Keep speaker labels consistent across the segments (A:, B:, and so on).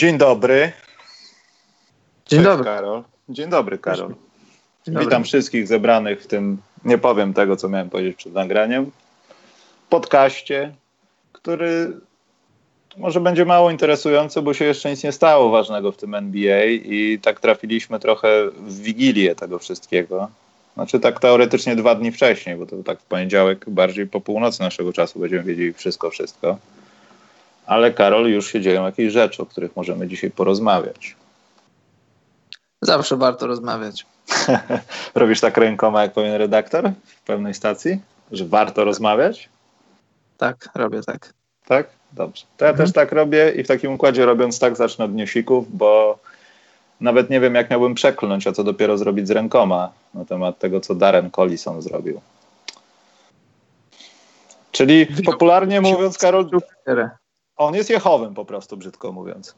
A: Dzień dobry.
B: Dzień
A: Cześć,
B: dobry.
A: Karol. Dzień dobry, Karol.
B: Dzień dobry.
A: Witam wszystkich zebranych w tym, nie powiem tego, co miałem powiedzieć przed nagraniem, podcaście, który może będzie mało interesujący, bo się jeszcze nic nie stało ważnego w tym NBA i tak trafiliśmy trochę w wigilię tego wszystkiego. Znaczy tak teoretycznie dwa dni wcześniej, bo to tak w poniedziałek bardziej po północy naszego czasu będziemy wiedzieli wszystko, wszystko. Ale Karol, już się dzieją jakieś rzeczy, o których możemy dzisiaj porozmawiać.
B: Zawsze warto rozmawiać.
A: Robisz tak rękoma, jak powinien redaktor w pewnej stacji? Że warto rozmawiać?
B: Tak, robię tak.
A: Tak? Dobrze. To ja
B: Mhm.
A: też tak robię i w takim układzie robiąc tak zacznę od newsików, bo nawet nie wiem, jak miałbym przekląć, a co dopiero zrobić z rękoma na temat tego, co Darren Collison zrobił. Czyli popularnie mówiąc, Karol. On jest Jehowym po prostu, brzydko mówiąc.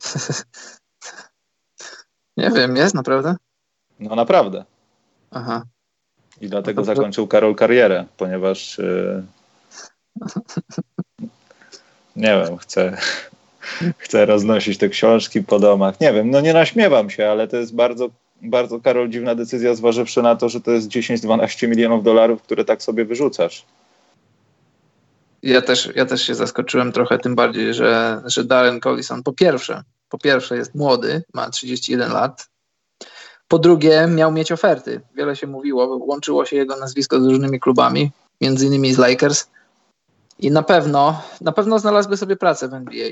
B: Nie wiem, jest naprawdę?
A: No naprawdę.
B: Aha.
A: I dlatego
B: No
A: zakończył Karol karierę, ponieważ yy, nie wiem, chcę, chcę roznosić te książki po domach. Nie wiem, no nie naśmiewam się, ale to jest bardzo, bardzo Karol dziwna decyzja, zważywszy na to, że to jest 10-12 milionów dolarów, które tak sobie wyrzucasz.
B: Ja też, ja też się zaskoczyłem trochę, tym bardziej, że, że Darren Collison po pierwsze, po pierwsze jest młody, ma 31 lat. Po drugie, miał mieć oferty. Wiele się mówiło, łączyło się jego nazwisko z różnymi klubami, między innymi z Lakers. I na pewno, na pewno znalazłby sobie pracę w NBA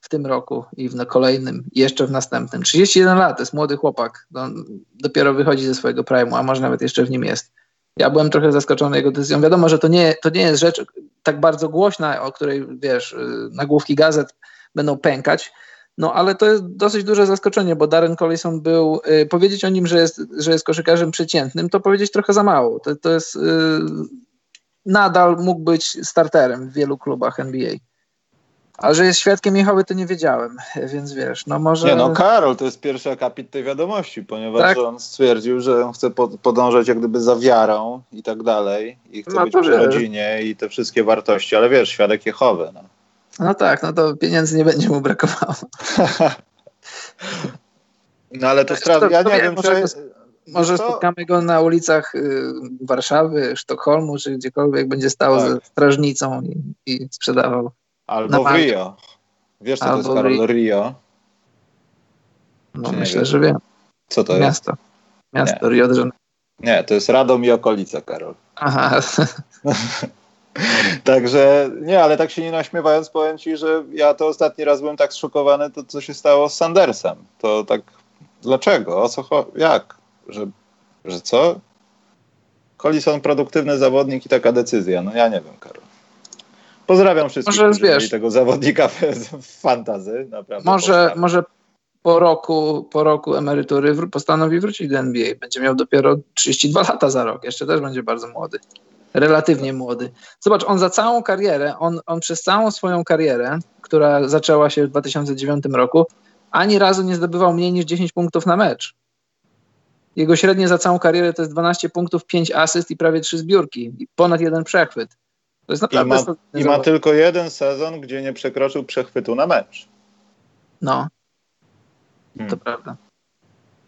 B: w tym roku i w kolejnym, i jeszcze w następnym. 31 lat, to jest młody chłopak. On dopiero wychodzi ze swojego prime'u, a może nawet jeszcze w nim jest. Ja byłem trochę zaskoczony jego decyzją. Wiadomo, że to nie, to nie jest rzecz tak bardzo głośna, o której, wiesz, y, nagłówki gazet będą pękać, no ale to jest dosyć duże zaskoczenie, bo Darren Collison był, y, powiedzieć o nim, że jest, że jest koszykarzem przeciętnym, to powiedzieć trochę za mało. To, to jest, y, nadal mógł być starterem w wielu klubach NBA. A że jest świadkiem Jehowy, to nie wiedziałem, więc wiesz, no może...
A: Nie no, Karol to jest pierwszy akapit tej wiadomości, ponieważ
B: Tak.
A: on stwierdził, że on chce pod, podążać jak gdyby za wiarą i tak dalej i chce
B: No
A: być
B: to
A: przy rodzinie i te wszystkie wartości, ale wiesz, świadek Jehowy, no.
B: No tak, no to pieniędzy nie będzie mu brakowało.
A: No ale to
B: To-
A: sprawdza, ja
B: to
A: nie
B: wiem, może
A: czy...
B: Może
A: co?
B: spotkamy go na ulicach y, Warszawy, Sztokholmu, czy gdziekolwiek będzie stał
A: Tak.
B: ze strażnicą i, i sprzedawał.
A: Albo w. Rio. Wiesz, co to jest,
B: Albo
A: Karol?
B: Rio. No, myślę,
A: wiesz?
B: że wiem.
A: Co to jest?
B: Miasto. Miasto Rio de Janeiro.
A: Nie, to jest Radom i okolica, Karol.
B: Aha,
A: Także, nie, ale tak się nie naśmiewając, powiem ci, że ja to ostatni raz byłem tak zszokowany, to co się stało z Sandersem. To tak, dlaczego? O co Jak? Że, że co? Collison produktywny zawodnik i taka decyzja. No ja nie wiem, Karol. Pozdrawiam wszystkich,
B: Może wiesz-
A: tego zawodnika w, w fantazy. Naprawdę
B: może,
A: pozdrawiam.
B: może po roku, po roku emerytury postanowi wrócić do NBA. Będzie miał dopiero 32 lata za rok. Jeszcze też będzie bardzo młody. Relatywnie młody. Zobacz, on za całą karierę, on, on przez całą swoją karierę, która zaczęła się w 2009 roku, ani razu nie zdobywał mniej niż 10 punktów na mecz. Jego średnie za całą karierę to jest 12 punktów, 5 asyst i prawie 3 zbiórki. Ponad jeden przechwyt. To jest
A: I
B: naprawdę
A: ma,
B: solidny
A: I ma tylko jeden sezon, gdzie nie przekroczył przechwytu na mecz.
B: No,
A: Hmm.
B: to prawda.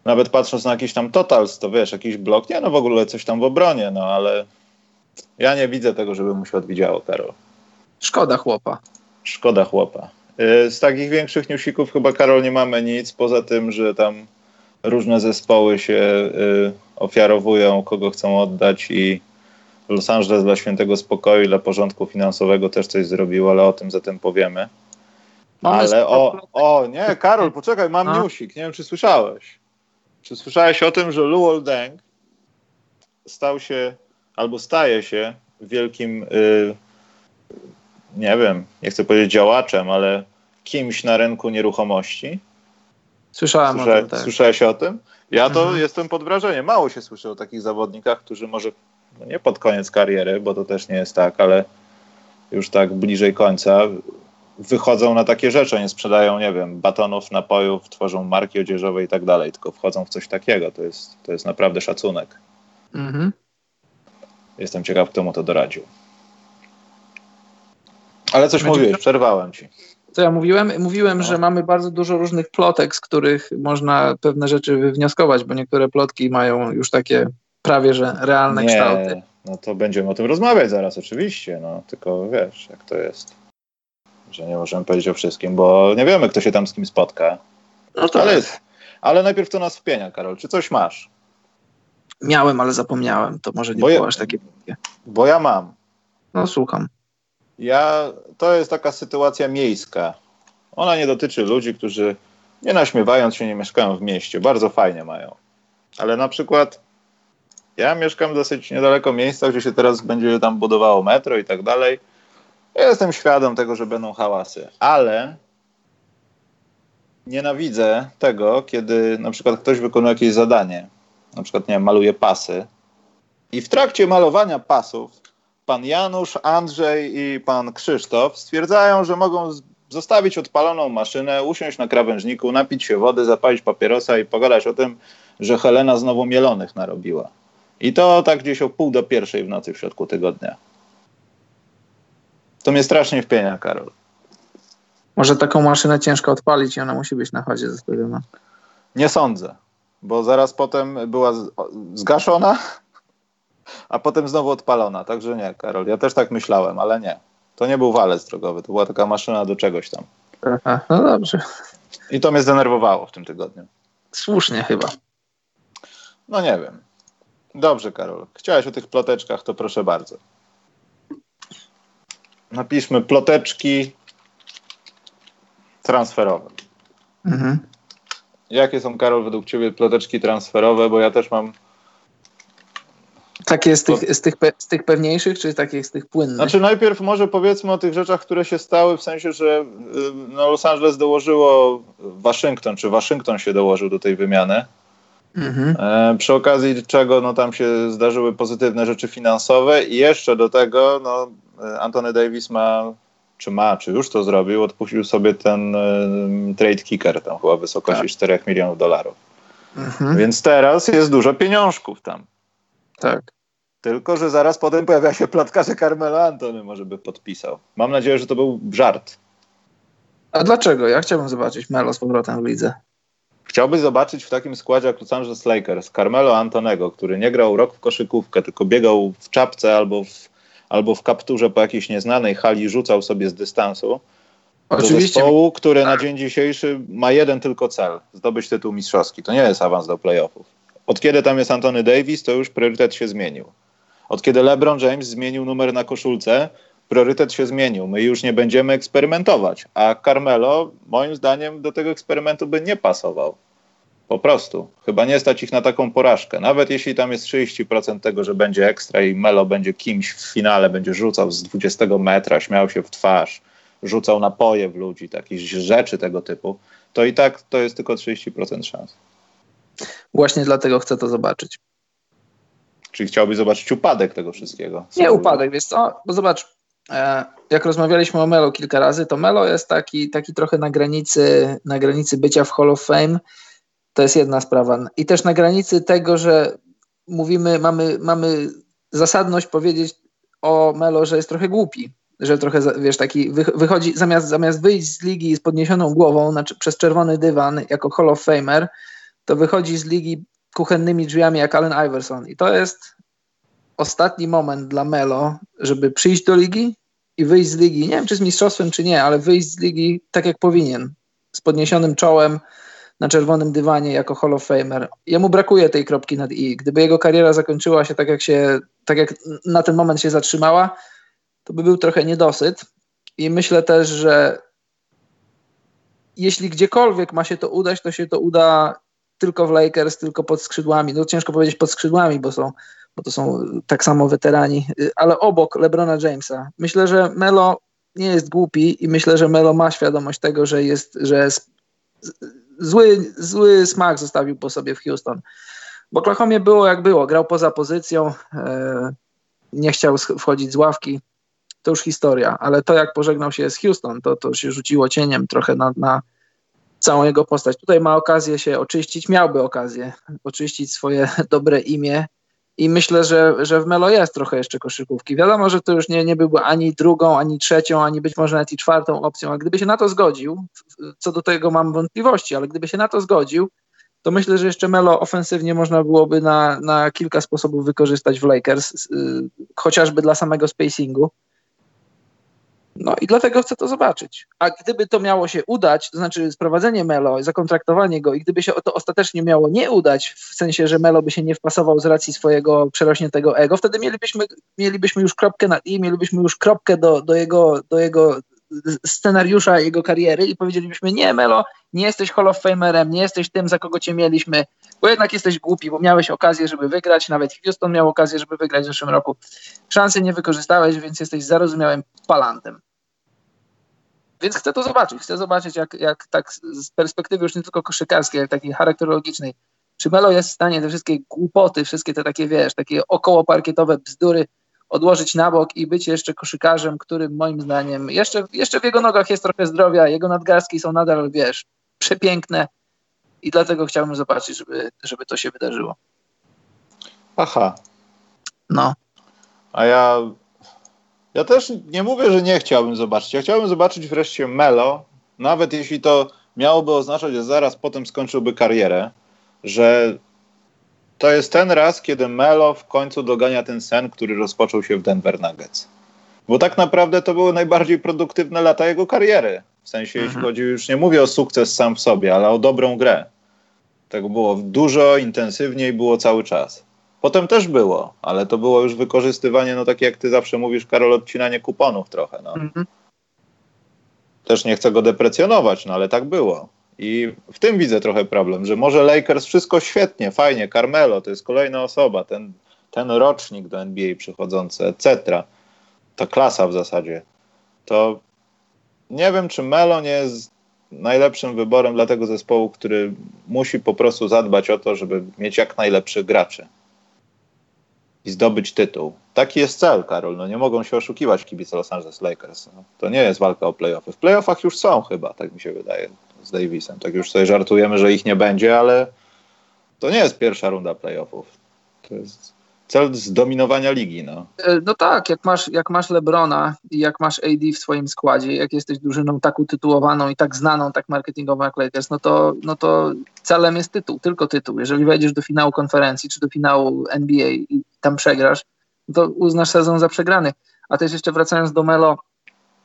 A: Nawet patrząc na jakiś tam totals, to wiesz, jakiś blok, nie no w ogóle coś tam w obronie, no ale ja nie widzę tego, żeby mu się odwidziało, Karol.
B: Szkoda chłopa.
A: Szkoda chłopa. Y, Z takich większych newsików chyba, Karol, nie mamy nic, poza tym, że tam różne zespoły się y, ofiarowują, kogo chcą oddać i Los Angeles dla świętego spokoju dla porządku finansowego też coś zrobił, ale o tym zatem powiemy.
B: Mamy
A: Ale
B: sporo
A: o, o, nie, Karol, poczekaj, mam
B: No.
A: newsik, nie wiem, czy słyszałeś. Czy słyszałeś o tym, że Luol Deng stał się, albo staje się wielkim, y, nie wiem, nie chcę powiedzieć działaczem, ale kimś na rynku nieruchomości.
B: Słyszałem
A: Słysza,
B: o tym, tak.
A: Słyszałeś o tym? Ja to
B: Mhm.
A: jestem pod wrażeniem. Mało się słyszy o takich zawodnikach, którzy może no nie pod koniec kariery, bo to też nie jest tak, ale już tak bliżej końca wychodzą na takie rzeczy, nie sprzedają, nie wiem, batonów, napojów, tworzą marki odzieżowe i tak dalej, tylko wchodzą w coś takiego. To jest, to jest naprawdę szacunek.
B: Mhm.
A: Jestem ciekaw, kto mu to doradził. Ale coś
B: Znaczy-
A: mówiłeś, przerwałem ci.
B: Co ja mówiłem? Mówiłem,
A: No.
B: że mamy bardzo dużo różnych plotek, z których można pewne rzeczy wywnioskować, bo niektóre plotki mają już takie prawie że realne kształty.
A: Nie, no to będziemy o tym rozmawiać zaraz, oczywiście, no tylko wiesz, jak to jest, że nie możemy powiedzieć o wszystkim, bo nie wiemy, kto się tam z kim spotka,
B: No to
A: ale, jest, ale najpierw to nas wpienia, Karol, czy coś masz?
B: miałem, ale zapomniałem. To może nie
A: Bo
B: było
A: ja-
B: aż takie.
A: Bo ja mam.
B: No słucham.
A: Ja, to jest taka sytuacja miejska. Ona nie dotyczy ludzi, którzy nie naśmiewając się nie mieszkają w mieście. Bardzo fajnie mają. Ale na przykład ja mieszkam dosyć niedaleko miejsca, gdzie się teraz będzie tam budowało metro i tak dalej. Ja jestem świadom tego, że będą hałasy, ale nienawidzę tego, kiedy na przykład ktoś wykonuje jakieś zadanie, na przykład nie wiem, maluje pasy i w trakcie malowania pasów pan Janusz, Andrzej i pan Krzysztof stwierdzają, że mogą zostawić odpaloną maszynę, usiąść na krawężniku, napić się wody, zapalić papierosa i pogadać o tym, że Helena znowu mielonych narobiła. I to tak gdzieś o pół do pierwszej w nocy w środku tygodnia. To mnie strasznie wpienia, Karol.
B: Może taką maszynę ciężko odpalić i ona musi być na chodzie zostawiona.
A: Nie sądzę, bo zaraz potem była zgaszona, a potem znowu odpalona. Także nie, Karol. Ja też tak myślałem, ale nie. To nie był walec drogowy, to była taka maszyna do czegoś tam.
B: Aha, no dobrze.
A: I to mnie zdenerwowało w tym tygodniu.
B: Słusznie chyba.
A: No nie wiem. Dobrze, Karol. Chciałeś o tych ploteczkach, to proszę bardzo. Napiszmy ploteczki transferowe.
B: Mhm.
A: Jakie są, Karol, według Ciebie ploteczki transferowe? Bo ja też mam.
B: Takie z tych, z, tych pe, z tych pewniejszych, czy takich z tych płynnych?
A: Znaczy, najpierw może powiedzmy o tych rzeczach, które się stały, w sensie, że y, no, Los Angeles dołożyło Waszyngton, czy Waszyngton się dołożył do tej wymiany.
B: Mhm.
A: E, przy okazji czego no, tam się zdarzyły pozytywne rzeczy finansowe i jeszcze do tego no, e, Anthony Davis ma, czy ma, czy już to zrobił, odpuścił sobie ten e, trade kicker tam chyba w wysokości
B: Tak.
A: 4 milionów dolarów.
B: Mhm.
A: Więc teraz jest dużo pieniążków tam.
B: Tak.
A: Tylko, że zaraz potem pojawia się plotka, że Carmelo Antony może by podpisał. Mam nadzieję, że to był żart.
B: A dlaczego? Ja chciałbym zobaczyć Melo z powrotem w lidze.
A: Chciałbyś zobaczyć w takim składzie jak Los Angeles Lakers Carmelo Antonego, który nie grał rok w koszykówkę, tylko biegał w czapce albo w, albo w kapturze po jakiejś nieznanej hali i rzucał sobie z dystansu.
B: Oczywiście.
A: zespołu, który na dzień dzisiejszy ma jeden tylko cel zdobyć tytuł mistrzowski. To nie jest awans do playoffów. Od kiedy tam jest Anthony Davis, to już priorytet się zmienił. Od kiedy LeBron James zmienił numer na koszulce, priorytet się zmienił. My już nie będziemy eksperymentować. A Carmelo, moim zdaniem, do tego eksperymentu by nie pasował. Po prostu. Chyba nie stać ich na taką porażkę. Nawet jeśli tam jest 30% tego, że będzie ekstra i Melo będzie kimś w finale, będzie rzucał z 20 metra, śmiał się w twarz, rzucał napoje w ludzi, takich rzeczy tego typu, to i tak to jest tylko 30% szans.
B: Właśnie dlatego chcę to zobaczyć.
A: Czyli chciałbyś zobaczyć upadek tego wszystkiego.
B: Nie upadek, wiesz co? Bo zobacz, jak rozmawialiśmy o Melo kilka razy, to Melo jest taki, taki trochę na granicy, na granicy bycia w Hall of Fame. To jest jedna sprawa. I też na granicy tego, że mówimy, mamy, mamy zasadność powiedzieć o Melo, że jest trochę głupi. Że trochę, wiesz, taki wy- wychodzi, zamiast, zamiast wyjść z ligi z podniesioną głową znaczy przez czerwony dywan jako Hall of Famer, to wychodzi z ligi kuchennymi drzwiami jak Allen Iverson. I to jest ostatni moment dla Melo, żeby przyjść do ligi i wyjść z ligi. Nie wiem, czy z mistrzostwem, czy nie, ale wyjść z ligi tak jak powinien. Z podniesionym czołem na czerwonym dywanie jako Hall of Famer. Jemu brakuje tej kropki nad i. Gdyby jego kariera zakończyła się tak, jak się, tak jak na ten moment się zatrzymała, to by był trochę niedosyt. I myślę też, że jeśli gdziekolwiek ma się to udać, to się to uda tylko w Lakers, tylko pod skrzydłami. No ciężko powiedzieć pod skrzydłami, bo są bo to są tak samo weterani, y, ale obok LeBrona Jamesa. Myślę, że Melo nie jest głupi i myślę, że Melo ma świadomość tego, że jest, że zły, zły smak zostawił po sobie w Houston. W Oklahomie było jak było, grał poza pozycją, e, nie chciał wchodzić z ławki, to już historia, ale to jak pożegnał się z Houston, to, to się rzuciło cieniem trochę na, na całą jego postać. Tutaj ma okazję się oczyścić, miałby okazję oczyścić swoje dobre imię i myślę, że, że w Melo jest trochę jeszcze koszykówki. Wiadomo, że to już nie, nie byłby ani drugą, ani trzecią, ani być może nawet i czwartą opcją, a gdyby się na to zgodził, co do tego mam wątpliwości, ale gdyby się na to zgodził, to myślę, że jeszcze Melo ofensywnie można byłoby na, na kilka sposobów wykorzystać w Lakers, yy, chociażby dla samego spacingu. No i dlatego chcę to zobaczyć. A gdyby to miało się udać, to znaczy sprowadzenie Melo, zakontraktowanie go i gdyby się to ostatecznie miało nie udać, w sensie, że Melo by się nie wpasował z racji swojego przerośniętego ego, wtedy mielibyśmy, mielibyśmy już kropkę na i, mielibyśmy już kropkę do, do, jego, do jego scenariusza jego kariery i powiedzielibyśmy, nie Melo, nie jesteś Hall of Famerem, nie jesteś tym, za kogo cię mieliśmy, bo jednak jesteś głupi, bo miałeś okazję, żeby wygrać, nawet Houston miał okazję, żeby wygrać w zeszłym roku. Szansy nie wykorzystałeś, więc jesteś zarozumiałym palantem. Więc chcę to zobaczyć. Chcę zobaczyć, jak, jak tak z perspektywy już nie tylko koszykarskiej, jak takiej charakterologicznej, czy Melo jest w stanie te wszystkie głupoty, wszystkie te takie, wiesz, takie okołoparkietowe bzdury odłożyć na bok i być jeszcze koszykarzem, którym moim zdaniem jeszcze, jeszcze w jego nogach jest trochę zdrowia, jego nadgarstki są nadal, wiesz, przepiękne i dlatego chciałbym zobaczyć, żeby, żeby to się wydarzyło.
A: Aha.
B: No.
A: A ja ja też nie mówię, że nie chciałbym zobaczyć. Ja chciałbym zobaczyć wreszcie Melo, nawet jeśli to miałoby oznaczać, że zaraz potem skończyłby karierę, że to jest ten raz, kiedy Melo w końcu dogania ten sen, który rozpoczął się w Denver Nuggets. Bo tak naprawdę to były najbardziej produktywne lata jego kariery. W sensie, mhm. jeśli chodzi, już nie mówię o sukces sam w sobie, ale o dobrą grę. Tego było dużo, intensywniej było cały czas. Potem też było, ale to było już wykorzystywanie, no takie jak ty zawsze mówisz, Karol, odcinanie kuponów trochę. No. Mhm. Też nie chcę go deprecjonować, no ale tak było. I w tym widzę trochę problem, że może Lakers wszystko świetnie, fajnie, Carmelo to jest kolejna osoba, ten, ten rocznik do NBA przychodzący, etc. Ta klasa w zasadzie. To nie wiem, czy Melo nie jest najlepszym wyborem dla tego zespołu, który musi po prostu zadbać o to, żeby mieć jak najlepszych graczy i zdobyć tytuł. Taki jest cel, Karol. No nie mogą się oszukiwać kibice Los Angeles Lakers. No, to nie jest walka o playoffy. W playoffach już są chyba, tak mi się wydaje, z Davisem. Tak już sobie żartujemy, że ich nie będzie, ale to nie jest pierwsza runda playoffów. To jest cel zdominowania ligi. No.
B: E, no tak, jak masz, jak masz Lebrona i jak masz AD w swoim składzie, jak jesteś drużyną tak utytułowaną i tak znaną, tak marketingową jak Lakers, no to, no to celem jest tytuł, tylko tytuł. Jeżeli wejdziesz do finału konferencji czy do finału NBA i tam przegrasz, to uznasz sezon za przegrany. A też jeszcze wracając do Melo,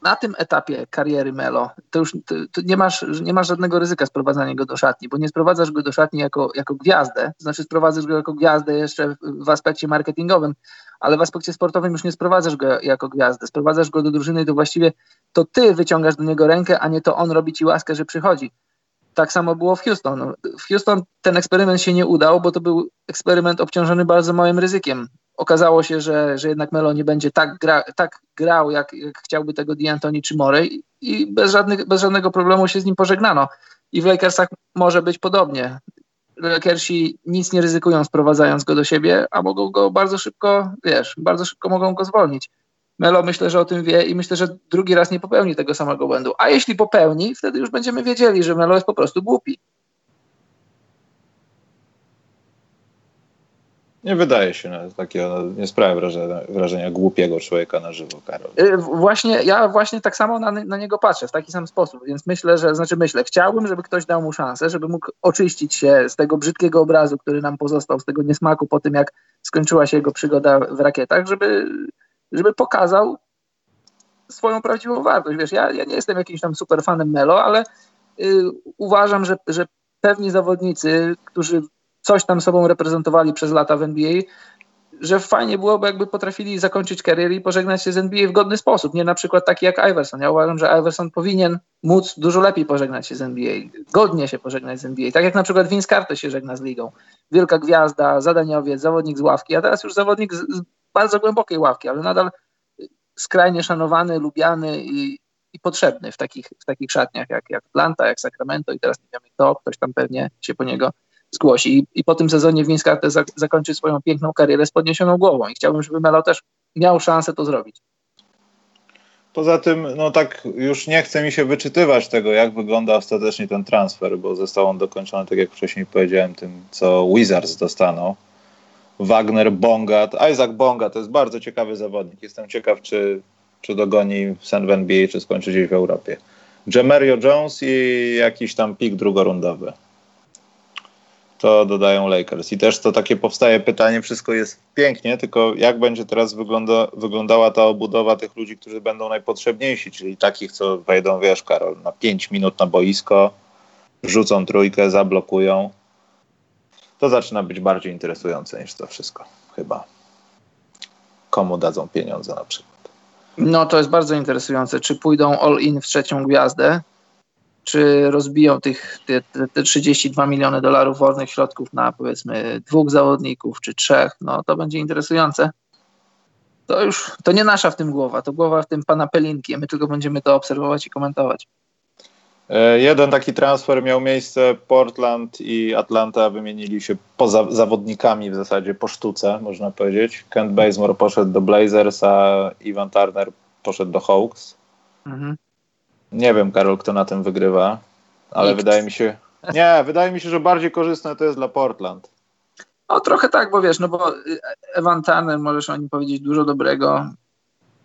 B: na tym etapie kariery Melo, to już to, nie, masz, nie masz żadnego ryzyka sprowadzania go do szatni, bo nie sprowadzasz go do szatni jako, jako gwiazdę, to znaczy sprowadzasz go jako gwiazdę jeszcze w, aspekcie marketingowym, ale w aspekcie sportowym już nie sprowadzasz go jako gwiazdę, sprowadzasz go do drużyny, to właściwie to ty wyciągasz do niego rękę, a nie to on robi ci łaskę, że przychodzi. Tak samo było w Houston. W Houston ten eksperyment się nie udał, bo to był eksperyment obciążony bardzo małym ryzykiem okazało się, że, że jednak Melo nie będzie tak, gra, tak grał, jak, jak chciałby tego D'Antoni czy Morey i bez, żadnych, bez żadnego problemu się z nim pożegnano. I w Lakersach może być podobnie. Lakersi nic nie ryzykują sprowadzając go do siebie, a mogą go bardzo szybko, wiesz, bardzo szybko mogą go zwolnić. Melo myślę, że o tym wie i myślę, że drugi raz nie popełni tego samego błędu. A jeśli popełni, wtedy już będziemy wiedzieli, że Melo jest po prostu głupi.
A: Nie wydaje się na takiego, nie sprawia wrażenia, wrażenia głupiego człowieka na żywo, Karol.
B: Y, właśnie, ja właśnie tak samo na, na, niego patrzę, w taki sam sposób, więc myślę, że, znaczy myślę, chciałbym, żeby ktoś dał mu szansę, żeby mógł oczyścić się z tego brzydkiego obrazu, który nam pozostał, z tego niesmaku po tym, jak skończyła się jego przygoda w rakietach, żeby, żeby pokazał swoją prawdziwą wartość. Wiesz, ja, ja nie jestem jakimś tam super fanem Melo, ale y, uważam, że, że pewni zawodnicy, którzy coś tam sobą reprezentowali przez lata w NBA, że fajnie byłoby, jakby potrafili zakończyć karierę i pożegnać się z NBA w godny sposób. Nie na przykład taki jak Iverson. Ja uważam, że Iverson powinien móc dużo lepiej pożegnać się z NBA, godnie się pożegnać z NBA. Tak jak na przykład Vince Carter się żegna z ligą. Wielka gwiazda, zadaniowiec, zawodnik z ławki, a teraz już zawodnik z, bardzo głębokiej ławki, ale nadal skrajnie szanowany, lubiany i, i potrzebny w takich, w takich szatniach jak, jak Atlanta, jak Sacramento i teraz nie wiemy kto, ktoś tam pewnie się po niego zgłosi. I, i po tym sezonie za, zakończy swoją piękną karierę z podniesioną głową i chciałbym, żeby Melo też miał szansę to zrobić.
A: Poza tym, no tak już nie chce mi się wyczytywać tego, jak wygląda ostatecznie ten transfer, bo został on dokończony, tak jak wcześniej powiedziałem, tym, co Wizards dostaną. Wagner, Bonga, Isaac Bonga to jest bardzo ciekawy zawodnik. Jestem ciekaw, czy, czy dogoni w NBA, czy skończy gdzieś w Europie. Jamario Jones i jakiś tam pik drugorundowy. To dodają Lakers. I też to takie powstaje pytanie, wszystko jest pięknie, tylko jak będzie teraz wygląda, wyglądała ta obudowa tych ludzi, którzy będą najpotrzebniejsi, czyli takich, co wejdą, wiesz, Karol, na 5 minut na boisko, rzucą trójkę, zablokują to zaczyna być bardziej interesujące niż to wszystko, chyba. Komu dadzą pieniądze na przykład.
B: No to jest bardzo interesujące. Czy pójdą all in w trzecią gwiazdę, czy rozbiją tych te, te 32 miliony dolarów wolnych środków na powiedzmy dwóch zawodników, czy trzech, no to będzie interesujące. To już, to nie nasza w tym głowa, to głowa w tym pana Pelinki, my tylko będziemy to obserwować i komentować.
A: E, jeden taki transfer miał miejsce. Portland i Atlanta wymienili się poza zawodnikami w zasadzie po sztuce, można powiedzieć. Kent Bazemore poszedł do Blazers, a Ivan Turner poszedł do Hawks. Mhm. Nie wiem, Karol, kto na tym wygrywa, ale Nikt. wydaje mi się. Nie, wydaje mi się, że bardziej korzystne to jest dla Portland.
B: No trochę tak, bo wiesz, no bo Evan Turner możesz o nim powiedzieć dużo dobrego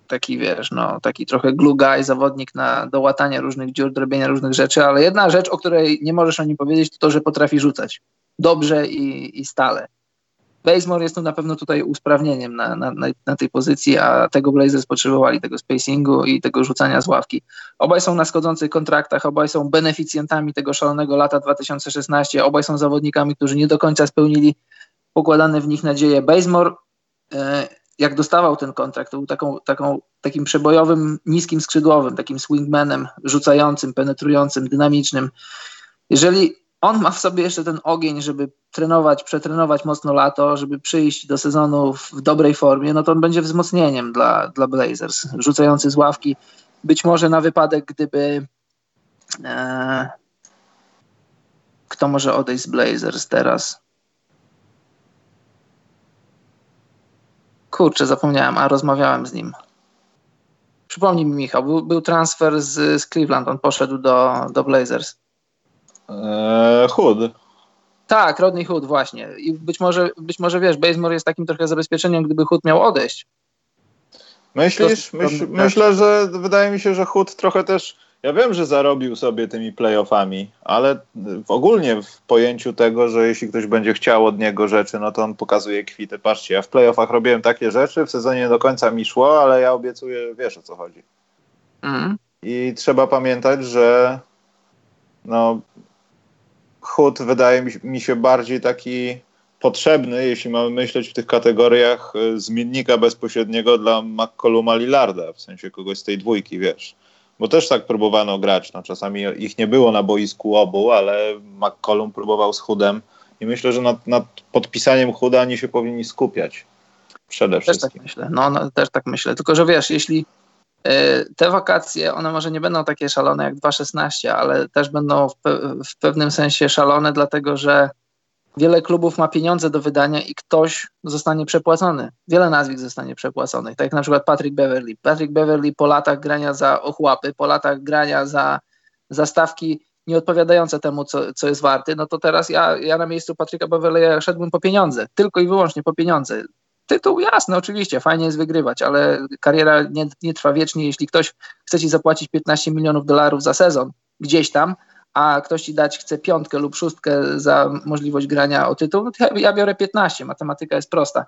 B: taki wiesz, no taki trochę glue guy, zawodnik na, do łatania różnych dziur, robienia różnych rzeczy, ale jedna rzecz, o której nie możesz o nim powiedzieć, to to, że potrafi rzucać dobrze i, i stale. Bazemore jest tu na pewno tutaj usprawnieniem na, na, na, tej pozycji, a tego Blazers potrzebowali, tego spacingu i tego rzucania z ławki. Obaj są na schodzących kontraktach, obaj są beneficjentami tego szalonego lata 2016, obaj są zawodnikami, którzy nie do końca spełnili pokładane w nich nadzieje. Bazemore e, jak dostawał ten kontrakt, to był taką, taką, takim przebojowym, niskim skrzydłowym, takim swingmanem, rzucającym, penetrującym, dynamicznym. Jeżeli on ma w sobie jeszcze ten ogień, żeby trenować, przetrenować mocno lato, żeby przyjść do sezonu w dobrej formie, no to on będzie wzmocnieniem dla, dla Blazers. Rzucający z ławki, być może na wypadek, gdyby e, kto może odejść z Blazers teraz? Kurczę, zapomniałem, a rozmawiałem z nim. Przypomnij mi, Michał, był, był transfer z, z Cleveland, on poszedł do, do Blazers.
A: Eee, Hood.
B: Tak, Rodney Hood, właśnie. I być może, być może wiesz, Bazemore jest takim trochę zabezpieczeniem, gdyby Hood miał odejść.
A: Myślisz? Myśl, myślę, że wydaje mi się, że Hood trochę też ja wiem, że zarobił sobie tymi playoffami, ale ogólnie w pojęciu tego, że jeśli ktoś będzie chciał od niego rzeczy, no to on pokazuje kwity. Patrzcie, ja w playoffach robiłem takie rzeczy, w sezonie nie do końca mi szło, ale ja obiecuję, wiesz o co chodzi. Mm. I trzeba pamiętać, że no, chód wydaje mi się bardziej taki potrzebny, jeśli mamy myśleć w tych kategoriach y, zmiennika bezpośredniego dla McColluma Lillarda, w sensie kogoś z tej dwójki, wiesz bo też tak próbowano grać. No, czasami ich nie było na boisku obu, ale McCollum próbował z Hudem i myślę, że nad, nad podpisaniem Huda oni się powinni skupiać. Przede wszystkim.
B: Też tak myślę. No, no, też tak myślę. Tylko, że wiesz, jeśli te wakacje, one może nie będą takie szalone jak 2.16, ale też będą w, pe w pewnym sensie szalone, dlatego że wiele klubów ma pieniądze do wydania i ktoś zostanie przepłacony. Wiele nazwisk zostanie przepłaconych, tak jak na przykład Patrick Beverly. Patrick Beverly po latach grania za ochłapy, po latach grania za, za stawki nieodpowiadające temu, co, co jest warty, no to teraz ja, ja na miejscu Patryka Beverly szedłbym po pieniądze, tylko i wyłącznie po pieniądze. Tytuł jasny, oczywiście, fajnie jest wygrywać, ale kariera nie, nie trwa wiecznie. Jeśli ktoś chce ci zapłacić 15 milionów dolarów za sezon gdzieś tam, a ktoś ci dać chce piątkę lub szóstkę za możliwość grania o tytuł, no to ja biorę 15, matematyka jest prosta.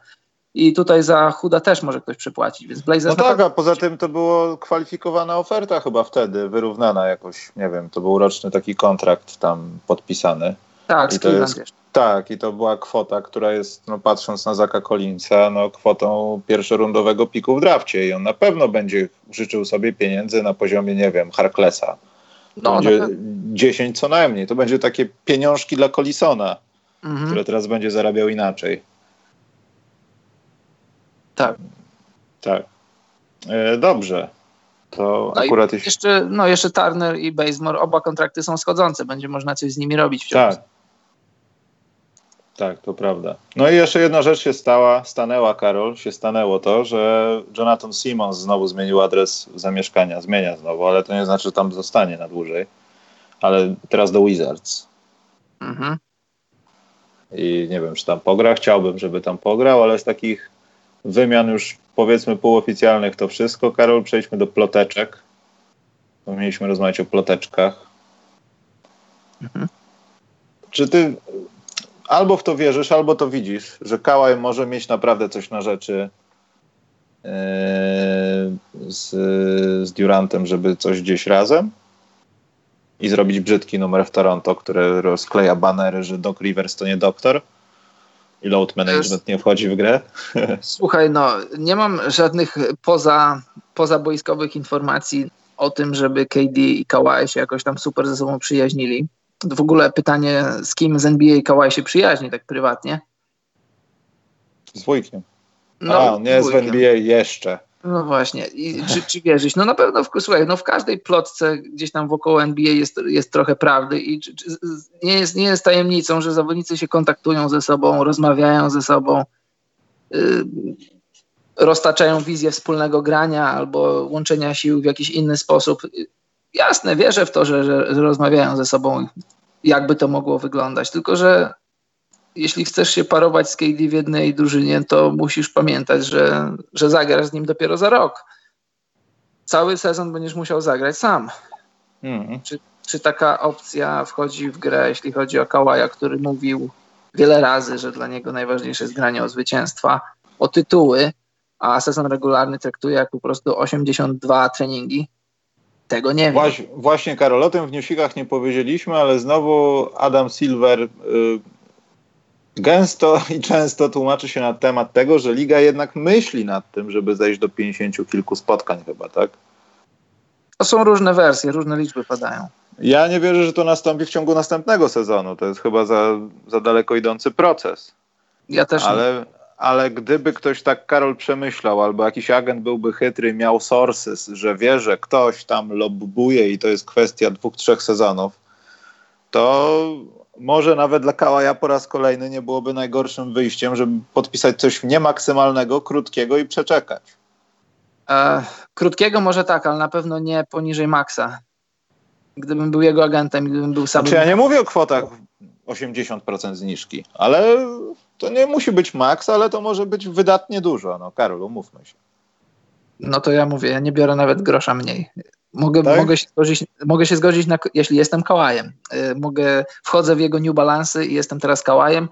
B: I tutaj za Huda też może ktoś przypłacić, więc Blazers...
A: No tak, a poza tym to było kwalifikowana oferta chyba wtedy, wyrównana jakoś, nie wiem, to był roczny taki kontrakt tam podpisany.
B: Tak,
A: I to jest, Tak, i to była kwota, która jest, no patrząc na Zaka Collinsa, no kwotą pierwszorundowego piku w drafcie i on na pewno będzie życzył sobie pieniędzy na poziomie, nie wiem, Harklesa no, będzie 10 co najmniej. To będzie takie pieniążki dla Colisona, mhm. które teraz będzie zarabiał inaczej.
B: Tak.
A: Tak. E, dobrze. To
B: no
A: akurat
B: jeszcze, no jeszcze Turner i Bazemore, oba kontrakty są schodzące, będzie można coś z nimi robić.
A: Tak. Tak, to prawda. No i jeszcze jedna rzecz się stała, stanęła Karol, się stanęło to, że Jonathan Simmons znowu zmienił adres zamieszkania, zmienia znowu, ale to nie znaczy, że tam zostanie na dłużej, ale teraz do Wizards. Mhm. I nie wiem, czy tam pogra, chciałbym, żeby tam pograł, ale z takich wymian już powiedzmy półoficjalnych to wszystko. Karol, przejdźmy do ploteczek. Bo mieliśmy rozmawiać o ploteczkach. Mhm. Czy ty albo w to wierzysz, albo to widzisz, że Kałaj może mieć naprawdę coś na rzeczy yy, z, z Durantem, żeby coś gdzieś razem i zrobić brzydki numer w Toronto, który rozkleja banery, że Doc Rivers to nie doktor i load management nie wchodzi w grę.
B: Słuchaj, no nie mam żadnych poza, pozaboiskowych informacji o tym, żeby KD i Kawhi się jakoś tam super ze sobą przyjaźnili w ogóle pytanie, z kim z NBA Kawhi się przyjaźni tak prywatnie?
A: Z wujkiem. No, A, nie jest w NBA jeszcze.
B: No właśnie. I czy, czy wierzyć? No na pewno, w, słuchaj, no w każdej plotce gdzieś tam wokoło NBA jest, jest trochę prawdy i czy, czy, nie, jest, nie jest tajemnicą, że zawodnicy się kontaktują ze sobą, rozmawiają ze sobą, yy, roztaczają wizję wspólnego grania albo łączenia sił w jakiś inny sposób jasne, wierzę w to, że, że, rozmawiają ze sobą, jakby to mogło wyglądać. Tylko, że jeśli chcesz się parować z KD w jednej drużynie, to musisz pamiętać, że, że zagrasz z nim dopiero za rok. Cały sezon będziesz musiał zagrać sam. Mm. Czy, czy taka opcja wchodzi w grę, jeśli chodzi o Kałaja, który mówił wiele razy, że dla niego najważniejsze jest granie o zwycięstwa, o tytuły, a sezon regularny traktuje jak po prostu 82 treningi, tego nie wiem.
A: Właśnie, właśnie Karol, o tym w newsikach nie powiedzieliśmy, ale znowu Adam Silver y, gęsto i często tłumaczy się na temat tego, że liga jednak myśli nad tym, żeby zejść do 50 kilku spotkań chyba, tak?
B: To są różne wersje, różne liczby padają.
A: Ja nie wierzę, że to nastąpi w ciągu następnego sezonu. To jest chyba za, za daleko idący proces.
B: Ja też
A: ale, nie ale gdyby ktoś tak Karol przemyślał, albo jakiś agent byłby chytry, miał sources, że wie, że ktoś tam lobbuje i to jest kwestia dwóch, trzech sezonów, to może nawet dla Kałaja po raz kolejny nie byłoby najgorszym wyjściem, żeby podpisać coś niemaksymalnego, krótkiego i przeczekać.
B: E, krótkiego może tak, ale na pewno nie poniżej maksa. Gdybym był jego agentem, gdybym był sam.
A: Znaczy ja nie mówię o kwotach 80% zniżki, ale to nie musi być maks, ale to może być wydatnie dużo. No Karol, umówmy się.
B: No to ja mówię, ja nie biorę nawet grosza mniej. Mogę, tak? mogę, się, zgodzić, mogę się zgodzić, na, jeśli jestem kałajem. Y, mogę, wchodzę w jego New Balance i jestem teraz kałajem.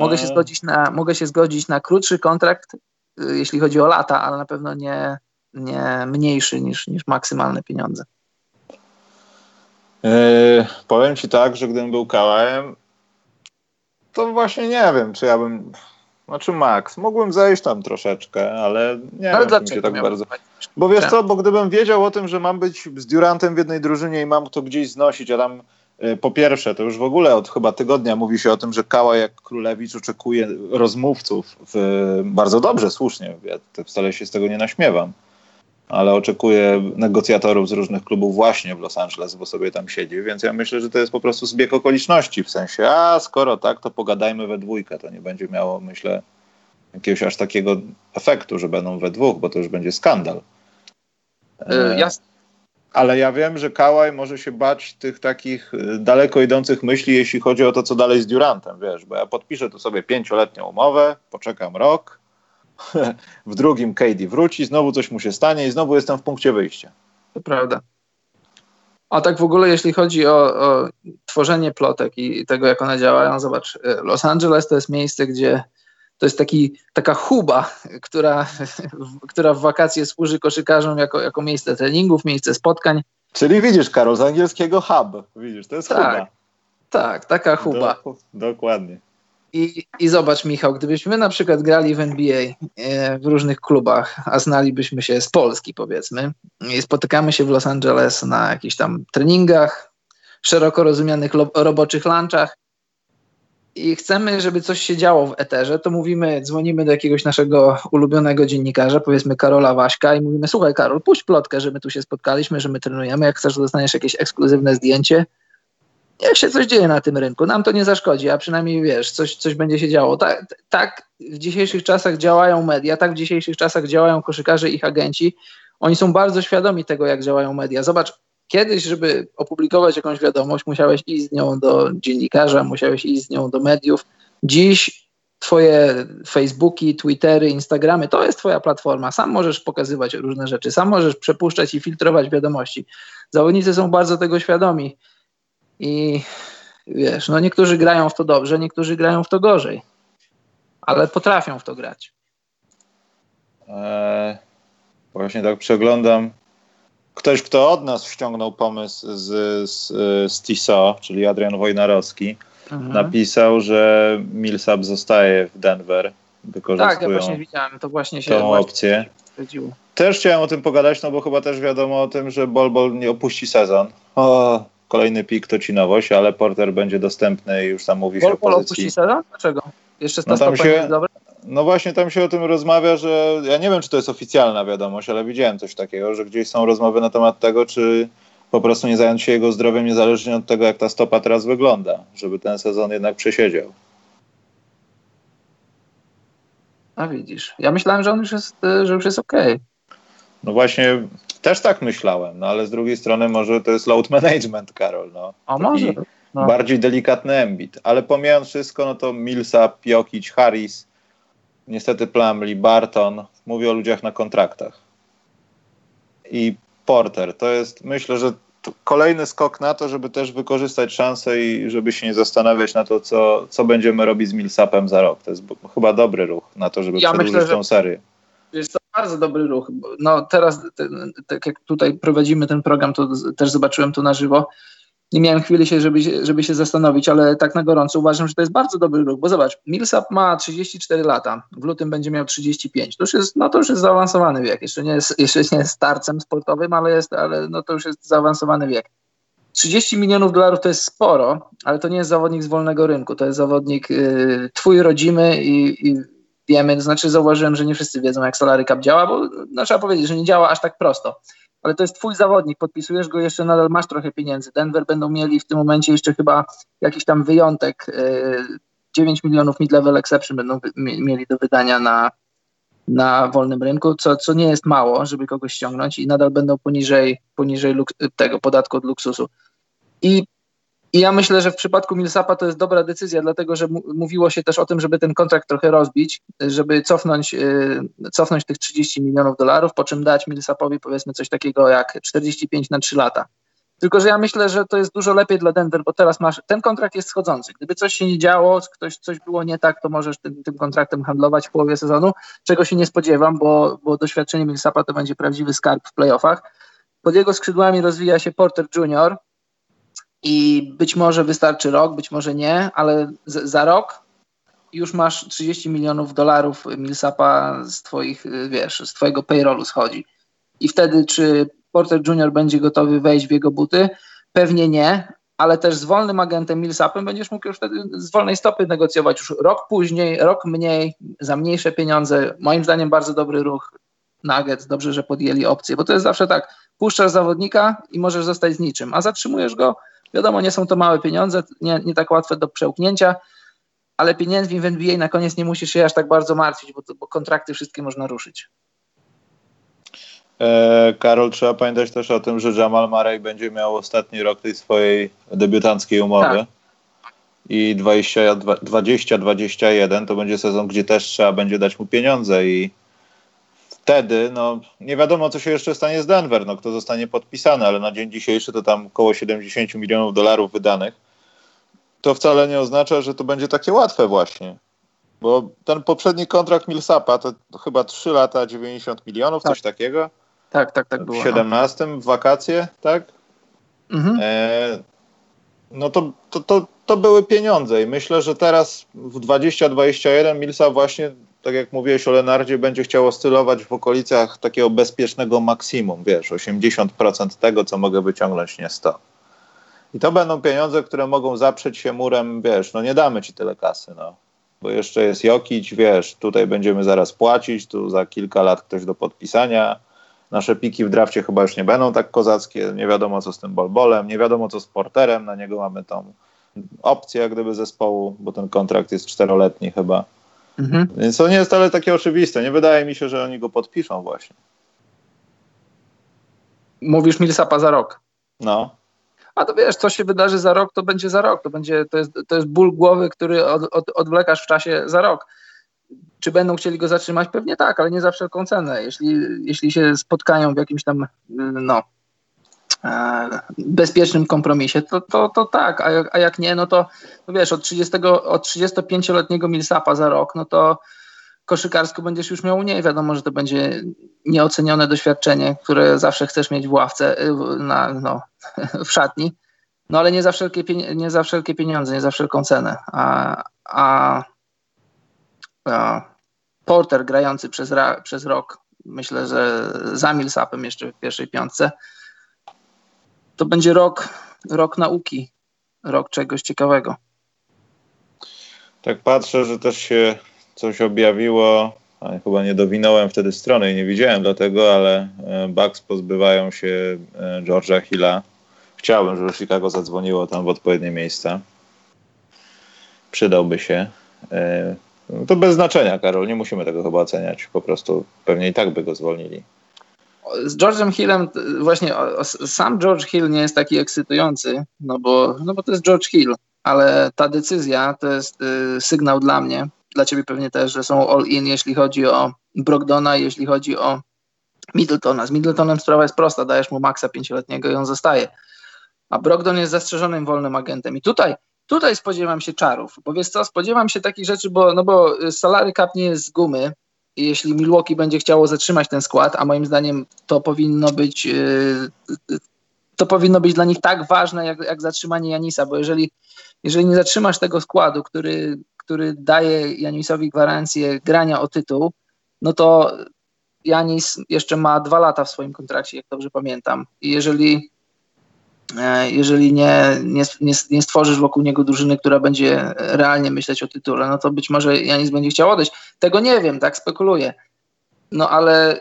B: Mogę się, zgodzić na, mogę się zgodzić na krótszy kontrakt, y, jeśli chodzi o lata, ale na pewno nie, nie mniejszy niż, niż maksymalne pieniądze.
A: Yy, powiem ci tak, że gdybym był kałajem, to właśnie nie wiem, czy ja bym. Znaczy Max, mógłbym zejść tam troszeczkę, ale nie ale wiem, się tak bardzo. Bo wiesz co, bo gdybym wiedział o tym, że mam być z Durantem w jednej drużynie i mam to gdzieś znosić, a tam y, po pierwsze, to już w ogóle od chyba tygodnia mówi się o tym, że Kała jak Królewicz oczekuje rozmówców. W, bardzo dobrze, słusznie. Ja wcale się z tego nie naśmiewam ale oczekuję negocjatorów z różnych klubów właśnie w Los Angeles, bo sobie tam siedzi, więc ja myślę, że to jest po prostu zbieg okoliczności, w sensie, a skoro tak, to pogadajmy we dwójkę, to nie będzie miało, myślę, jakiegoś aż takiego efektu, że będą we dwóch, bo to już będzie skandal.
B: Yy, jasne.
A: Ale ja wiem, że Kałaj może się bać tych takich y, daleko idących myśli, jeśli chodzi o to, co dalej z Durantem, wiesz, bo ja podpiszę tu sobie pięcioletnią umowę, poczekam rok, w drugim KD wróci, znowu coś mu się stanie i znowu jestem w punkcie wyjścia.
B: To prawda. A tak w ogóle, jeśli chodzi o, o, tworzenie plotek i tego, jak one działają, zobacz, y, Los Angeles to jest miejsce, gdzie to jest taki, taka huba, która, która w wakacje służy koszykarzom jako, jako miejsce treningów, miejsce spotkań.
A: Czyli widzisz, Karol, z angielskiego hub, widzisz, to jest tak, huba.
B: Tak, taka huba.
A: Do, dokładnie.
B: I, I zobacz, Michał, gdybyśmy na przykład grali w NBA e, w różnych klubach, a znalibyśmy się z Polski, powiedzmy, i spotykamy się w Los Angeles na jakichś tam treningach, szeroko rozumianych roboczych lunchach, i chcemy, żeby coś się działo w eterze, to mówimy, dzwonimy do jakiegoś naszego ulubionego dziennikarza, powiedzmy Karola Waśka i mówimy, słuchaj Karol, puść plotkę, że my tu się spotkaliśmy, że my trenujemy, jak chcesz, dostaniesz jakieś ekskluzywne zdjęcie. Jak się coś dzieje na tym rynku, nam to nie zaszkodzi, a przynajmniej wiesz, coś, coś będzie się działo. Tak, tak w dzisiejszych czasach działają media, tak w dzisiejszych czasach działają koszykarze i ich agenci. Oni są bardzo świadomi tego, jak działają media. Zobacz, Kiedyś, żeby opublikować jakąś wiadomość, musiałeś iść z nią do dziennikarza, musiałeś iść z nią do mediów. Dziś Twoje Facebooki, Twittery, Instagramy to jest Twoja platforma. Sam możesz pokazywać różne rzeczy, sam możesz przepuszczać i filtrować wiadomości. Zawodnicy są bardzo tego świadomi i wiesz, no niektórzy grają w to dobrze, niektórzy grają w to gorzej, ale potrafią w to grać.
A: Eee, właśnie tak przeglądam ktoś, kto od nas ściągnął pomysł z, z, z TISO, czyli Adrian Wojnarowski, mhm. napisał, że Millsap zostaje w Denver.
B: Tak, ja właśnie widziałem, to właśnie się
A: tą opcję. Też chciałem o tym pogadać, no bo chyba też wiadomo o tym, że Bol Bol nie opuści sezon. O, kolejny pik to ci nowość, ale Porter będzie dostępny i już tam mówi się o pozycji.
B: Dlaczego? Jeszcze no tam się,
A: no właśnie tam się o tym rozmawia, że ja nie wiem, czy to jest oficjalna wiadomość, ale widziałem coś takiego, że gdzieś są rozmowy na temat tego, czy po prostu nie zająć się jego zdrowiem niezależnie od tego, jak ta stopa teraz wygląda, żeby ten sezon jednak przesiedział.
B: A widzisz, ja myślałem, że on już jest, że już jest okej. Okay.
A: No właśnie, też tak myślałem, no ale z drugiej strony może to jest load management, Karol. No.
B: A może.
A: No. Bardziej delikatny embit, ale pomijając wszystko, no to Millsap, Jokic, Harris, niestety Plumlee, Barton, mówię o ludziach na kontraktach. I Porter, to jest myślę, że kolejny skok na to, żeby też wykorzystać szansę i żeby się nie zastanawiać na to, co, co będziemy robić z Millsapem za rok. To jest chyba dobry ruch na to, żeby ja przedłużyć myślę, tą serię.
B: Jest to bardzo dobry ruch. No teraz, tak jak tutaj prowadzimy ten program, to też zobaczyłem to na żywo nie miałem chwili się żeby, się, żeby się zastanowić, ale tak na gorąco uważam, że to jest bardzo dobry ruch, bo zobacz, Millsap ma 34 lata, w lutym będzie miał 35, to już jest, no to już jest zaawansowany wiek, jeszcze nie jest, jeszcze nie jest starcem sportowym, ale, jest, ale no to już jest zaawansowany wiek. 30 milionów dolarów to jest sporo, ale to nie jest zawodnik z wolnego rynku, to jest zawodnik y, twój rodzimy i, i wiemy, to znaczy zauważyłem, że nie wszyscy wiedzą jak Salary Cup działa, bo no, trzeba powiedzieć, że nie działa aż tak prosto ale to jest twój zawodnik, podpisujesz go jeszcze, nadal masz trochę pieniędzy. Denver będą mieli w tym momencie jeszcze chyba jakiś tam wyjątek, 9 e, milionów mid-level exception będą mieli do wydania na, na wolnym rynku, co, co nie jest mało, żeby kogoś ściągnąć i nadal będą poniżej, poniżej tego podatku od luksusu. I i ja myślę, że w przypadku Millsapa to jest dobra decyzja, dlatego że mówiło się też o tym, żeby ten kontrakt trochę rozbić, żeby cofnąć, y, cofnąć tych 30 milionów dolarów, po czym dać Millsapowi powiedzmy coś takiego jak 45 na 3 lata. Tylko, że ja myślę, że to jest dużo lepiej dla Denver, bo teraz masz, ten kontrakt jest schodzący. Gdyby coś się nie działo, ktoś, coś było nie tak, to możesz tym, tym kontraktem handlować w połowie sezonu, czego się nie spodziewam, bo, bo doświadczenie Millsapa to będzie prawdziwy skarb w playoffach. Pod jego skrzydłami rozwija się Porter Jr., i być może wystarczy rok, być może nie, ale z, za rok już masz 30 milionów dolarów Millsapa z twoich, wiesz, z twojego payrollu schodzi. I wtedy czy Porter Junior będzie gotowy wejść w jego buty? Pewnie nie, ale też z wolnym agentem Millsapem będziesz mógł już wtedy z wolnej stopy negocjować już rok później, rok mniej, za mniejsze pieniądze. Moim zdaniem bardzo dobry ruch Nuggets, dobrze, że podjęli opcję, bo to jest zawsze tak, puszczasz zawodnika i możesz zostać z niczym, a zatrzymujesz go, Wiadomo, nie są to małe pieniądze, nie, nie tak łatwe do przełknięcia, ale pieniędzmi w NBA na koniec nie musisz się aż tak bardzo martwić, bo, bo kontrakty wszystkie można ruszyć.
A: E, Karol, trzeba pamiętać też o tym, że Jamal Murray będzie miał ostatni rok tej swojej debiutanckiej umowy. Tak. I 20-21 to będzie sezon, gdzie też trzeba będzie dać mu pieniądze i wtedy, no nie wiadomo, co się jeszcze stanie z Denver, no kto zostanie podpisany, ale na dzień dzisiejszy to tam około 70 milionów dolarów wydanych. To wcale nie oznacza, że to będzie takie łatwe właśnie. Bo ten poprzedni kontrakt Millsapa to chyba 3 lata 90 milionów, tak. coś takiego.
B: Tak, tak, tak było.
A: W 17 no. w wakacje, tak? Mhm. E, no to, to, to, to były pieniądze i myślę, że teraz w 2021 Millsap właśnie tak jak mówiłeś o Lenardzie, będzie chciał oscylować w okolicach takiego bezpiecznego maksimum, wiesz, 80% tego, co mogę wyciągnąć, nie 100. I to będą pieniądze, które mogą zaprzeć się murem, wiesz, no nie damy ci tyle kasy, no. Bo jeszcze jest Jokić, wiesz, tutaj będziemy zaraz płacić, tu za kilka lat ktoś do podpisania. Nasze piki w drafcie chyba już nie będą tak kozackie, nie wiadomo co z tym bolbolem, nie wiadomo co z porterem, na niego mamy tą opcję jak gdyby zespołu, bo ten kontrakt jest czteroletni chyba. Mhm. Więc to nie jest ale takie oczywiste. Nie wydaje mi się, że oni go podpiszą właśnie.
B: Mówisz Millsapa za rok.
A: No.
B: A to wiesz, co się wydarzy za rok, to będzie za rok. To, będzie, to, jest, to jest ból głowy, który od, od, odwlekasz w czasie za rok. Czy będą chcieli go zatrzymać? Pewnie tak, ale nie za wszelką cenę. Jeśli, jeśli się spotkają w jakimś tam no, bezpiecznym kompromisie, to, to, to tak, a a jak nie, no to no wiesz, od, 30, od 35-letniego Millsapa za rok, no to koszykarsko będziesz już miał mniej. Wiadomo, że to będzie nieocenione doświadczenie, które zawsze chcesz mieć w ławce, y, na, no, w szatni. No ale nie za, wszelkie, nie za wszelkie pieniądze, nie za wszelką cenę. A, a, a Porter grający przez, ra, przez rok, myślę, że za Millsapem jeszcze w pierwszej piątce, to będzie rok, rok nauki, rok czegoś ciekawego.
A: Tak patrzę, że też się coś objawiło. Chyba nie dowinąłem wtedy strony i nie widziałem dlatego, ale e, Bucks pozbywają się e, George'a Hilla. Chciałbym, żeby Chicago zadzwoniło tam w odpowiednie miejsca. Przydałby się. E, no to bez znaczenia, Karol. Nie musimy tego chyba oceniać. Po prostu pewnie i tak by go zwolnili.
B: Z George'em Hillem, właśnie sam George Hill nie jest taki ekscytujący, no bo, no bo to jest George Hill, ale ta decyzja to jest y, sygnał dla mnie, dla ciebie pewnie też, że są all in, jeśli chodzi o Brogdona, jeśli chodzi o Middletona. Z Middletonem sprawa jest prosta, dajesz mu maksa pięcioletniego i on zostaje. A Brogdon jest zastrzeżonym wolnym agentem. I tutaj, tutaj spodziewam się czarów, bo wiesz co, spodziewam się takich rzeczy, bo, no bo salary cap nie jest z gumy, jeśli Milwaukee będzie chciało zatrzymać ten skład, a moim zdaniem to powinno być yy, to powinno być dla nich tak ważne, jak, jak zatrzymanie Janisa, bo jeżeli, jeżeli nie zatrzymasz tego składu, który który daje Janisowi gwarancję grania o tytuł, no to Janis jeszcze ma dwa lata w swoim kontrakcie, jak dobrze pamiętam. I jeżeli, e, jeżeli nie, nie, nie, nie stworzysz wokół niego drużyny, która będzie realnie myśleć o tytule, no to być może Janis będzie chciał odejść. Tego nie wiem, tak spekuluję. No ale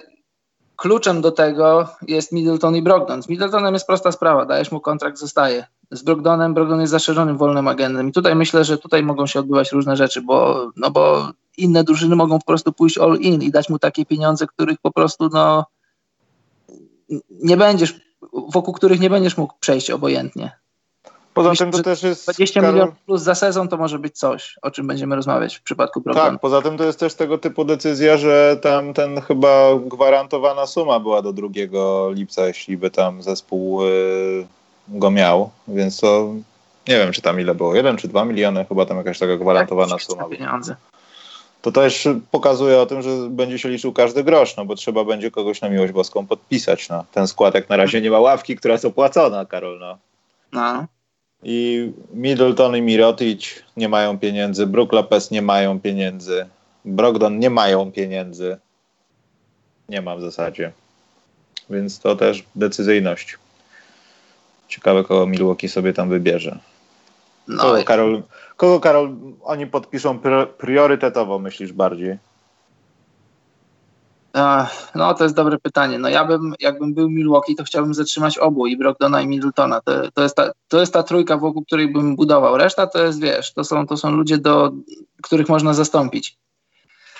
B: kluczem do tego jest Middleton i Brogdon. Z Middletonem jest prosta sprawa, dajesz mu kontrakt, zostaje z Brogdonem. Brogdon jest zaszerzonym wolnym agentem i tutaj myślę, że tutaj mogą się odbywać różne rzeczy, bo, no bo inne drużyny mogą po prostu pójść all in i dać mu takie pieniądze, których po prostu no nie będziesz, wokół których nie będziesz mógł przejść obojętnie.
A: Poza Myślę, tym to też jest...
B: 20 Karol... milionów plus za sezon to może być coś, o czym będziemy rozmawiać w przypadku Brogdona.
A: Tak, poza tym to jest też tego typu decyzja, że tam ten chyba gwarantowana suma była do 2 lipca, jeśli by tam zespół... Yy go miał, więc to nie wiem, czy tam ile było, jeden czy dwa miliony, chyba tam jakaś taka gwarantowana tak, suma.
B: Pieniądze.
A: To też pokazuje o tym, że będzie się liczył każdy grosz, no bo trzeba będzie kogoś na miłość boską podpisać. No. Ten składek na razie nie ma ławki, która jest opłacona, Karol. No.
B: no.
A: I Middleton i Mirotic nie mają pieniędzy, Brook Lopez nie mają pieniędzy, Brogdon nie mają pieniędzy. Nie ma w zasadzie. Więc to też decyzyjność. Ciekawe, kogo Milwaukee sobie tam wybierze. No kogo, i... Karol, kogo, Karol, oni podpiszą priorytetowo, myślisz bardziej?
B: No, to jest dobre pytanie. No ja bym, jakbym był Milwaukee, to chciałbym zatrzymać obu, i Brogdona, i Middletona. To, to, jest ta, to jest ta trójka, wokół której bym budował. Reszta to jest, wiesz, to są, to są ludzie, do których można zastąpić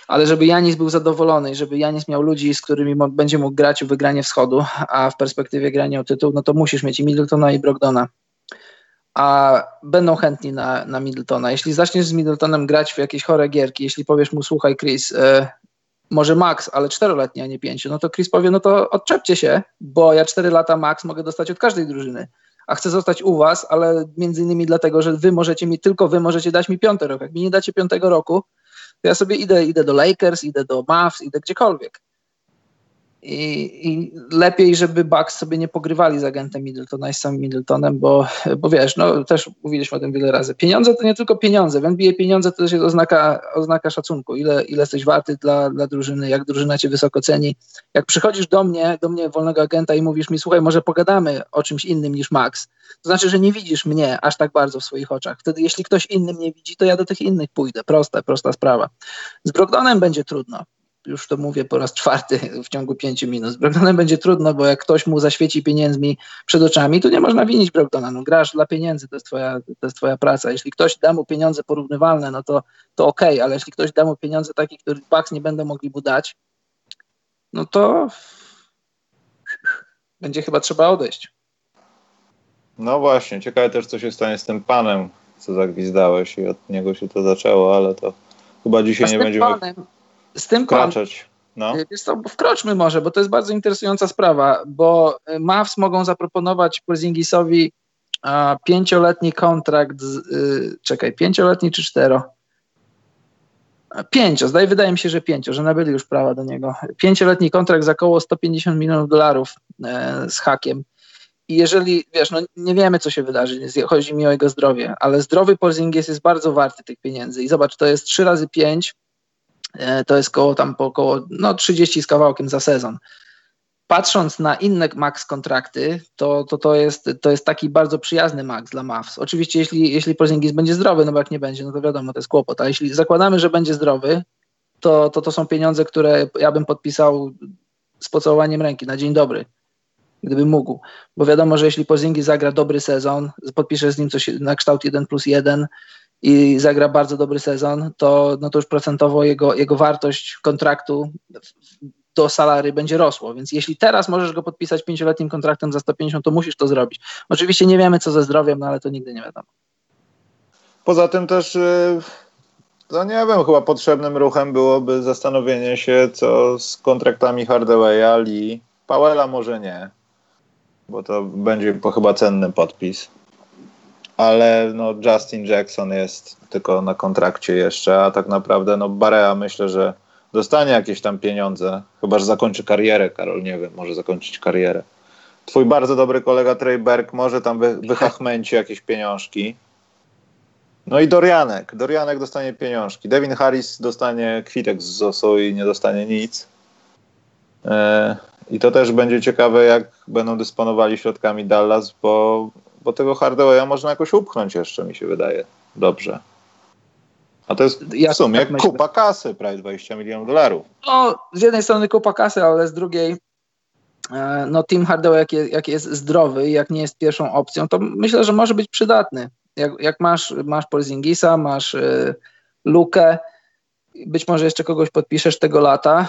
B: ale żeby Janis był zadowolony i żeby Janis miał ludzi, z którymi będzie mógł grać o wygranie wschodu, a w perspektywie grania o tytuł, no to musisz mieć i Middletona i Brogdona. A będą chętni na, na Middletona. Jeśli zaczniesz z Middletonem grać w jakieś chore gierki, jeśli powiesz mu, słuchaj Chris, y, może max, ale czteroletni, a nie pięciu, no to Chris powie, no to odczepcie się, bo ja cztery lata max mogę dostać od każdej drużyny a chcę zostać u was, ale między innymi dlatego, że wy możecie mi, tylko wy możecie dać mi piąty rok. Jak mi nie dacie piątego roku, to ja sobie idę, idę do Lakers, idę do Mavs, idę gdziekolwiek. I, I, lepiej, żeby Bucks sobie nie pogrywali z agentem Middletona i samym Middletonem, bo, bo wiesz, no też mówiliśmy o tym wiele razy. Pieniądze to nie tylko pieniądze. W NBA pieniądze to też jest oznaka, oznaka szacunku. Ile, ile jesteś warty dla, dla drużyny, jak drużyna cię wysoko ceni. Jak przychodzisz do mnie, do mnie wolnego agenta i mówisz mi, słuchaj, może pogadamy o czymś innym niż Max, to znaczy, że nie widzisz mnie aż tak bardzo w swoich oczach. Wtedy jeśli ktoś inny mnie widzi, to ja do tych innych pójdę. Prosta, prosta sprawa. Z Brogdonem będzie trudno już to mówię po raz czwarty w ciągu pięciu minut. Z Brogdonem będzie trudno, bo jak ktoś mu zaświeci pieniędzmi przed oczami, to nie można winić Brogdona. No, grasz dla pieniędzy, to jest, twoja, to jest twoja praca. Jeśli ktoś da mu pieniądze porównywalne, no to, to okej, okay, ale jeśli ktoś da mu pieniądze takie, których Bucks nie będą mogli mu dać, no to będzie chyba trzeba odejść.
A: No właśnie, ciekawe też, co się stanie z tym panem, co zagwizdałeś i od niego się to zaczęło, ale to chyba dzisiaj nie będziemy... Panem,
B: z tym
A: wkraczać. No.
B: Co, wkroczmy może, bo to jest bardzo interesująca sprawa, bo y, Mavs mogą zaproponować Porzingisowi a, pięcioletni kontrakt, z, y, czekaj, pięcioletni czy cztero? Pięcio, zdaje, wydaje mi się, że pięcio, że nabyli już prawa do niego. Pięcioletni kontrakt za około 150 milionów dolarów e, z hakiem. I jeżeli, wiesz, no nie wiemy, co się wydarzy, chodzi mi o jego zdrowie, ale zdrowy Porzingis jest bardzo warty tych pieniędzy. I zobacz, to jest 3 razy 5, E, to jest koło tam po około no, 30 z kawałkiem za sezon. Patrząc na inne max kontrakty, to, to, to, jest, to jest taki bardzo przyjazny max dla Mavs. Oczywiście, jeśli, jeśli Porzingis będzie zdrowy, no bo jak nie będzie, no to wiadomo, to jest kłopot. A jeśli zakładamy, że będzie zdrowy, to, to, to są pieniądze, które ja bym podpisał z pocałowaniem ręki na dzień dobry, gdyby mógł. Bo wiadomo, że jeśli Porzingis zagra dobry sezon, podpiszesz z nim coś na kształt 1 plus 1, i zagra bardzo dobry sezon, to, no to już procentowo jego, jego wartość kontraktu do salary będzie rosło. Więc jeśli teraz możesz go podpisać pięcioletnim kontraktem za 150, to musisz to zrobić. Oczywiście nie wiemy, co ze zdrowiem, no ale to nigdy nie wiadomo.
A: Poza tym też, y, to nie wiem, chyba potrzebnym ruchem byłoby zastanowienie się, co z kontraktami Hardawaya, Lee, Powella może nie, bo to będzie chyba cenny podpis ale no Justin Jackson jest tylko na kontrakcie jeszcze, a tak naprawdę no Barea myślę, że dostanie jakieś tam pieniądze, chyba że zakończy karierę, Karol, nie wiem, może zakończyć karierę. Twój bardzo dobry kolega Trey Berg może tam wy, wychachmęci jakieś pieniążki. No i Dorianek. Dorianek dostanie pieniążki. Devin Harris dostanie kwitek z ZOSO i nie dostanie nic. E, I to też będzie ciekawe, jak będą dysponowali środkami Dallas, bo bo tego Hardawaya można jakoś upchnąć jeszcze, mi się wydaje. Dobrze. A to jest ja w sumie tak kupa kasy, prawie 20 milionów dolarów.
B: No, z jednej strony kupa kasy, ale z drugiej e, no Tim Hardaway jak, jest, jak jest zdrowy jak nie jest pierwszą opcją, to myślę, że może być przydatny. Jak, jak masz, masz Porzingisa, masz y, Lukę, być może jeszcze kogoś podpiszesz tego lata,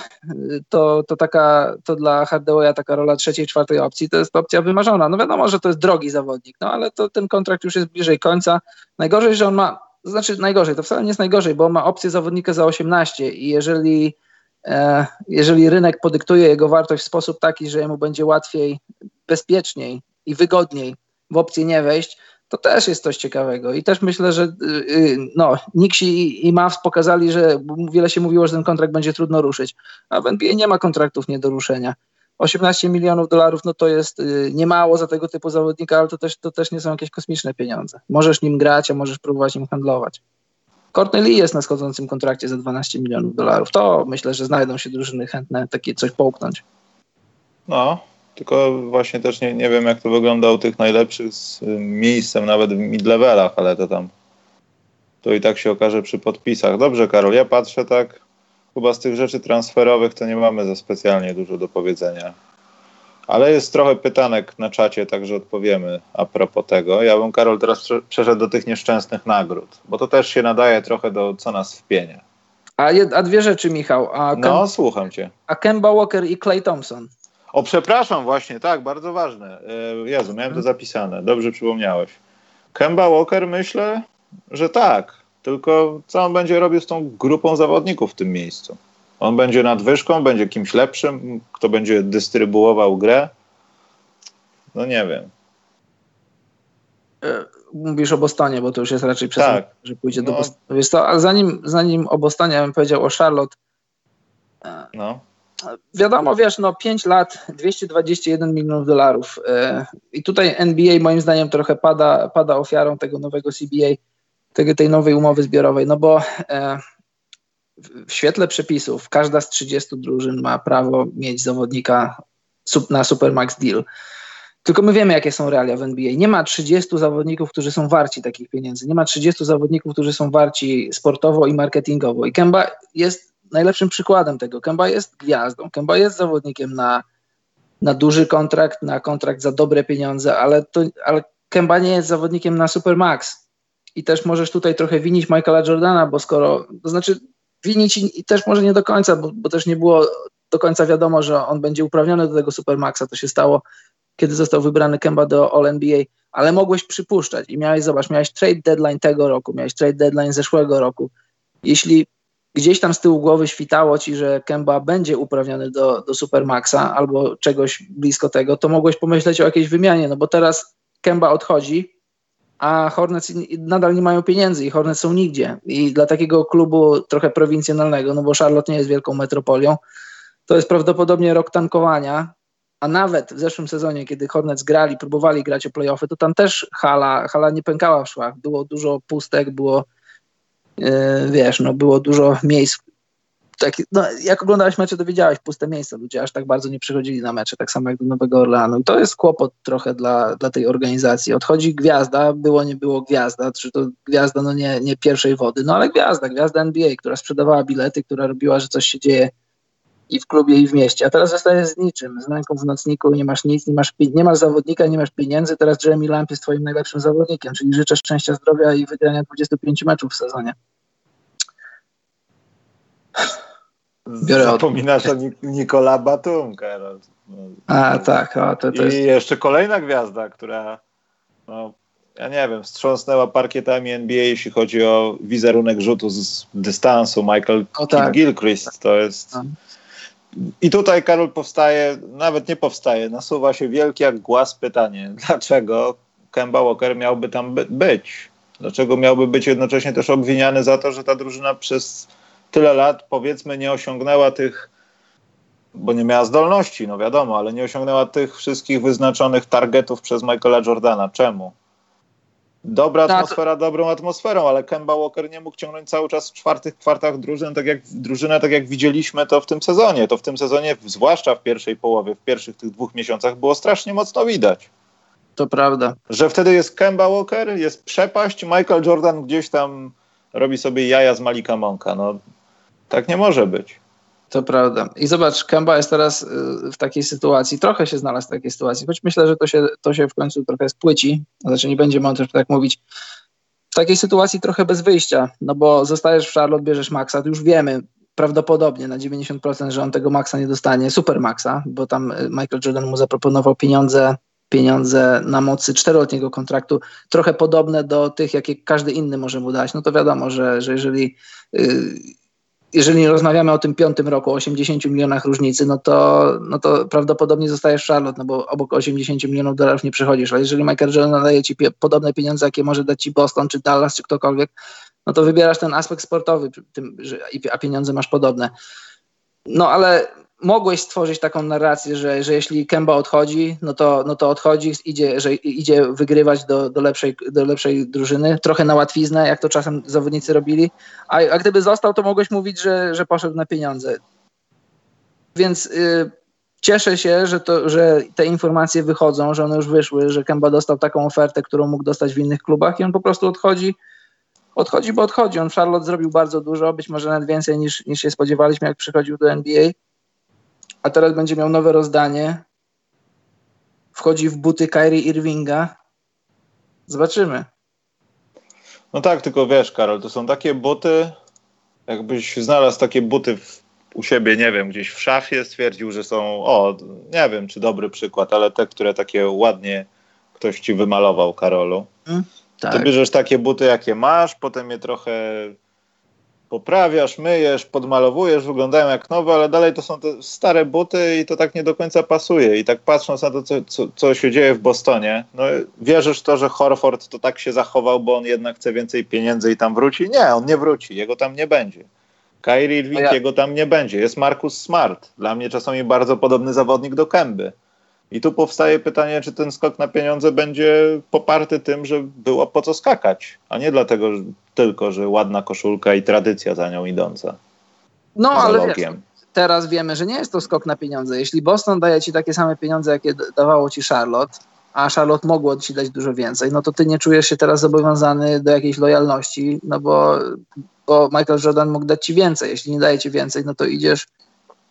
B: to, to, taka, to dla Hardawaya taka rola trzeciej, czwartej opcji to jest opcja wymarzona. No wiadomo, że to jest drogi zawodnik, no ale to ten kontrakt już jest bliżej końca. Najgorzej, że on ma, znaczy najgorzej, to wcale nie jest najgorzej, bo on ma opcję zawodnika za 18 i jeżeli, e, jeżeli rynek podyktuje jego wartość w sposób taki, że mu będzie łatwiej, bezpieczniej i wygodniej w opcję nie wejść, to też jest coś ciekawego. I też myślę, że y, y, no, Nixi i Mavs pokazali, że wiele się mówiło, że ten kontrakt będzie trudno ruszyć, a w NBA nie ma kontraktów nie do ruszenia. 18 milionów dolarów, no to jest y, niemało za tego typu zawodnika, ale to też, to też nie są jakieś kosmiczne pieniądze. Możesz nim grać, a możesz próbować nim handlować. Courtney Lee jest na schodzącym kontrakcie za 12 milionów dolarów. To myślę, że znajdą się drużyny chętne takie coś połknąć.
A: No, tylko właśnie też nie, nie wiem, jak to wygląda u tych najlepszych z y, miejscem, nawet w mid-levelach, ale to tam to i tak się okaże przy podpisach. Dobrze, Karol, ja patrzę tak, chyba z tych rzeczy transferowych to nie mamy za specjalnie dużo do powiedzenia. Ale jest trochę pytanek na czacie, także odpowiemy a propos tego. Ja bym, Karol, teraz przeszedł do tych nieszczęsnych nagród, bo to też się nadaje trochę do co nas wpienie.
B: A, jed, a dwie rzeczy, Michał. A
A: no, słucham cię.
B: A Kemba Walker i Clay Thompson.
A: O, przepraszam, właśnie, tak, bardzo ważne. E, Jezu, miałem to zapisane. Dobrze przypomniałeś. Kemba Walker myślę, że tak. Tylko co on będzie robił z tą grupą zawodników w tym miejscu? On będzie nadwyżką, będzie kimś lepszym, kto będzie dystrybuował grę? No nie wiem.
B: E, mówisz o Bostonie, bo to już jest raczej przesąd, tak. że pójdzie no. do Bostonu. Wiesz co, a zanim, zanim o Bostonie, ja bym powiedział o Charlotte.
A: No
B: wiadomo, wiesz, no 5 lat, 221 milionów dolarów. E, I tutaj NBA moim zdaniem trochę pada, pada ofiarą tego nowego CBA, tego, tej nowej umowy zbiorowej, no bo e, w świetle przepisów każda z 30 drużyn ma prawo mieć zawodnika na Supermax Deal. Tylko my wiemy, jakie są realia w NBA. Nie ma 30 zawodników, którzy są warci takich pieniędzy. Nie ma 30 zawodników, którzy są warci sportowo i marketingowo. I Kemba jest najlepszym przykładem tego. Kemba jest gwiazdą. Kemba jest zawodnikiem na, na duży kontrakt, na kontrakt za dobre pieniądze, ale, to, ale Kemba nie jest zawodnikiem na Supermax. I też możesz tutaj trochę winić Michaela Jordana, bo skoro, to znaczy winić i też może nie do końca, bo, bo też nie było do końca wiadomo, że on będzie uprawniony do tego Supermaxa. To się stało, kiedy został wybrany Kemba do All-NBA, ale mogłeś przypuszczać i miałeś, zobacz, miałeś trade deadline tego roku, miałeś trade deadline zeszłego roku. Jeśli gdzieś tam z tyłu głowy świtało ci, że Kemba będzie uprawniony do, do Supermaxa albo czegoś blisko tego, to mogłeś pomyśleć o jakiejś wymianie, no bo teraz Kemba odchodzi, a Hornets nadal nie mają pieniędzy i Hornets są nigdzie. I dla takiego klubu trochę prowincjonalnego, no bo Charlotte nie jest wielką metropolią, to jest prawdopodobnie rok tankowania, a nawet w zeszłym sezonie, kiedy Hornets grali, próbowali grać o playoffy, to tam też hala, hala nie pękała w szwach. Było dużo pustek, było wiesz, no było dużo miejsc. Tak, no, jak oglądałeś mecze, to widziałeś puste miejsca. Ludzie aż tak bardzo nie przychodzili na mecze, tak samo jak do Nowego Orleanu. I to jest kłopot trochę dla, dla tej organizacji. Odchodzi gwiazda, było, nie było gwiazda, czy to gwiazda, no nie, nie pierwszej wody, no ale gwiazda, gwiazda NBA, która sprzedawała bilety, która robiła, że coś się dzieje i w klubie, i w mieście. A teraz zostajesz z niczym, z ręką w nocniku, nie masz nic, nie masz, nie masz zawodnika, nie masz pieniędzy. Teraz Jeremy Lamp jest twoim najlepszym zawodnikiem, czyli życzę szczęścia, zdrowia i wygrania 25 meczów w sezonie.
A: Biorę Zapominasz od... o Nikola Batum, Karol.
B: No, A, tak. O, to, to
A: I jest... jeszcze kolejna gwiazda, która no, ja nie wiem, wstrząsnęła parkietami NBA, jeśli chodzi o wizerunek rzutu z dystansu. Michael o, tak. Gilchrist to jest... Tak. I tutaj, Karol, powstaje, nawet nie powstaje, nasuwa się wielki jak głaz pytanie, dlaczego Kemba Walker miałby tam by być? Dlaczego miałby być jednocześnie też obwiniany za to, że ta drużyna przez tyle lat, powiedzmy, nie osiągnęła tych, bo nie miała zdolności, no wiadomo, ale nie osiągnęła tych wszystkich wyznaczonych targetów przez Michaela Jordana. Czemu? Dobra tak. atmosfera dobrą atmosferą, ale Kemba Walker nie mógł ciągnąć cały czas w czwartych kwartach drużyn, tak jak, drużynę, tak jak widzieliśmy to w tym sezonie. To w tym sezonie, zwłaszcza w pierwszej połowie, w pierwszych tych dwóch miesiącach było strasznie mocno widać.
B: To prawda.
A: Że wtedy jest Kemba Walker, jest przepaść, Michael Jordan gdzieś tam robi sobie jaja z Malika Monka. No, tak nie może być.
B: To prawda. I zobacz, Kemba jest teraz y, w takiej sytuacji, trochę się znalazł w takiej sytuacji, choć myślę, że to się, to się w końcu trochę spłyci, znaczy nie będzie mądrze tak mówić, w takiej sytuacji trochę bez wyjścia, no bo zostajesz w Charlotte, bierzesz Maxa, to już wiemy prawdopodobnie na 90%, że on tego Maxa nie dostanie, super Maxa, bo tam y, Michael Jordan mu zaproponował pieniądze pieniądze na mocy czteroletniego kontraktu, trochę podobne do tych, jakie każdy inny może mu dać, no to wiadomo, że, że jeżeli yy, jeżeli rozmawiamy o tym piątym roku, o 80 milionach różnicy, no to, no to prawdopodobnie zostajesz Charlotte, no bo obok 80 milionów dolarów nie przychodzisz. Ale jeżeli Michael Jordan daje ci podobne pieniądze, jakie może dać ci Boston, czy Dallas, czy ktokolwiek, no to wybierasz ten aspekt sportowy, tym, że, a pieniądze masz podobne. No ale mogłeś stworzyć taką narrację, że, że jeśli Kemba odchodzi, no to, no to odchodzi, idzie, że idzie wygrywać do, do, lepszej, do lepszej drużyny, trochę na łatwiznę, jak to czasem zawodnicy robili, a, a gdyby został, to mogłeś mówić, że, że poszedł na pieniądze. Więc y, cieszę się, że, to, że te informacje wychodzą, że one już wyszły, że Kemba dostał taką ofertę, którą mógł dostać w innych klubach i on po prostu odchodzi odchodzi, bo odchodzi. On w Charlotte zrobił bardzo dużo, być może nawet więcej niż, niż się spodziewaliśmy, jak przychodził do NBA a teraz będzie miał nowe rozdanie. Wchodzi w buty Kyrie Irvinga. Zobaczymy.
A: No tak, tylko wiesz, Karol, to są takie buty, jakbyś znalazł takie buty w, u siebie, nie wiem, gdzieś w szafie, stwierdził, że są, o, nie wiem, czy dobry przykład, ale te, które takie ładnie ktoś ci wymalował, Karolu. Hmm, tak. To bierzesz takie buty, jakie masz, potem je trochę poprawiasz, myjesz, podmalowujesz, wyglądają jak nowe, ale dalej to są te stare buty i to tak nie do końca pasuje. I tak patrząc na to, co, co, co się dzieje w Bostonie, no wierzysz w to, że Horford to tak się zachował, bo on jednak chce więcej pieniędzy i tam wróci? Nie, on nie wróci, jego tam nie będzie. Kyrie Irvingiego tam nie będzie. Jest Marcus Smart. Dla mnie czasami bardzo podobny zawodnik do Kęby. I tu powstaje pytanie, czy ten skok na pieniądze będzie poparty tym, że było po co skakać, a nie dlatego że, tylko, że ładna koszulka i tradycja za nią idąca.
B: No, ale wiesz, teraz wiemy, że nie jest to skok na pieniądze. Jeśli Boston daje ci takie same pieniądze, jakie dawało ci Charlotte, a Charlotte mogło ci dać dużo więcej, no to ty nie czujesz się teraz zobowiązany do jakiejś lojalności, no bo, bo Michael Jordan mógł dać ci więcej. Jeśli nie daje ci więcej, no to idziesz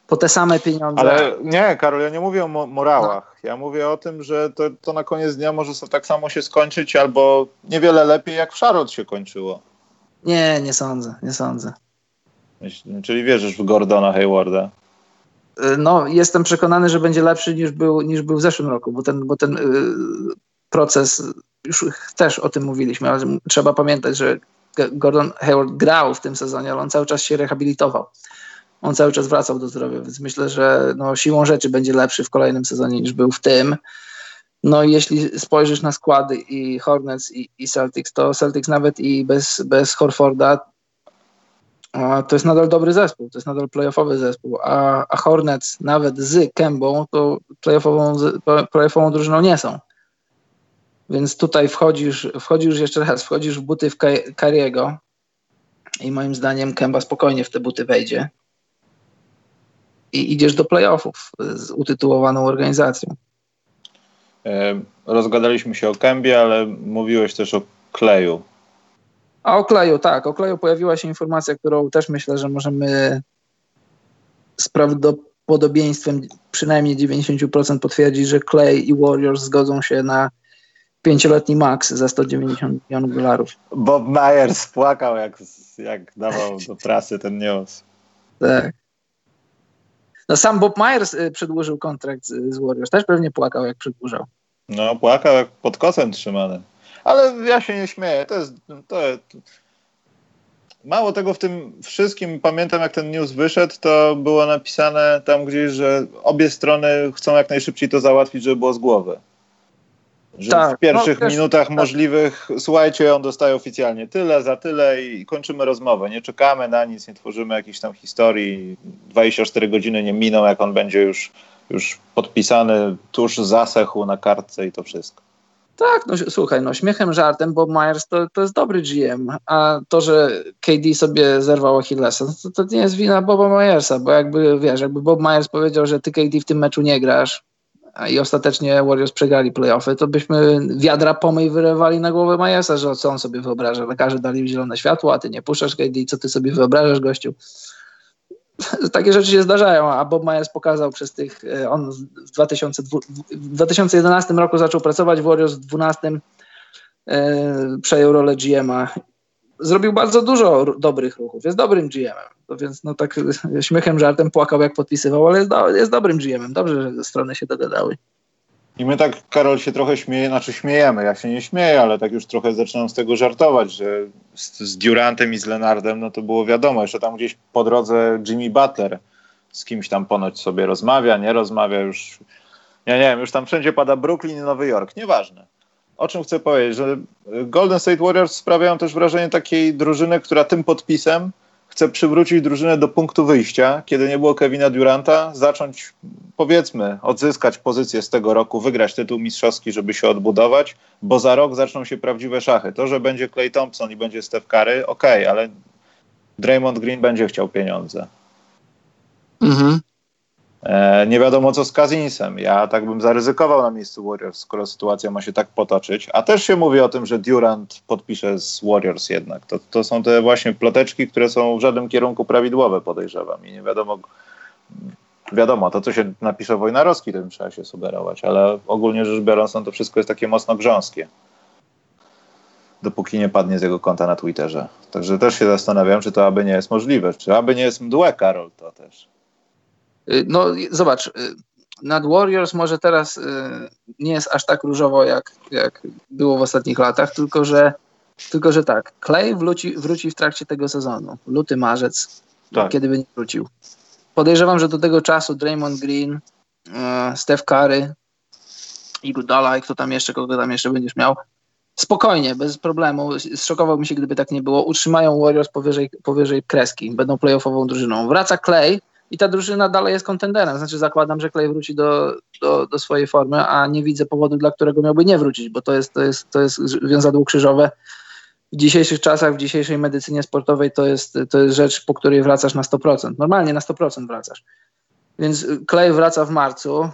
B: po te same pieniądze.
A: Ale nie, Karol, ja nie mówię o mo morałach. No. Ja mówię o tym, że to, to na koniec dnia może tak samo się skończyć, albo niewiele lepiej, jak w Charlotte się kończyło.
B: Nie, nie sądzę, nie sądzę.
A: Czyli wierzysz w Gordona Haywarda?
B: Y, no, jestem przekonany, że będzie lepszy niż był, niż był w zeszłym roku, bo ten, bo ten yy, proces, już też o tym mówiliśmy, ale trzeba pamiętać, że Gordon Hayward grał w tym sezonie, ale on cały czas się rehabilitował. On cały czas wracał do zdrowia, więc myślę, że no, siłą rzeczy będzie lepszy w kolejnym sezonie niż był w tym. No jeśli spojrzysz na składy i Hornets i, i Celtics, to Celtics nawet i bez, bez Horforda to jest nadal dobry zespół, to jest nadal playoffowy zespół, a, a Hornets nawet z Kembą to playoffową, playoffową drużyną nie są. Więc tutaj wchodzisz, wchodzisz jeszcze raz, wchodzisz w buty w Kariego i moim zdaniem Kemba spokojnie w te buty wejdzie i idziesz do playoffów z utytułowaną organizacją.
A: Rozgadaliśmy się o Kębie, ale mówiłeś też o Kleju.
B: A o Kleju, tak. O Kleju pojawiła się informacja, którą też myślę, że możemy z prawdopodobieństwem przynajmniej 90% potwierdzić, że Clay i Warriors zgodzą się na pięcioletni max za 190 milionów dolarów.
A: Bob Myers płakał, jak, jak dawał do prasy ten news.
B: Tak. No sam Bob Myers y, przedłużył kontrakt z, Warriors. Też pewnie płakał, jak przedłużał.
A: No, płakał jak pod kosem trzymany. Ale ja się nie śmieję. To jest. To, mało tego w tym wszystkim, pamiętam jak ten news wyszedł, to było napisane tam gdzieś, że obie strony chcą jak najszybciej to załatwić, żeby było z głowy. Że tak, w pierwszych no, minutach tak. możliwych, słuchajcie, on dostaje oficjalnie tyle za tyle i kończymy rozmowę. Nie czekamy na nic, nie tworzymy jakichś tam historii. 24 godziny nie miną, jak on będzie już, już podpisany, tuż zasechł na kartce i to wszystko.
B: Tak, no słuchaj, no śmiechem, żartem Bob Myers to, to jest dobry GM, a to, że KD sobie zerwał Achillesa, to, to nie jest wina Boba Myersa, bo jakby, wiesz, jakby Bob Myers powiedział, że ty KD w tym meczu nie grasz, i ostatecznie Warriors przegrali playoffy, to byśmy wiadra pomyj wyrywali na głowę Majesa, że co on sobie wyobraża. Lekarze dali zielone światło, a ty nie puszczasz KD, co ty sobie wyobrażasz, gościu? Takie rzeczy się zdarzają, a Bob Myers pokazał przez tych, e, on w, 2002, w 2011 roku zaczął pracować w Warriors, w 2012 e, przejął rolę GM-a zrobił bardzo dużo dobrych ruchów. Jest dobrym GM-em. To więc no tak śmiechem, żartem płakał jak podpisywał, ale jest, do, jest dobrym GM-em. Dobrze, że strony się dogadały.
A: I my tak, Karol, się trochę śmieje, znaczy śmiejemy, ja się nie śmieję, ale tak już trochę zaczynam z tego żartować, że z, z Durantem i z Lenardem, no to było wiadomo, jeszcze tam gdzieś po drodze Jimmy Butler z kimś tam ponoć sobie rozmawia, nie rozmawia już, ja nie wiem, już tam wszędzie pada Brooklyn i Nowy Jork, nieważne o czym chcę powiedzieć, że Golden State Warriors sprawiają też wrażenie takiej drużyny, która tym podpisem chce przywrócić drużynę do punktu wyjścia, kiedy nie było Kevina Duranta, zacząć, powiedzmy, odzyskać pozycję z tego roku, wygrać tytuł mistrzowski, żeby się odbudować, bo za rok zaczną się prawdziwe szachy. To, że będzie Clay Thompson i będzie Steph Curry, okej, okay, ale Draymond Green będzie chciał pieniądze. Mhm. E, nie wiadomo co z Kazinsem. Ja tak bym zaryzykował na miejscu Warriors, skoro sytuacja ma się tak potoczyć. A też się mówi o tym, że Durant podpisze z Warriors jednak. To, to są te właśnie ploteczki, które są w żadnym kierunku prawidłowe, podejrzewam. I nie wiadomo, wiadomo, to co się napisze Wojnarowski, tym trzeba się sugerować, ale ogólnie rzecz biorąc, no to wszystko jest takie mocno grząskie. Dopóki nie padnie z jego konta na Twitterze. Także też się zastanawiam, czy to aby nie jest możliwe. Czy aby nie jest mdłe, Karol, to też.
B: Y, no zobacz, y, nad Warriors może teraz y, nie jest aż tak różowo, jak, jak było w ostatnich latach, tylko że, tylko że tak, Clay wróci, wróci w trakcie tego sezonu, luty, marzec, tak. kiedy by nie wrócił. Podejrzewam, że do tego czasu Draymond Green, Steph Curry, Igudala i kto tam jeszcze, kogo tam jeszcze będziesz miał, spokojnie, bez problemu. Zszokowałbym się, gdyby tak nie było. Utrzymają Warriors powyżej, powyżej kreski. Będą playoffową drużyną. Wraca Clay i ta drużyna dalej jest kontenderem. Znaczy zakładam, że Clay wróci do, do, do swojej formy, a nie widzę powodu, dla którego miałby nie wrócić, bo to jest, to jest, to jest wiązadło krzyżowe. W dzisiejszych czasach, w dzisiejszej medycynie sportowej to jest, to jest rzecz, po której wracasz na 100%. Normalnie na 100% wracasz. Więc Clay wraca w marcu,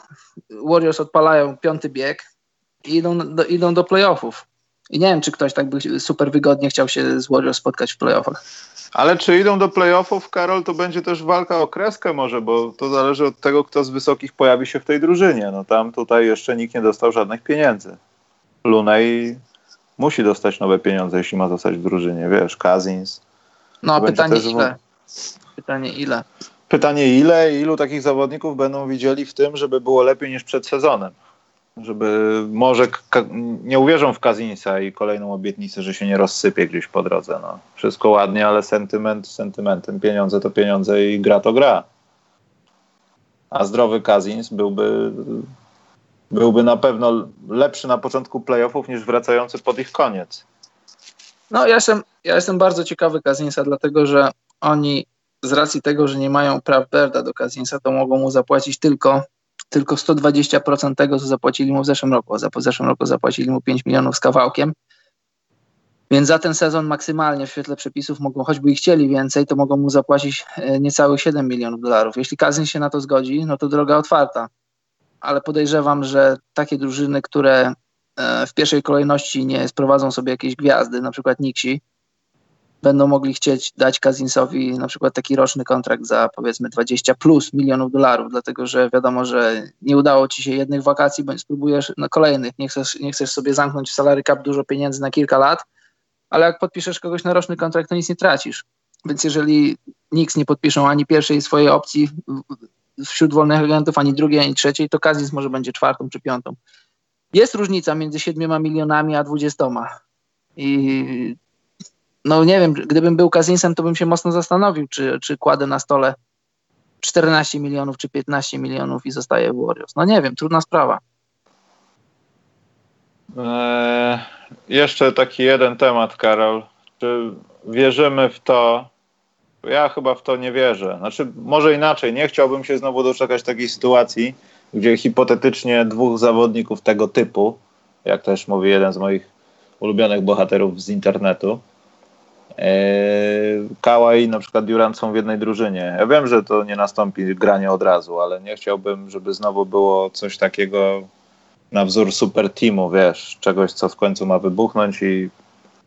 B: Warriors odpalają piąty bieg i idą do, idą do playoffów. I nie wiem, czy ktoś tak by super wygodnie chciał się z Warriors spotkać w playoffach.
A: Ale czy idą do playoffów, Karol, to będzie też walka o kreskę może, bo to zależy od tego, kto z wysokich pojawi się w tej drużynie. No tam tutaj jeszcze nikt nie dostał żadnych pieniędzy. Lunej musi dostać nowe pieniądze, jeśli ma zostać w drużynie, wiesz, Kazins.
B: No, pytanie ile? Pytanie ile?
A: Pytanie ile i ilu takich zawodników będą widzieli w tym, żeby było lepiej niż przed sezonem żeby może nie uwierzą w Kazinsa i kolejną obietnicę, że się nie rozsypie gdzieś po drodze. No. Wszystko ładnie, ale sentyment sentymentem. Pieniądze to pieniądze i gra to gra. A zdrowy Kazins byłby, byłby na pewno lepszy na początku playoffów niż wracający pod ich koniec.
B: No ja jestem, ja jestem bardzo ciekawy Kazinsa, dlatego że oni z racji tego, że nie mają praw Berda do Kazinsa, to mogą mu zapłacić tylko tylko 120% tego, co zapłacili mu w zeszłym roku. W zeszłym roku zapłacili mu 5 milionów z kawałkiem. Więc za ten sezon maksymalnie w świetle przepisów mogą, choćby i chcieli więcej, to mogą mu zapłacić e, niecałych 7 milionów dolarów. Jeśli Kazyn się na to zgodzi, no to droga otwarta. Ale podejrzewam, że takie drużyny, które e, w pierwszej kolejności nie sprowadzą sobie jakieś gwiazdy, na przykład Nixi, będą mogli chcieć dać Kazinsowi na przykład taki roczny kontrakt za powiedzmy 20 plus milionów dolarów, dlatego że wiadomo, że nie udało ci się jednych wakacji, bądź spróbujesz na kolejnych, nie chcesz, nie chcesz sobie zamknąć w salary cap dużo pieniędzy na kilka lat, ale jak podpiszesz kogoś na roczny kontrakt, to nic nie tracisz. Więc jeżeli nikt nie podpiszą ani pierwszej swojej opcji wśród wolnych agentów, ani drugiej, ani trzeciej, to Kazins może będzie czwartą czy piątą. Jest różnica między 7 milionami a 20. I no nie wiem, gdybym był Kazinsem, to bym się mocno zastanowił, czy, czy kładę na stole 14 milionów czy 15 milionów i zostaje w Warriors. No nie wiem, trudna sprawa.
A: Eee, jeszcze taki jeden temat, Karol. Czy wierzymy w to? Ja chyba w to nie wierzę. Znaczy, może inaczej, nie chciałbym się znowu doczekać takiej sytuacji, gdzie hipotetycznie dwóch zawodników tego typu, jak też mówi jeden z moich ulubionych bohaterów z internetu, Eee, Kałaj i na przykład Durant są w jednej drużynie. Ja wiem, że to nie nastąpi granie od razu, ale nie chciałbym, żeby znowu było coś takiego na wzór super teamu, wiesz, czegoś, co w końcu ma wybuchnąć i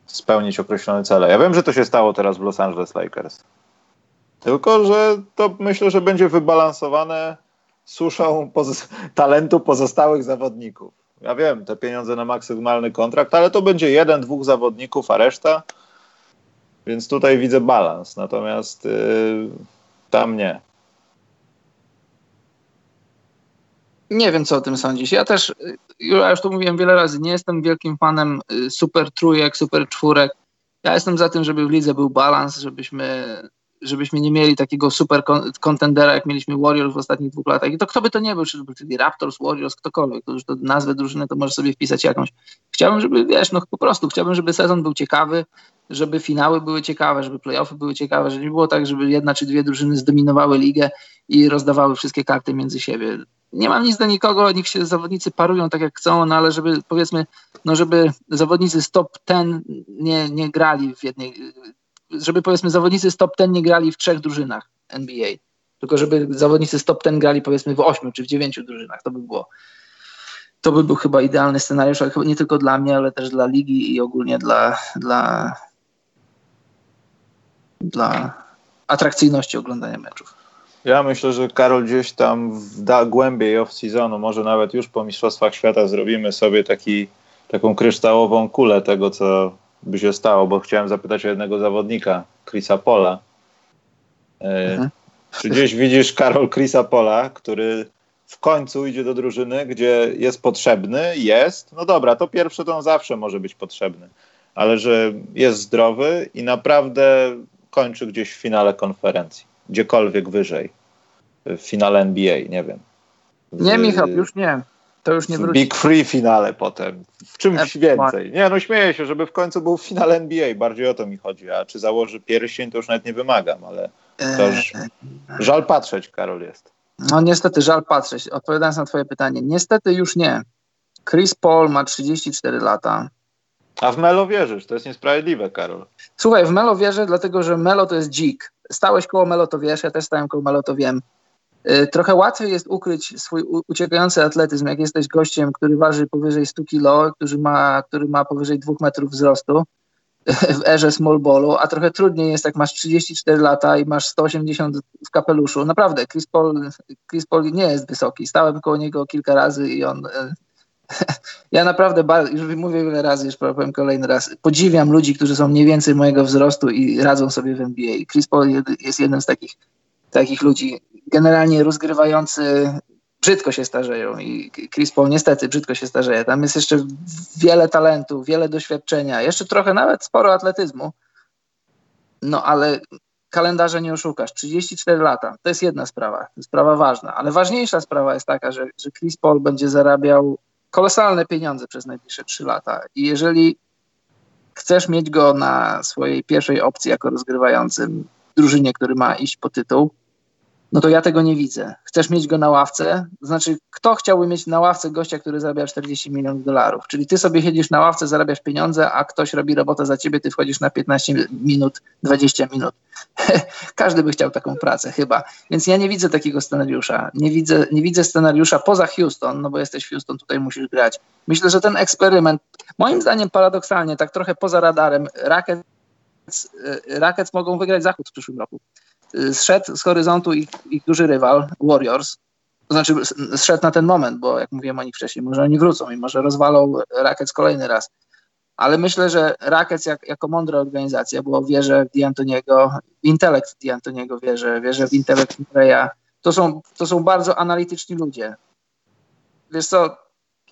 A: spełnić określone cele. Ja wiem, że to się stało teraz w Los Angeles Lakers. Tylko, że to myślę, że będzie wybalansowane suszą poz talentu pozostałych zawodników. Ja wiem, te pieniądze na maksymalny kontrakt, ale to będzie jeden, dwóch zawodników, a reszta więc tutaj widzę balans, natomiast yy, tam nie.
B: Nie wiem, co o tym sądzisz. Ja też, ja już to mówiłem wiele razy, nie jestem wielkim fanem y, super trójek, super czwórek. Ja jestem za tym, żeby w lidze był balans, żebyśmy żebyśmy nie mieli takiego super kontendera, jak mieliśmy Warriors w ostatnich dwóch latach. I to kto by to nie był, czy to byli Raptors, Warriors, ktokolwiek, to już to nazwę drużyny to może sobie wpisać jakąś. Chciałbym, żeby, wiesz, no po prostu chciałbym, żeby sezon był ciekawy, żeby finały były ciekawe, żeby playoffy były ciekawe, żeby nie było tak, żeby jedna czy dwie drużyny zdominowały ligę i rozdawały wszystkie karty między siebie. Nie mam nic do nikogo, niech się zawodnicy parują tak jak chcą, no ale żeby powiedzmy, no żeby zawodnicy z top ten nie, nie grali w jednej, żeby powiedzmy zawodnicy z top ten nie grali w trzech drużynach NBA, tylko żeby zawodnicy z top ten grali powiedzmy w ośmiu czy w dziewięciu drużynach, to by było to by był chyba idealny scenariusz, ale nie tylko dla mnie, ale też dla ligi i ogólnie dla, dla dla atrakcyjności oglądania meczów.
A: Ja myślę, że Karol gdzieś tam w da, głębiej off-seasonu, może nawet już po Mistrzostwach Świata zrobimy sobie taki, taką kryształową kulę tego, co by się stało, bo chciałem zapytać o jednego zawodnika, Chrisa Pola. E, mhm. Czy gdzieś widzisz, Karol, Chrisa Pola, który w końcu idzie do drużyny, gdzie jest potrzebny, jest, no dobra, to pierwsze to on zawsze może być potrzebny, ale że jest zdrowy i naprawdę kończy gdzieś w finale konferencji, gdziekolwiek wyżej, w finale NBA, nie wiem.
B: Nie, Michał, już nie. To już nie wróci.
A: Big Free finale potem. W czymś więcej. Nie, no śmieję się, żeby w końcu był finał NBA. Bardziej o to mi chodzi. A czy założy pierścień, to już nawet nie wymagam, ale to już żal patrzeć, Karol jest.
B: No niestety, żal patrzeć. Odpowiadając na twoje pytanie. Niestety już nie. Chris Paul ma 34 lata.
A: A w Melo wierzysz, to jest niesprawiedliwe, Karol.
B: Słuchaj, w Melo wierzę, dlatego że Melo to jest dzik. Stałeś koło Melo, to wiesz, ja też stałem koło Melo, to wiem. Y, trochę łatwiej jest ukryć swój uciekający atletyzm, jak jesteś gościem, który waży powyżej 100 kg, który ma, który ma powyżej 2 metrów wzrostu w erze small ballu, a trochę trudniej jest, jak masz 34 lata i masz 180 w kapeluszu. Naprawdę, Chris Paul, Chris Paul nie jest wysoki. Stałem koło niego kilka razy i on... Ja naprawdę, już mówię wiele razy, już powiem kolejny raz, podziwiam ludzi, którzy są mniej więcej mojego wzrostu i radzą sobie w NBA. Chris Paul jest jednym z takich, takich ludzi generalnie rozgrywający brzydko się starzeją i Chris Paul niestety brzydko się starzeje. Tam jest jeszcze wiele talentu, wiele doświadczenia, jeszcze trochę nawet sporo atletyzmu. No ale kalendarza nie oszukasz. 34 lata, to jest jedna sprawa, sprawa ważna, ale ważniejsza sprawa jest taka, że, że Chris Paul będzie zarabiał kolosalne pieniądze przez najbliższe 3 lata. I jeżeli chcesz mieć go na swojej pierwszej opcji jako rozgrywającym w drużynie, który ma iść po tytuł, no to ja tego nie widzę. Chcesz mieć go na ławce? Znaczy, kto chciałby mieć na ławce gościa, który zarabia 40 milionów dolarów? Czyli ty sobie siedzisz na ławce, zarabiasz pieniądze, a ktoś robi robotę za ciebie, ty wchodzisz na 15 minut, 20 minut. Każdy by chciał taką pracę, chyba. Więc ja nie widzę takiego scenariusza. Nie widzę, nie widzę scenariusza poza Houston, no bo jesteś Houston, tutaj musisz grać. Myślę, że ten eksperyment, moim zdaniem paradoksalnie, tak trochę poza radarem, Rockets, y, Rockets mogą wygrać zachód w przyszłym roku zszedł z horyzontu ich, duży rywal, Warriors. To znaczy zszedł na ten moment, bo jak mówiłem o nich wcześniej, może oni wrócą i może rozwalą Rackets kolejny raz. Ale myślę, że Rackets jak, jako mądra organizacja, bo wierzę w D'Antoniego, w intelekt D'Antoniego wierzę, wierzę w intelekt Murray'a. To są, to są bardzo analityczni ludzie. Wiesz co,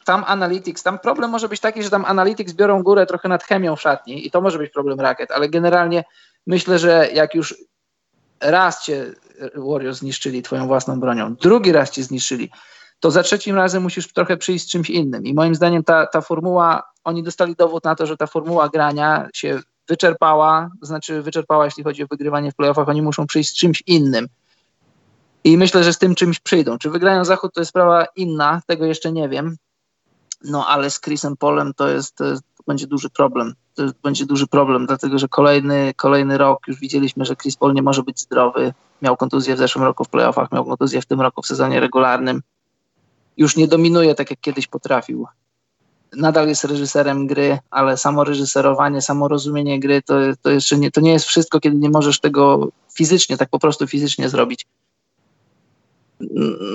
B: tam Analytics, tam problem może być taki, że tam Analytics biorą górę trochę nad chemią w szatni i to może być problem Racket, ale generalnie myślę, że jak już raz cię Warriors zniszczyli twoją własną bronią, drugi raz cię zniszczyli, to za trzecim razem musisz trochę przyjść z czymś innym. I moim zdaniem ta, ta formuła, oni dostali dowód na to, że ta formuła grania się wyczerpała, znaczy wyczerpała, jeśli chodzi o wygrywanie w playoffach, oni muszą przyjść z czymś innym. I myślę, że z tym czymś przyjdą. Czy wygrają Zachód, to jest sprawa inna, tego jeszcze nie wiem. No ale z Chrisem Polem to jest, to jest to będzie duży problem. To będzie duży problem, dlatego że kolejny, kolejny rok już widzieliśmy, że Chris Paul nie może być zdrowy. Miał kontuzję w zeszłym roku w playoffach, miał kontuzję w tym roku w sezonie regularnym. Już nie dominuje tak, jak kiedyś potrafił. Nadal jest reżyserem gry, ale samo reżyserowanie, samo rozumienie gry to, to jeszcze nie, to nie jest wszystko, kiedy nie możesz tego fizycznie, tak po prostu fizycznie zrobić.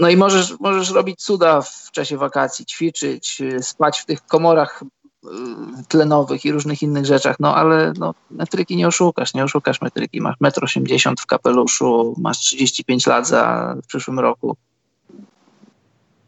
B: No i możesz, możesz robić cuda w czasie wakacji, ćwiczyć, spać w tych komorach Y, tlenowych i różnych innych rzeczach, no ale no, metryki nie oszukasz, nie oszukasz metryki. Masz 1,80 m w kapeluszu, masz 35 lat za w przyszłym roku.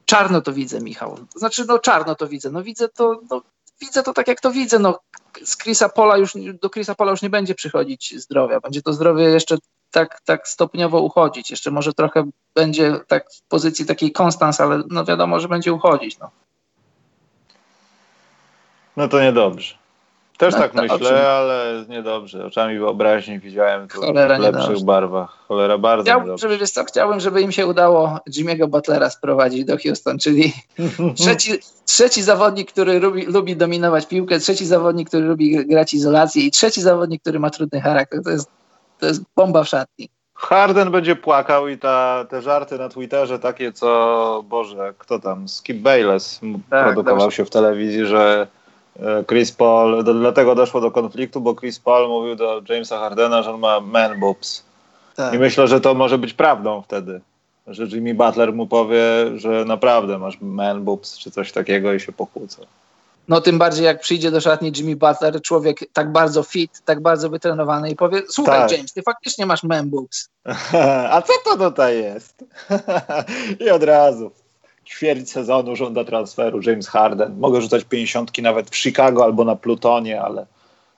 B: Czarno to widzę, Michał. Znaczy, no czarno to widzę. No widzę to, no, widzę to tak, jak to widzę. No, z Chrisa Pola już, do Chrisa Pola już nie będzie przychodzić zdrowia. Będzie to zdrowie jeszcze tak, tak stopniowo uchodzić. Jeszcze może trochę będzie tak w pozycji takiej konstans, ale no wiadomo, że będzie uchodzić. No.
A: No to niedobrze. Też no, tak myślę, oczywiście. ale niedobrze. Oczami wyobraźni widziałem to Cholera w lepszych niedobrze. barwach. Cholera bardzo
B: Chciałbym, żeby, wiesz co, chciałbym, żeby im się udało Jimmy'ego Butlera sprowadzić do Houston, czyli trzeci, trzeci zawodnik, który lubi, lubi dominować piłkę, trzeci zawodnik, który lubi grać izolację i trzeci zawodnik, który ma trudny charakter. To jest, to jest bomba w szatni.
A: Harden będzie płakał i ta, te żarty na Twitterze takie, co, Boże, kto tam, Skip Bayless tak, produkował dobrze. się w telewizji, że E, Chris Paul, do, dlatego doszło do konfliktu, bo Chris Paul mówił do Jamesa Hardena, że on ma man boobs. Tak. I myślę, że to może być prawdą wtedy. Że Jimmy Butler mu powie, że naprawdę masz man boobs czy coś takiego i się pokłócą.
B: No tym bardziej jak przyjdzie do szatni Jimmy Butler, człowiek tak bardzo fit, tak bardzo wytrenowany i powie, słuchaj tak. James, ty faktycznie masz man boobs.
A: A co to tutaj jest? I od razu ćwierć sezonu żąda transferu James Harden. Mogę rzucać pięćdziesiątki nawet w Chicago albo na Plutonie, ale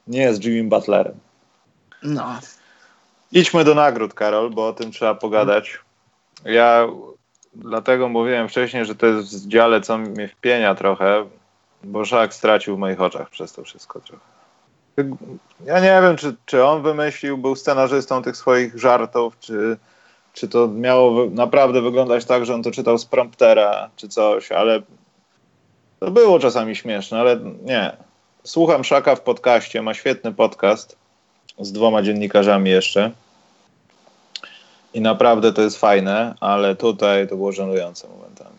A: nie jest Jimmy Butlerem.
B: No.
A: Idźmy do nagród, Karol, bo o tym trzeba pogadać. Ja dlatego mówiłem wcześniej, że to jest w dziale, co mnie wpienia trochę, bo Szak stracił w moich oczach przez to wszystko trochę. Ja nie wiem, czy, czy on wymyślił, był scenarzystą tych swoich żartów, czy, czy to miało naprawdę wyglądać tak, że on to czytał z promptera, czy coś, ale to było czasami śmieszne, ale nie. Słucham Szaka w podcaście, ma świetny podcast z dwoma dziennikarzami jeszcze. I naprawdę to jest fajne, ale tutaj to było żenujące momentami.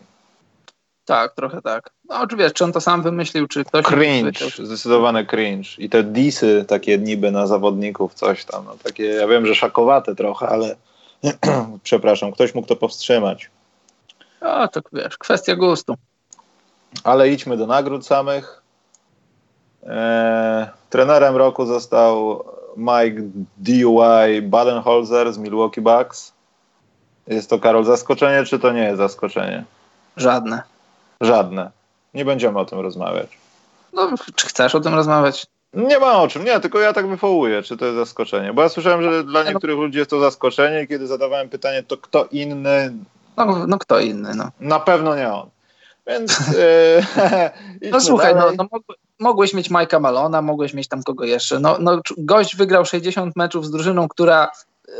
B: Tak, trochę tak. No oczywiście, czy on to sam wymyślił, czy ktoś...
A: Cringe, zdecydowany cringe. I te disy takie niby na zawodników, coś tam. No, takie, ja wiem, że szakowate trochę, ale przepraszam, ktoś mógł to powstrzymać.
B: O, to wiesz, kwestia gustu.
A: Ale idźmy do nagród samych. Eee, trenerem roku został Mike DUI Badenholzer z Milwaukee Bucks. Jest to, Karol, zaskoczenie, czy to nie jest zaskoczenie?
B: Żadne.
A: Żadne. Nie będziemy o tym rozmawiać.
B: No, czy chcesz o tym rozmawiać?
A: Nie ma o czym, nie, tylko ja tak wywołuję, czy to jest zaskoczenie. Bo ja słyszałem, że dla niektórych ludzi jest to zaskoczenie i kiedy zadawałem pytanie, to kto inny.
B: No, no kto inny, no.
A: Na pewno nie on. Więc.
B: Yy, no słuchaj, no, no, mogłeś mieć Majka Malona, mogłeś mieć tam kogo jeszcze. No, no, gość wygrał 60 meczów z drużyną, która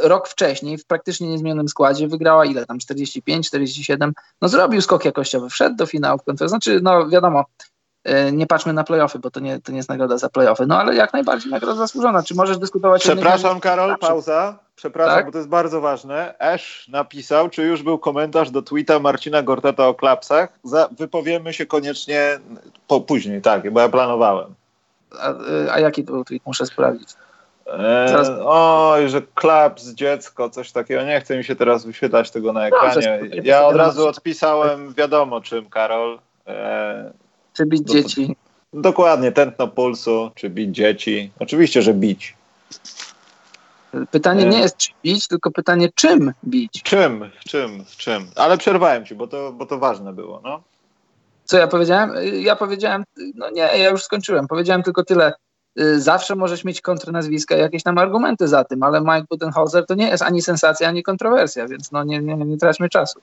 B: rok wcześniej w praktycznie niezmienionym składzie wygrała ile tam 45, 47. No zrobił skok jakościowy, wszedł do finału konferencji. Znaczy, no wiadomo, e, nie patrzmy na playoffy, bo to nie, to nie jest nagroda za playoffy, no ale jak najbardziej nagroda zasłużona. Czy możesz dyskutować
A: Przepraszam, Karol, pauza. Przepraszam, tak? bo to jest bardzo ważne. Ash napisał, czy już był komentarz do tweeta Marcina Gortata o klapsach. Za, wypowiemy się koniecznie po, później, tak, bo ja planowałem.
B: A, a jaki to był tweet? Muszę sprawdzić.
A: Teraz... oj, że klaps, dziecko, coś takiego. Nie chce mi się teraz wyświetlać tego na ekranie. Ja od razu odpisałem wiadomo czym, Karol.
B: E, czy bić do, dzieci?
A: Dokładnie, tętno pulsu, czy bić dzieci. Oczywiście, że bić.
B: Pytanie e... nie jest czy bić, tylko pytanie czym bić.
A: Czym, czym, czym. Ale przerwałem ci, bo to, bo to ważne było, no.
B: Co ja powiedziałem? Ja powiedziałem, no nie, ja już skończyłem. Powiedziałem tylko tyle zawsze możesz mieć kontrnazwiska, jakieś tam argumenty za tym, ale Mike Budenholzer to nie jest ani sensacja, ani kontrowersja, więc no nie, nie, nie traćmy czasu.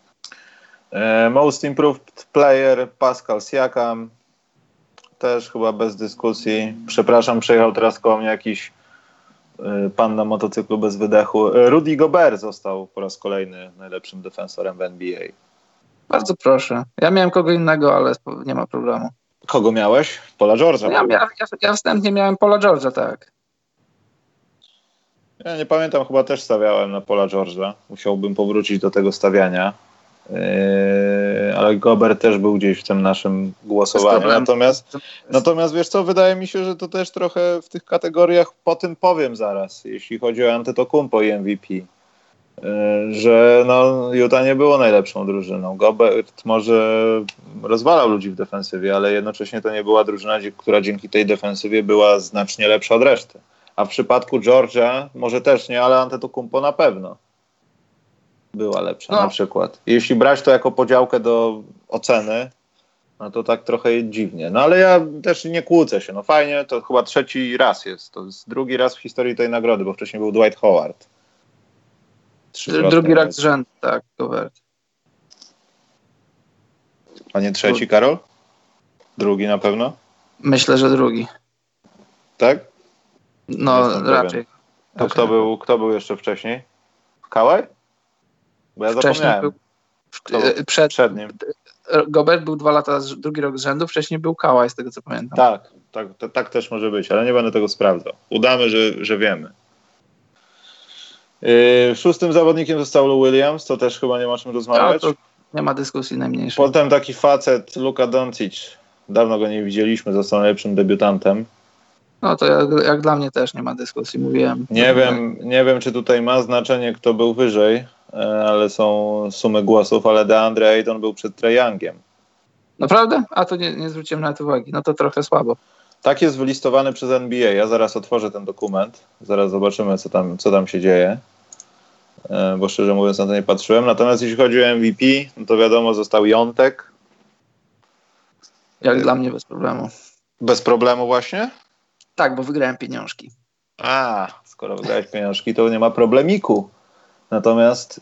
A: E, most Improved Player Pascal Siakam też chyba bez dyskusji. Przepraszam, przejechał teraz koło mnie jakiś y, pan na motocyklu bez wydechu. E, Rudy Gobert został po raz kolejny najlepszym defensorem w NBA.
B: Bardzo proszę. Ja miałem kogo innego, ale nie ma problemu.
A: Kogo miałeś? Pola George'a.
B: Ja, ja, ja wstępnie miałem Pola George'a, tak.
A: Ja nie pamiętam, chyba też stawiałem na Pola George'a. Musiałbym powrócić do tego stawiania. Yy, ale Gobert też był gdzieś w tym naszym głosowaniu. Natomiast, natomiast wiesz co, wydaje mi się, że to też trochę w tych kategoriach po tym powiem zaraz, jeśli chodzi o Antetokumpo i MVP. Y, że no, Utah nie było najlepszą drużyną. Gobert może rozwalał ludzi w defensywie, ale jednocześnie to nie była drużyna, która dzięki tej defensywie była znacznie lepsza od reszty. A w przypadku Georgia może też nie, ale Antetokounmpo na pewno była lepsza no. na przykład. Jeśli brać to jako podziałkę do oceny, no to tak trochę dziwnie. No ale ja też nie kłócę się. No fajnie, to chyba trzeci raz jest. To jest drugi raz w historii tej nagrody, bo wcześniej był Dwight Howard.
B: Drugi rak z rzędu, tak, Gobert.
A: A nie trzeci, Karol? Drugi na pewno?
B: Myślę, że drugi.
A: Tak?
B: No, raczej.
A: To kto był, kto był jeszcze wcześniej? Kałaj? Bo ja wcześniej zapomniałem. Był,
B: w, przed, przed nim. Gobert był dwa lata, drugi rok z rzędu, wcześniej był Kałaj, z tego co pamiętam.
A: Tak, tak, to, tak też może być, ale nie będę tego sprawdzał. Udamy, że, że wiemy. Yy, szóstym zawodnikiem został Lou Williams, to też chyba nie ma czym rozmawiać. Ja,
B: nie ma dyskusji najmniejszej.
A: Potem taki facet, Luka Doncic, dawno go nie widzieliśmy, został najlepszym debiutantem.
B: No to jak, jak, dla mnie też nie ma dyskusji, mówiłem.
A: Nie wiem, nie wiem, czy tutaj ma znaczenie, kto był wyżej, e, ale są sumy głosów, ale DeAndre Ayton był przed Trae Youngiem.
B: Naprawdę? A to nie, nie zwróciłem na to uwagi. No to trochę słabo.
A: Tak jest wylistowany przez NBA. Ja zaraz otworzę ten dokument. Zaraz zobaczymy, co tam, co tam się dzieje. E, bo szczerze mówiąc na to nie patrzyłem. Natomiast jeśli chodzi o MVP, no to wiadomo, został Jątek.
B: Jak dla mnie bez problemu.
A: Bez problemu właśnie?
B: Tak, bo wygrałem pieniążki.
A: A, skoro wygrałeś pieniążki, to nie ma problemiku. Natomiast.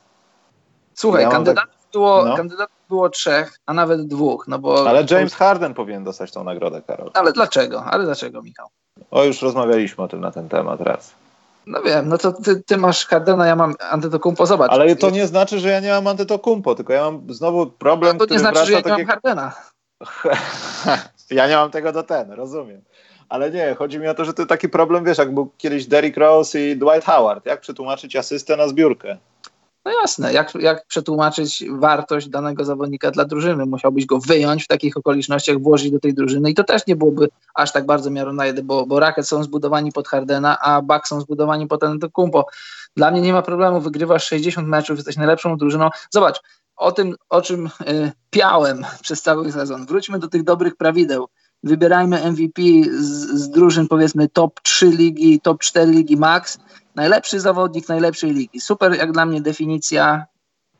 B: Słuchaj, ja kandydatów, tak... było, no. kandydatów było trzech, a nawet dwóch. No bo,
A: ale James Harden powinien dostać tą nagrodę, Karol.
B: Ale dlaczego? Ale dlaczego, Michał?
A: O, już rozmawialiśmy o tym na ten temat raz.
B: No wiem, no to ty, ty masz Hardena, ja mam Antetokumpo, zobacz.
A: Ale to nie znaczy, że ja nie mam Antetokumpo, tylko ja mam znowu problem,
B: no to nie znaczy, że ja nie mam. Hardena.
A: ja nie mam tego do ten, rozumiem. Ale nie, chodzi mi o to, że to taki problem, wiesz, jak był kiedyś Derrick Rose i Dwight Howard. Jak przetłumaczyć asystę na zbiórkę?
B: No jasne, jak, jak przetłumaczyć wartość danego zawodnika dla drużyny? Musiałbyś go wyjąć w takich okolicznościach, włożyć do tej drużyny i to też nie byłoby aż tak bardzo jeden, bo, bo Rockets są zbudowani pod Hardena, a Bucks są zbudowani pod Kumpo. Dla mnie nie ma problemu, wygrywasz 60 meczów, jesteś najlepszą drużyną. Zobacz, o tym, o czym y, piałem przez cały sezon. Wróćmy do tych dobrych prawideł wybierajmy MVP z, z drużyn powiedzmy top 3 ligi, top 4 ligi max, najlepszy zawodnik najlepszej ligi. Super jak dla mnie definicja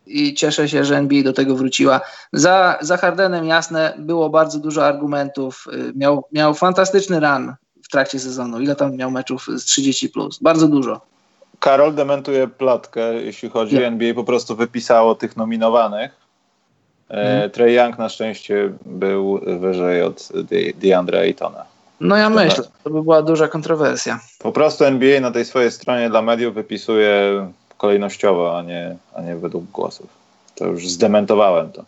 B: i cieszę się, że NBA do tego wróciła. Za, za Hardenem jasne, było bardzo dużo argumentów, y, miał, miał fantastyczny run w trakcie sezonu. Ile tam miał meczów z 30+, plus? bardzo dużo.
A: Karol dementuje plotkę, jeśli chodzi o NBA, po prostu wypisało tych nominowanych E, Trey Young na szczęście był wyżej od DeAndre Aytona.
B: No ja myślę, to by była duża kontrowersja.
A: Po prostu NBA na tej swojej stronie dla mediów wypisuje kolejnościowo, a nie, a nie według głosów. To już zdementowałem to.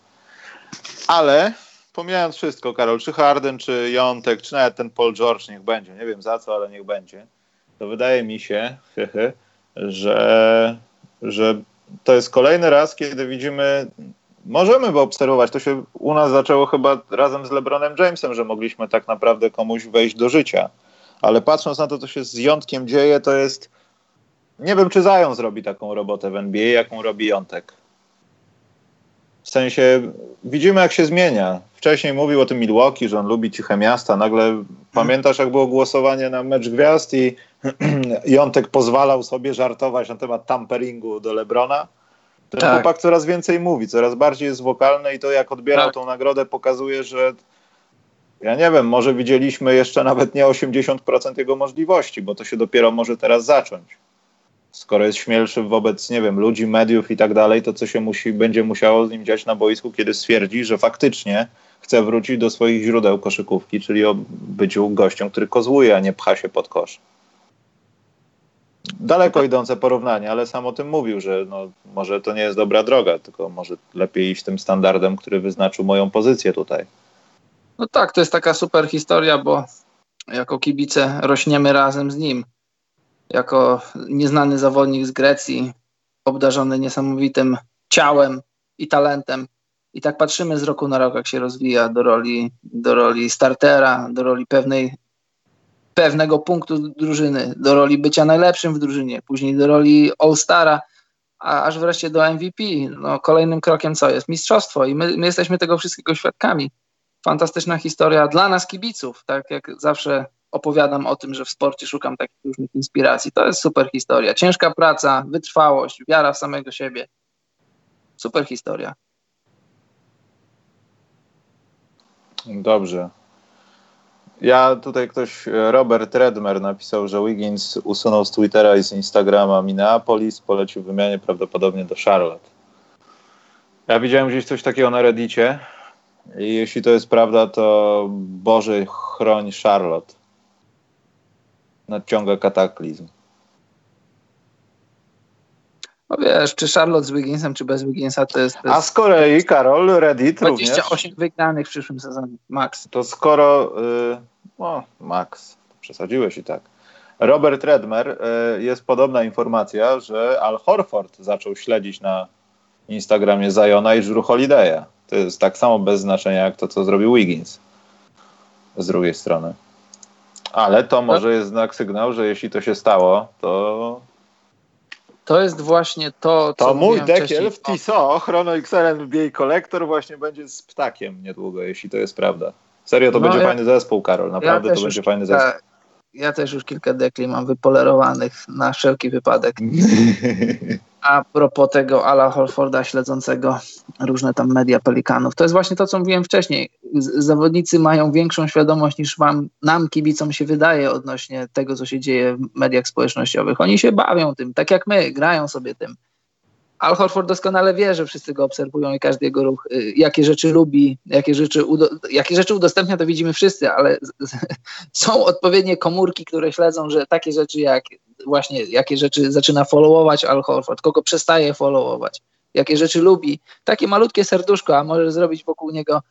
A: Ale pomijając wszystko, Karol, czy Harden, czy Jontek, czy nawet ten Paul George, niech będzie, nie wiem za co, ale niech będzie, to wydaje mi się, że, że to jest kolejny raz, kiedy widzimy możemy by obserwować. To się u nas zaczęło chyba razem z LeBronem Jamesem, że mogliśmy tak naprawdę komuś wejść do życia. Ale patrząc na to, co się z Jątkiem dzieje, to jest. Nie wiem, czy Zion zrobi taką robotę w NBA, jaką robi Jątek. W sensie widzimy, jak się zmienia. Wcześniej mówił o tym Milwaukee, że on lubi ciche miasta. Nagle pamiętasz, jak było głosowanie na mecz gwiazd i Jątek pozwalał sobie żartować na temat tamperingu do Lebrona? Ten tak. chłopak coraz więcej mówi, coraz bardziej jest wokalny i to jak odbierał tak. tą nagrodę pokazuje, że ja nie wiem, może widzieliśmy jeszcze nawet nie 80% jego możliwości, bo to się dopiero może teraz zacząć. Skoro jest śmielszy wobec, nie wiem, ludzi, mediów i tak dalej, to co się musi, będzie musiało z nim dziać na boisku, kiedy stwierdzi, że faktycznie chce wrócić do swoich źródeł koszykówki, czyli o byciu gościem, który kozłuje, a nie pcha się pod kosz daleko idące porównanie, ale sam o tym mówił, że no, może to nie jest dobra droga, tylko może lepiej iść tym standardem, który wyznaczył moją pozycję tutaj.
B: No tak, to jest taka super historia, bo jako kibice rośniemy razem z nim. Jako nieznany zawodnik z Grecji, obdarzony niesamowitym ciałem i talentem. I tak patrzymy z roku na rok, jak się rozwija do roli, do roli startera, do roli pewnej pewnego punktu drużyny, do roli bycia najlepszym w drużynie, później do roli All-Stara, a aż wreszcie do MVP. No, kolejnym krokiem co jest? Mistrzostwo i my, my jesteśmy tego wszystkiego świadkami. Fantastyczna historia dla nas kibiców, tak jak zawsze opowiadam o tym, że w sporcie szukam takich różnych inspiracji. To jest super historia. Ciężka praca, wytrwałość, wiara w samego siebie. Super historia.
A: Dobrze. Ja tutaj ktoś, e, Robert Redmer napisał, że Wiggins usunął z Twittera i z Instagrama Minneapolis, polecił wymianie prawdopodobnie do Charlotte. Ja widziałem gdzieś coś takiego na Reddicie i jeśli to jest prawda, to Boże chroń Charlotte. Nadciąga kataklizm.
B: No wiesz, czy Charlotte z Wigginsem, czy bez Wigginsa to jest... To
A: jest... A z kolei, Karol, Reddit
B: 28 również. wygranych w przyszłym sezonie, max.
A: To skoro... Yy, no, max, przesadziłeś i tak. Robert Redmer, yy, jest podobna informacja, że Al Horford zaczął śledzić na Instagramie Zajona i Drew Holiday'a. To jest tak samo bez znaczenia, jak to, co zrobił Wiggins. Z drugiej strony. Ale to może jest znak sygnał, że jeśli to się stało, to
B: to jest właśnie to,
A: co To mój dekiel w TISO, Chrono XLN NBA Kolektor właśnie będzie z ptakiem niedługo, jeśli to jest prawda. Serio, to no będzie ja, fajny zespół, Karol. Naprawdę ja to będzie fajny zespół
B: ja też już kilka dekli mam wypolerowanych na wszelki wypadek. A propos tego Ala Holforda śledzącego różne tam media pelikanów, to jest właśnie to, co mówiłem wcześniej. Zawodnicy mają większą świadomość niż wam, nam, kibicom się wydaje odnośnie tego, co się dzieje w mediach społecznościowych. Oni się bawią tym, tak jak my, grają sobie tym. Al Horford doskonale wie, że wszyscy go obserwują i każdy jego ruch, y, jakie rzeczy lubi, jakie rzeczy, jakie rzeczy udostępnia, to widzimy wszyscy, ale są odpowiednie komórki, które śledzą, że takie rzeczy jak właśnie, jakie rzeczy zaczyna followować Al Horford, kogo przestaje followować, jakie rzeczy lubi. Takie malutkie serduszko, a może zrobić wokół niego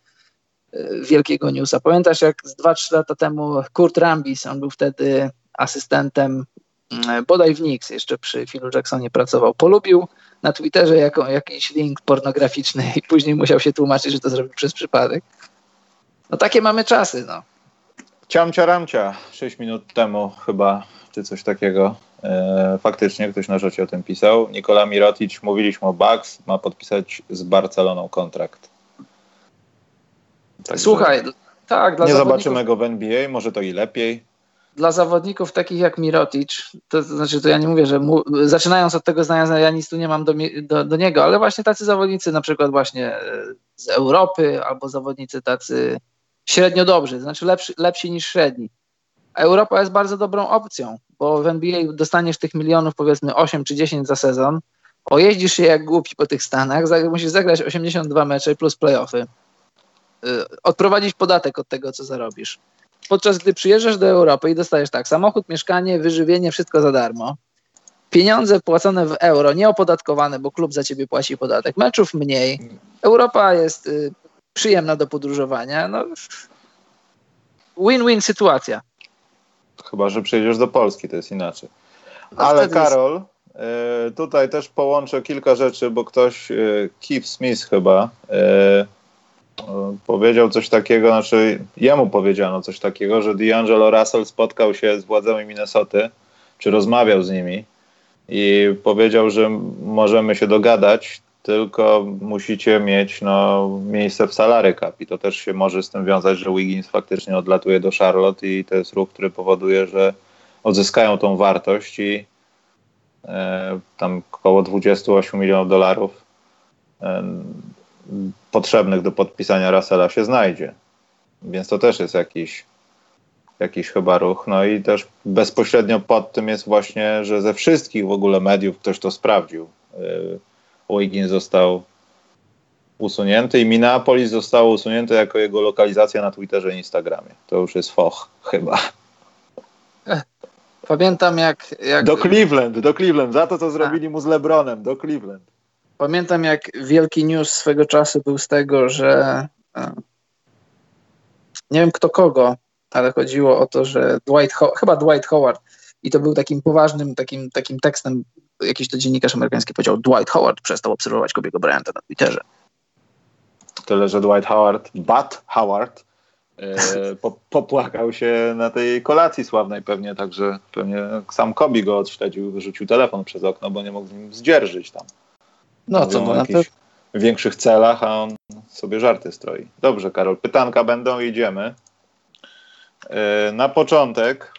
B: y, wielkiego newsa. Pamiętasz, jak z 2-3 lata temu Kurt Rambis, on był wtedy asystentem mm, bodaj w Knicks, jeszcze przy Philu Jacksonie pracował, polubił na Twitterze jako, jakiś link pornograficzny i później musiał się tłumaczyć, że to zrobił przez przypadek. No takie mamy czasy, no.
A: Ciamcia ramcia, 6 minut temu chyba, czy coś takiego. E, faktycznie ktoś na rzeczy o tym pisał. Nikola Mirotic, mówiliśmy o Bucks, ma podpisać z Barceloną kontrakt.
B: Także Słuchaj, tak,
A: dla Nie zobaczymy go w NBA, może to i lepiej
B: dla zawodników takich jak Mirotic, to, to znaczy to ja nie mówię, że mu, zaczynając od tego zdania, ja nic tu nie mam do, do, do, niego, ale właśnie tacy zawodnicy na przykład właśnie e, z Europy albo zawodnicy tacy średnio dobrzy, to znaczy lepszy, lepsi niż średni. Europa jest bardzo dobrą opcją, bo w NBA dostaniesz tych milionów powiedzmy 8 czy 10 za sezon, ojeździsz się jak głupi po tych Stanach, musisz zagrać 82 mecze plus playoffy, e, odprowadzić podatek od tego, co zarobisz podczas gdy przyjeżdżasz do Europy i dostajesz tak, samochód, mieszkanie, wyżywienie, wszystko za darmo, pieniądze płacone w euro, nieopodatkowane, bo klub za ciebie płaci podatek, meczów mniej, Europa jest y, przyjemna do podróżowania, no win-win sytuacja.
A: Chyba, że przyjedziesz do Polski, to jest inaczej. Ale Karol, y, tutaj też połączę kilka rzeczy, bo ktoś, y, Keith Smith chyba, y, powiedział coś takiego, znaczy jemu powiedziano coś takiego, że D'Angelo Russell spotkał się z władzami Minnesoty, czy rozmawiał z nimi i powiedział, że możemy się dogadać, tylko musicie mieć no, miejsce w salary cap i to też się może z tym wiązać, że Wiggins faktycznie odlatuje do Charlotte i to jest ruch, który powoduje, że odzyskają tą wartość i e, tam około 28 milionów dolarów e, potrzebnych do podpisania Russella się znajdzie. Więc to też jest jakiś, jakiś chyba ruch. No i też bezpośrednio pod tym jest właśnie, że ze wszystkich w ogóle mediów ktoś to sprawdził. Yy, Wiggins został usunięty i Minneapolis zostało usunięte jako jego lokalizacja na Twitterze i Instagramie. To już jest foch chyba.
B: Pamiętam jak, jak...
A: Do Cleveland, do Cleveland, za to co zrobili mu z LeBronem, do Cleveland.
B: Pamiętam, jak wielki news swego czasu był z tego, że e, nie wiem kto kogo, ale chodziło o to, że Dwight, chyba Dwight Howard, i to był takim poważnym takim, takim tekstem, jakiś to dziennikarz amerykański powiedział, Dwight Howard przestał obserwować Kobiego Bryanta na Twitterze.
A: Tyle, że Dwight Howard, Bat Howard, e, po, popłakał się na tej kolacji sławnej pewnie, także pewnie sam Kobi go odśledził, wyrzucił telefon przez okno, bo nie mógł z nim zdzierżyć tam. No co, no na większych celach, a on sobie żarty stroi. Dobrze, Karol, pytanka będą, idziemy. E, na początek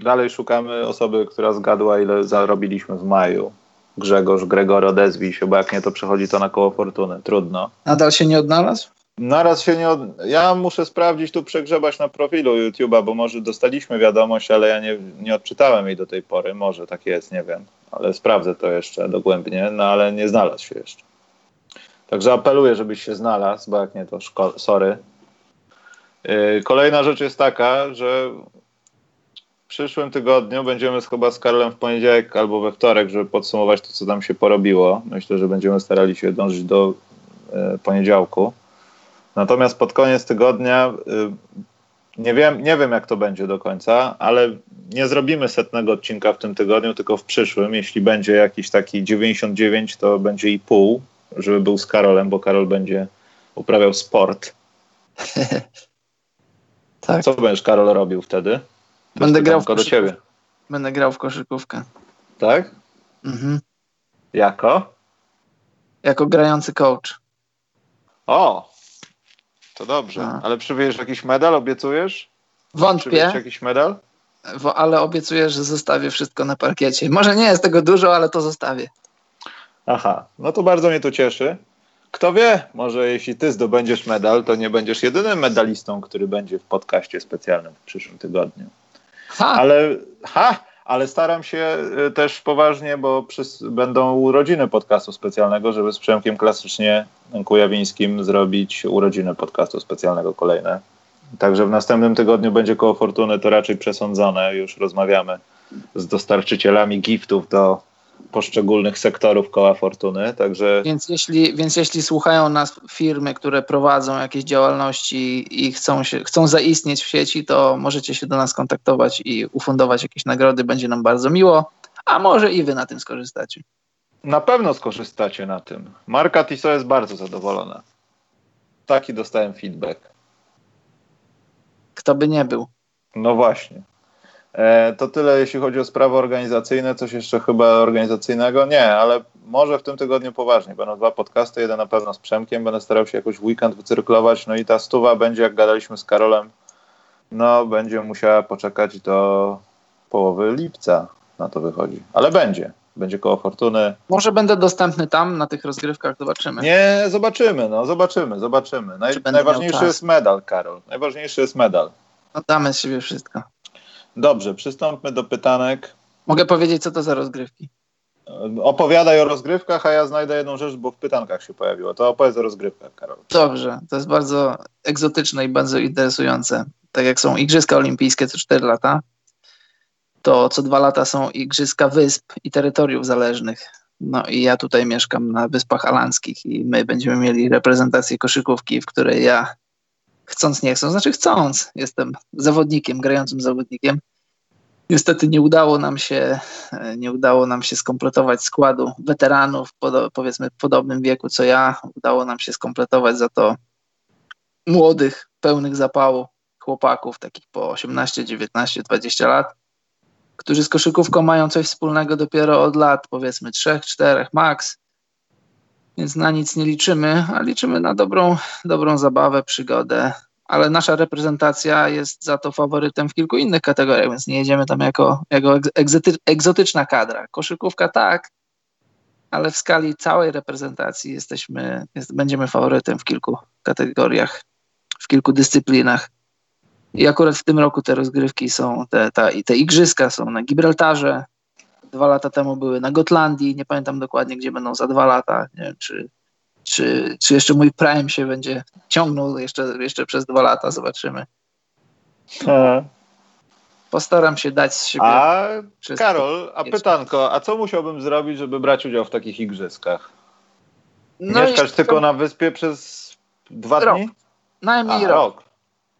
A: dalej szukamy osoby, która zgadła, ile zarobiliśmy w maju. Grzegorz, Gregor, odezwij się, bo jak nie, to przechodzi to na koło fortuny. Trudno.
B: Nadal się nie odnalazł?
A: Naraz się nie. Od... Ja muszę sprawdzić, tu przegrzebać na profilu YouTube'a, bo może dostaliśmy wiadomość, ale ja nie, nie odczytałem jej do tej pory. Może tak jest, nie wiem ale sprawdzę to jeszcze dogłębnie, no ale nie znalazł się jeszcze. Także apeluję, żebyś się znalazł, bo jak nie, to szko- sorry. Yy, kolejna rzecz jest taka, że w przyszłym tygodniu będziemy chyba z Karolem w poniedziałek albo we wtorek, żeby podsumować to, co tam się porobiło. Myślę, że będziemy starali się dążyć do yy, poniedziałku. Natomiast pod koniec tygodnia yy, nie wiem, nie wiem, jak to będzie do końca, ale nie zrobimy setnego odcinka w tym tygodniu, tylko w przyszłym. Jeśli będzie jakiś taki 99, to będzie i pół, żeby był z Karolem, bo Karol będzie uprawiał sport. tak. Co będziesz, Karol, robił wtedy?
B: To Będę grał w do ciebie. Będę grał w koszykówkę.
A: Tak? Mhm. Jako?
B: Jako grający coach.
A: O, to dobrze. A. Ale przywieziesz jakiś medal, obiecujesz?
B: Wątpię.
A: jakiś medal?
B: ale obiecuję, że zostawię wszystko na parkiecie. Może nie jest tego dużo, ale to zostawię.
A: Aha, no to bardzo mnie to cieszy. Kto wie, może jeśli ty zdobędziesz medal, to nie będziesz jedynym medalistą, który będzie w podcaście specjalnym w przyszłym tygodniu. Ha. Ale, ha, ale staram się y, też poważnie, bo będą urodziny podcastu specjalnego, żeby z Przemkiem klasycznie Kujawińskim zrobić urodziny podcastu specjalnego kolejne. Także w następnym tygodniu będzie koło Fortuny to raczej przesądzone. Już rozmawiamy z dostarczycielami giftów do poszczególnych sektorów koła fortuny, także...
B: Więc jeśli, więc jeśli słuchają nas firmy, które prowadzą jakieś działalności i chcą, się, chcą zaistnieć w sieci, to możecie się do nas kontaktować i ufundować jakieś nagrody, będzie nam bardzo miło, a może i wy na tym skorzystacie.
A: Na pewno skorzystacie na tym. Marka Tiso jest bardzo zadowolona. Taki dostałem feedback.
B: Kto by nie był.
A: No właśnie. E, to tyle, jeśli chodzi o sprawy organizacyjne. Coś jeszcze chyba organizacyjnego? Nie, ale może w tym tygodniu poważnie. Będą dwa podcasty, jeden na pewno z Przemkiem. Będę starał się jakoś w weekend wycyrklować. No i ta stuwa będzie, jak gadaliśmy z Karolem, no będzie musiała poczekać do połowy lipca. Na to wychodzi. Ale będzie. Będzie koło Fortuny.
B: Może będę dostępny tam na tych rozgrywkach, zobaczymy.
A: Nie, zobaczymy, no zobaczymy, zobaczymy. Naj, najważniejszy jest medal, Karol. Najważniejszy jest medal.
B: No damy z siebie wszystko.
A: Dobrze, przystąpmy do pytanek.
B: Mogę powiedzieć, co to za rozgrywki?
A: Opowiadaj o rozgrywkach, a ja znajdę jedną rzecz, bo w pytankach się pojawiło. To opowiedz o rozgrywkach, Karol.
B: Dobrze, to jest bardzo egzotyczne i bardzo interesujące. Tak jak są Igrzyska Olimpijskie co 4 lata, to co dwa lata są Igrzyska Wysp i Terytoriów Zależnych. No i ja tutaj mieszkam na Wyspach Alanskich i my będziemy mieli reprezentację koszykówki, w której ja chcąc nie chcąc, znaczy chcąc, jestem zawodnikiem, grającym zawodnikiem. Niestety nie udało nam się, nie udało nam się skompletować składu weteranów, powiedzmy w podobnym wieku co ja. Udało nam się skompletować za to młodych, pełnych zapału chłopaków, takich po 18, 19, 20 lat, którzy z koszykówką mają coś wspólnego dopiero od lat, powiedzmy 3, 4 max więc na nic nie liczymy, a liczymy na dobrą, dobrą zabawę, przygodę. Ale nasza reprezentacja jest za to faworytem w kilku innych kategoriach, więc nie jedziemy tam jako, jako egzotyczna kadra. Koszykówka tak, ale w skali całej reprezentacji jesteśmy, jest, będziemy faworytem w kilku kategoriach, w kilku dyscyplinach. I akurat w tym roku te rozgrywki są, te, ta, te igrzyska są na Gibraltarze, dwa lata temu były na Gotlandii, nie pamiętam dokładnie, gdzie będą za dwa lata, nie wiem, czy, czy, czy jeszcze mój Prime się będzie ciągnął jeszcze, jeszcze przez dwa lata, zobaczymy. Postaram się dać z siebie.
A: A Karol, a pytanko, a co musiałbym zrobić, żeby brać udział w takich igrzyskach? No Mieszkać tylko to... na wyspie przez dwa
B: rok.
A: dni?
B: Najmniej a, rok. rok.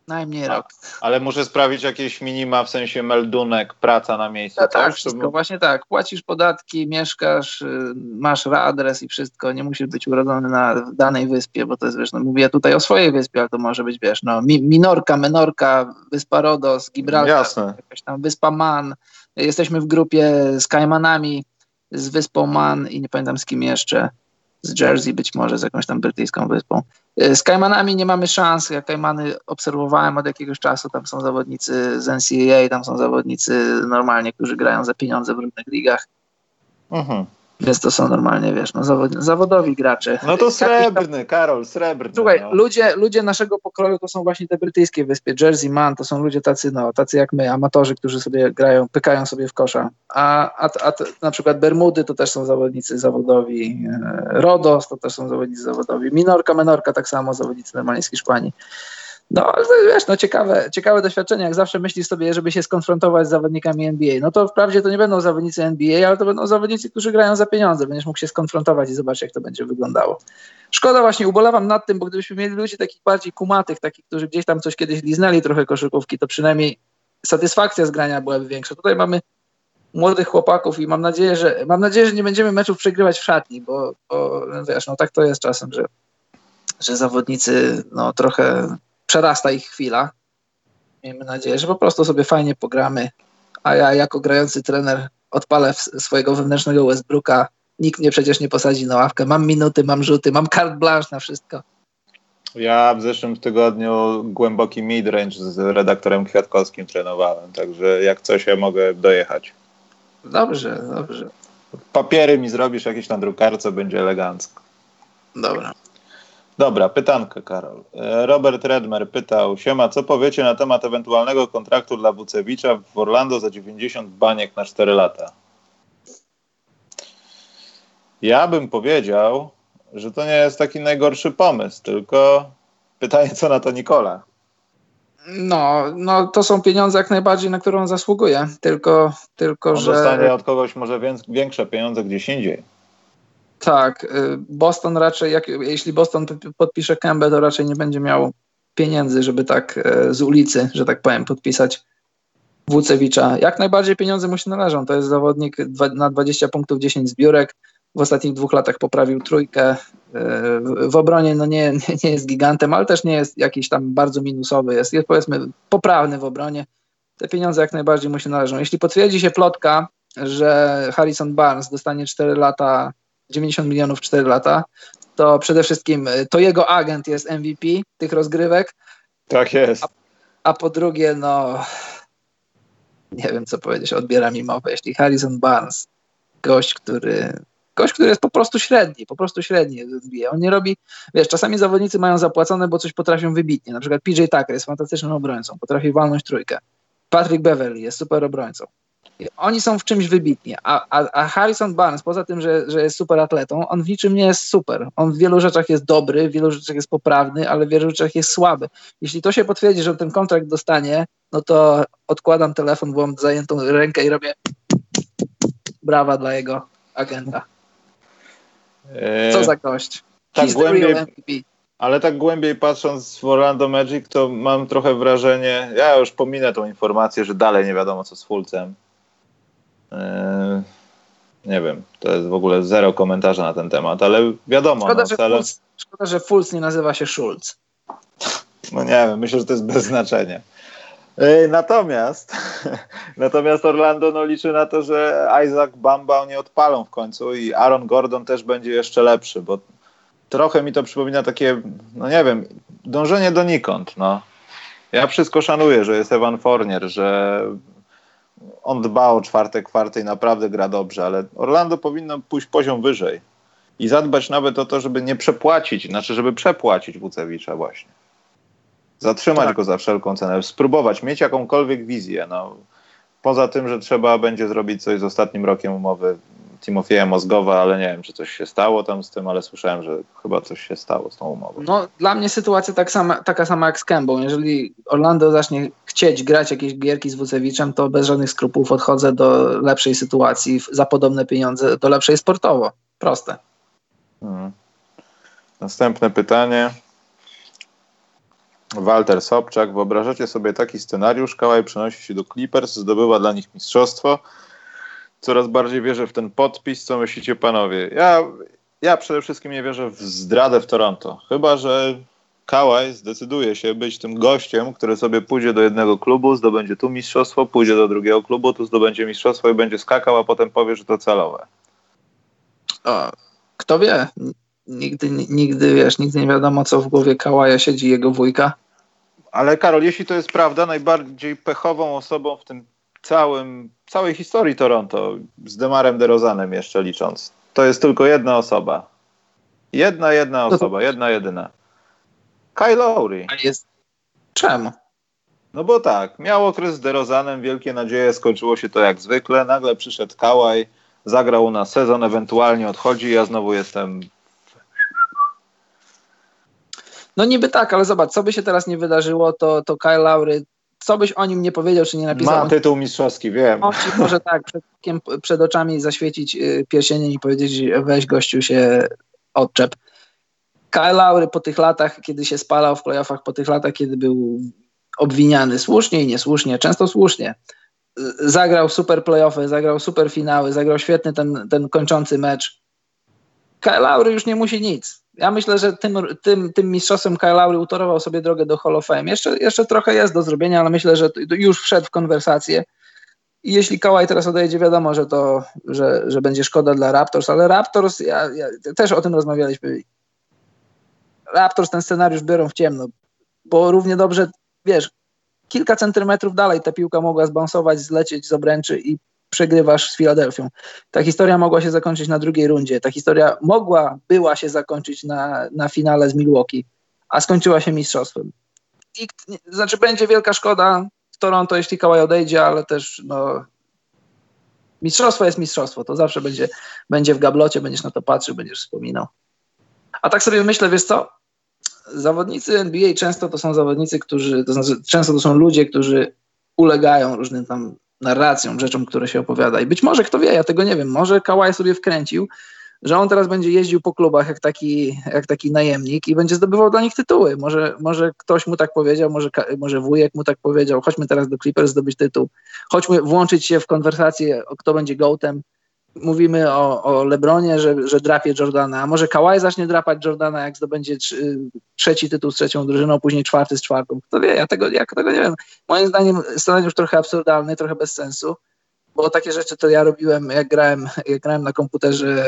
B: Najmniej rok.
A: Ale muszę sprawić jakieś minima, w sensie meldunek, praca na miejscu.
B: No tak, wszystko, właśnie tak. Płacisz podatki, mieszkasz, y, masz adres i wszystko. Nie musisz być urodzony na danej wyspie, bo to jest, wiesz, no mówię tutaj o swojej wyspie, ale to może być, wiesz, no Minorka, Menorka, Wyspa Rodos, Gibraltar,
A: Jasne.
B: jakaś tam Wyspa Man. Jesteśmy w grupie z Kajmanami, z Wyspą Man i nie pamiętam z kim jeszcze z Jersey, być może z jakąś tam brytyjską wyspą. Y, z Kajmanami nie mamy szans. Ja Kajmany obserwowałem od jakiegoś czasu. Tam są zawodnicy z NCAA, tam są zawodnicy normalnie, którzy grają za pieniądze w różnych ligach. Mhm. Więc to są normalnie, wiesz, no, zawodowi gracze.
A: No to srebrny, tam... Karol, srebrny.
B: Słuchaj, no. ludzie, ludzie naszego pokroju to są właśnie te brytyjskie wyspy, Jersey Man, to są ludzie tacy, no, tacy jak my, amatorzy, którzy sobie grają, pykają sobie w kosza. A, a, a na przykład Bermudy to też są zawodnicy zawodowi, e, Rodos to też są zawodnicy zawodowi, Minorka, Menorka tak samo, zawodnicy normalnie z Hiszpanii. No, wiesz, no ciekawe, ciekawe doświadczenie, jak zawsze myślisz sobie, żeby się skonfrontować z zawodnikami NBA. No to wprawdzie to nie będą zawodnicy NBA, ale to będą zawodnicy, którzy grają za pieniądze. Będziesz mógł się skonfrontować i zobaczyć, jak to będzie wyglądało. Szkoda właśnie, ubolewam nad tym, bo gdybyśmy mieli ludzi takich bardziej kumatych, takich, którzy gdzieś tam coś kiedyś liznęli trochę koszykówki, to przynajmniej satysfakcja z grania byłaby większa. Tutaj mamy młodych chłopaków i mam nadzieję, że mam nadzieję, że nie będziemy meczów przegrywać w szatni, bo, bo wiesz, no tak to jest czasem, że, że zawodnicy no trochę przerasta ich chwila. Miejmy nadzieję, że po prostu sobie fajnie pogramy, a ja jako grający trener odpalę swojego wewnętrznego Westbrooka. Nikt mnie przecież nie posadzi na ławkę. Mam minuty, mam rzuty, mam carte blanche na wszystko.
A: Ja w zeszłym tygodniu głęboki midrange z redaktorem Kwiatkowskim trenowałem, także jak coś ja mogę dojechać.
B: Dobrze, dobrze.
A: Papiery mi zrobisz jakieś na drukarce, będzie elegancko.
B: Dobra.
A: Dobra, pytanka, Karol. E, Robert Redmer pytał, siema, co powiecie na temat ewentualnego kontraktu dla Wucewicza w Orlando za 90 baniek na 4 lata? Ja bym powiedział, że to nie jest taki najgorszy pomysł, tylko pytanie, co na to Nikola.
B: No, no to są pieniądze jak najbardziej, na które on zasługuje, tylko, tylko
A: on
B: że...
A: dostanie od kogoś może większe pieniądze gdzieś indziej.
B: Tak, y, Boston raczej, jak, jeśli Boston podpisze Kębę, to raczej nie będzie miał pieniędzy, żeby tak e, z ulicy, że tak powiem, podpisać Wucewicza. Jak najbardziej pieniądze mu się należą. To jest zawodnik na 20 punktów, 10 zbiórek. W ostatnich dwóch latach poprawił trójkę. E, w obronie no nie, nie jest gigantem, ale też nie jest jakiś tam bardzo minusowy. Jest, jest powiedzmy poprawny w obronie. Te pieniądze jak najbardziej mu się należą. Jeśli potwierdzi się plotka, że Harrison Barnes dostanie 4 lata 90 milionów 4 lata, to przede wszystkim y, to jego agent jest MVP tych rozgrywek.
A: Tak jest.
B: A, a po drugie, no nie wiem co powiedzieć, odbiera mi mowę. Jeśli Harrison Barnes, gość, który gość, który jest po prostu średni, po prostu średni On nie robi, wiesz, czasami zawodnicy mają zapłacone, bo coś potrafią wybitnie. Na przykład PJ Tucker jest fantastycznym obrońcą, potrafi walnąć trójkę. Patrick Beverly jest super obrońcą. Oni są w czymś wybitni, a, a, a, Harrison Barnes, poza tym, że, że jest super atletą, on w niczym nie jest super. On w wielu rzeczach jest dobry, w wielu rzeczach jest poprawny, ale w wielu rzeczach jest słaby. Jeśli to się potwierdzi, że ten kontrakt dostanie, no to odkładam telefon, bo mam zajętą rękę i robię brawa dla jego agenta. E, Co za gość.
A: Tak głębiej, ale tak głębiej patrząc w Orlando Magic, to mam trochę wrażenie, ja już pominę tą informację, że dalej nie wiadomo co z Fulcem. Eee, nie wiem, to jest w ogóle zero komentarza na ten temat, ale wiadomo.
B: Szkoda,
A: no,
B: że,
A: cele...
B: Fultz, szkoda że Fultz nie nazywa się Schulz.
A: No nie wiem, myślę, że to jest bez znaczenia. Eee, natomiast, natomiast Orlando no, liczy na to, że Isaac Bamba nie odpalą w końcu i Aaron Gordon też będzie jeszcze lepszy, bo trochę mi to przypomina takie, no nie wiem, dążenie donikąd. No. Ja wszystko szanuję, że jest Evan Fournier, że on dba o czwarte kwarty i naprawdę gra dobrze, ale Orlando powinno pójść poziom wyżej i zadbać nawet o to, żeby nie przepłacić, znaczy żeby przepłacić Wucewicza właśnie. Zatrzymać tak. go za wszelką cenę, spróbować, mieć jakąkolwiek wizję. No. Poza tym, że trzeba będzie zrobić coś z ostatnim rokiem umowy Timofieja Mozgowa, ale nie wiem, czy coś się stało tam z tym, ale słyszałem, że chyba coś się stało z tą umową.
B: No, dla mnie sytuacja tak sama, taka sama jak z Kębą. Jeżeli Orlando zacznie chcieć grać jakieś gierki z Wucewiczem, to bez żadnych skrupułów odchodzę do lepszej sytuacji za podobne pieniądze, do lepszej sportowo. Proste. Hmm.
A: Następne pytanie. Walter Sobczak. Wyobrażacie sobie taki scenariusz? Kałaj przenosi się do Clippers, zdobywa dla nich mistrzostwo coraz bardziej wierzę w ten podpis. Co myślicie, panowie? Ja, ja przede wszystkim nie wierzę w zdradę w Toronto. Chyba, że Kałaj zdecyduje się być tym gościem, który sobie pójdzie do jednego klubu, zdobędzie tu mistrzostwo, pójdzie do drugiego klubu, tu zdobędzie mistrzostwo i będzie skakał, a potem powie, że to celowe.
B: O, kto wie? Nigdy, nigdy, wiesz, nigdy nie wiadomo, co w głowie Kałaja siedzi jego wujka.
A: Ale Karol, jeśli to jest prawda, najbardziej pechową osobą w tym całym, całej historii Toronto, z Demarem DeRozanem jeszcze licząc, to jest tylko jedna osoba. Jedna, jedna osoba, jedna, jedyna. Kyle Lowry.
B: A jest... Czemu?
A: No bo tak, miał okres z DeRozanem, wielkie nadzieje, skończyło się to jak zwykle, nagle przyszedł Kałaj, zagrał na sezon, ewentualnie odchodzi, ja znowu jestem
B: no niby tak, ale zobacz, co by się teraz nie wydarzyło, to, to Kyle Lowry co byś o nim nie powiedział, czy nie napisał.
A: Ma tytuł mistrzowski, wiem.
B: On ci może tak przed, przed oczami zaświecić y, pierścieniem i powiedzieć, weź gościu się odczep. Kyle Lowry po tych latach, kiedy się spalał w playoffach, po tych latach, kiedy był obwiniany słusznie i niesłusznie, często słusznie, zagrał super playoffy, zagrał super finały, zagrał świetny ten, ten kończący mecz. Kyle Lowry już nie musi nic ja myślę, że tym, tym, tym mistrzostwem Kyle Lowry utorował sobie drogę do Hall of Fame. Jeszcze, jeszcze trochę jest do zrobienia, ale myślę, że już wszedł w konwersację. I jeśli Kawhi teraz odejdzie, wiadomo, że to, że, że będzie szkoda dla Raptors, ale Raptors, ja, ja, też o tym rozmawialiśmy. Raptors ten scenariusz biorą w ciemno, bo równie dobrze, wiesz, kilka centymetrów dalej ta piłka mogła zbansować, zlecieć z obręczy i przegrywasz z Filadelfią. Ta historia mogła się zakończyć na drugiej rundzie. Ta historia mogła, była się zakończyć na, na finale z Milwaukee, a skończyła się mistrzostwem. I, znaczy będzie wielka szkoda w Toronto, jeśli Kawhi odejdzie, ale też no, mistrzostwo jest mistrzostwo. To zawsze będzie, będzie w gablocie, będziesz na to patrzył, będziesz wspominał. A tak sobie myślę, wiesz co, zawodnicy NBA często to są zawodnicy, którzy, to znaczy często to są ludzie, którzy ulegają różnym tam narracjom, rzeczom, które się opowiada. I być może, kto wie, ja tego nie wiem, może Kawhi sobie wkręcił, że on teraz będzie jeździł po klubach jak taki, jak taki najemnik i będzie zdobywał dla nich tytuły. Może, może ktoś mu tak powiedział, może, może wujek mu tak powiedział, chodźmy teraz do Clippers zdobyć tytuł, chodźmy włączyć się w konwersację, kto będzie gołtem mówimy o, o Lebronie, że, że drapie Jordana, a może Kawhi zacznie drapać Jordana, jak zdobędzie trzy, trzeci tytuł z trzecią drużyną, później czwarty z czwartą. Kto wie, ja tego, ja tego nie wiem. Moim zdaniem scenariusz trochę absurdalny, trochę bez sensu, bo takie rzeczy to ja robiłem, jak grałem, jak grałem na komputerze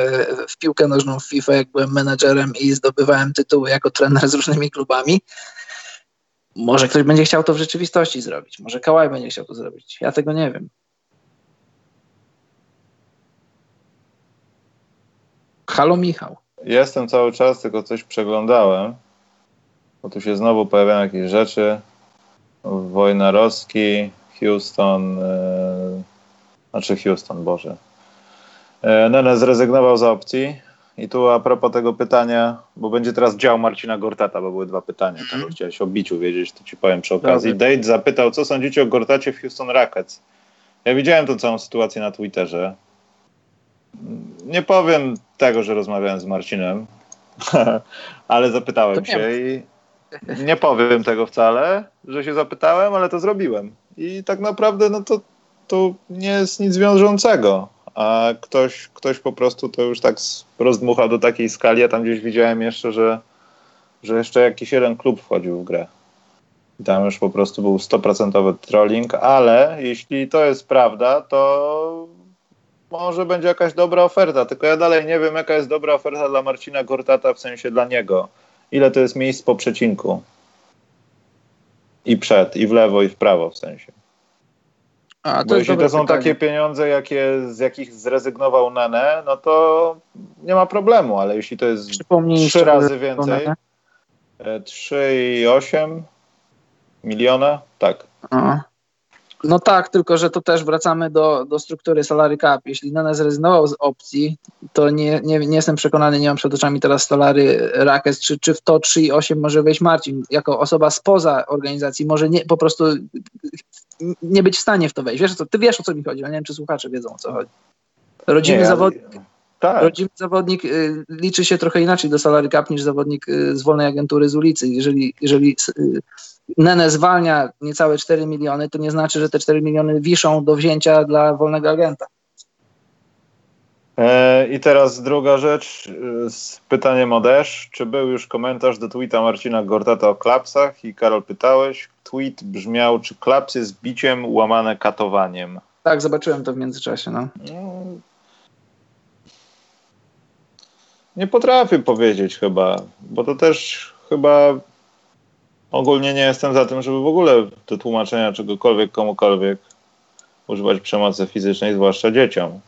B: w piłkę nożną w FIFA, jak byłem menedżerem i zdobywałem tytuły jako trener z różnymi klubami. Może ktoś będzie chciał to w rzeczywistości zrobić, może Kawhi będzie chciał to zrobić. Ja tego nie wiem. Halo Michał.
A: Jestem cały czas, tylko coś przeglądałem, bo tu się znowu pojawiają jakieś rzeczy. Wojnarowski, Houston, yy, znaczy Houston, Boże. Yy, Nene zrezygnował z opcji. I tu a propos tego pytania, bo będzie teraz dział Marcina Gortata, bo były dwa pytania. Mm. Tam chciałeś o biciu wiedzieć, to ci powiem przy okazji. Dobry. Date zapytał, co sądzicie o Gortacie w Houston Rockets. Ja widziałem tą całą sytuację na Twitterze nie powiem tego, że rozmawiałem z Marcinem, ale zapytałem się i nie powiem tego wcale, że się zapytałem, ale to zrobiłem. I tak naprawdę no to, to nie jest nic wiążącego. A ktoś, ktoś po prostu to już tak rozdmucha do takiej skali. Ja tam gdzieś widziałem jeszcze, że, że jeszcze jakiś jeden klub wchodził w grę. I tam już po prostu był 100% trolling, ale jeśli to jest prawda, to może będzie jakaś dobra oferta, tylko ja dalej nie wiem, jaka jest dobra oferta dla Marcina Gortata, w sensie dla niego. Ile to jest miejsc po przecinku? I przed, i w lewo, i w prawo w sensie. A, to Bo jeśli to są pytanie. takie pieniądze, jakie, z jakich zrezygnował Nene, no to nie ma problemu, ale jeśli to jest trzy razy więcej, 3,8 e, miliona, tak. A.
B: No tak, tylko że to też wracamy do, do struktury salary cap. Jeśli Nene zrezygnował z opcji, to nie, nie, nie jestem przekonany, nie mam przed oczami teraz salary Rakes, czy, czy w to 3,8 może wejść Marcin. Jako osoba spoza organizacji może nie, po prostu nie być w stanie w to wejść. Wiesz, co, ty wiesz o co mi chodzi, ale nie wiem, czy słuchacze wiedzą o co chodzi. Rodzimy zawodnik. Tak. Rodzimy zawodnik y, liczy się trochę inaczej do salary cap niż zawodnik y, z wolnej agentury z ulicy. Jeżeli, jeżeli y, Nene zwalnia niecałe 4 miliony, to nie znaczy, że te 4 miliony wiszą do wzięcia dla wolnego agenta.
A: E, I teraz druga rzecz e, z pytaniem o. Czy był już komentarz do tweeta Marcina Gortata o klapsach? I Karol pytałeś. Tweet brzmiał, czy klapsy z biciem łamane katowaniem?
B: Tak, zobaczyłem to w międzyczasie. No.
A: Nie potrafię powiedzieć chyba, bo to też chyba Ogólnie nie jestem za tym, żeby w ogóle do tłumaczenia czegokolwiek komukolwiek używać przemocy fizycznej, zwłaszcza dzieciom.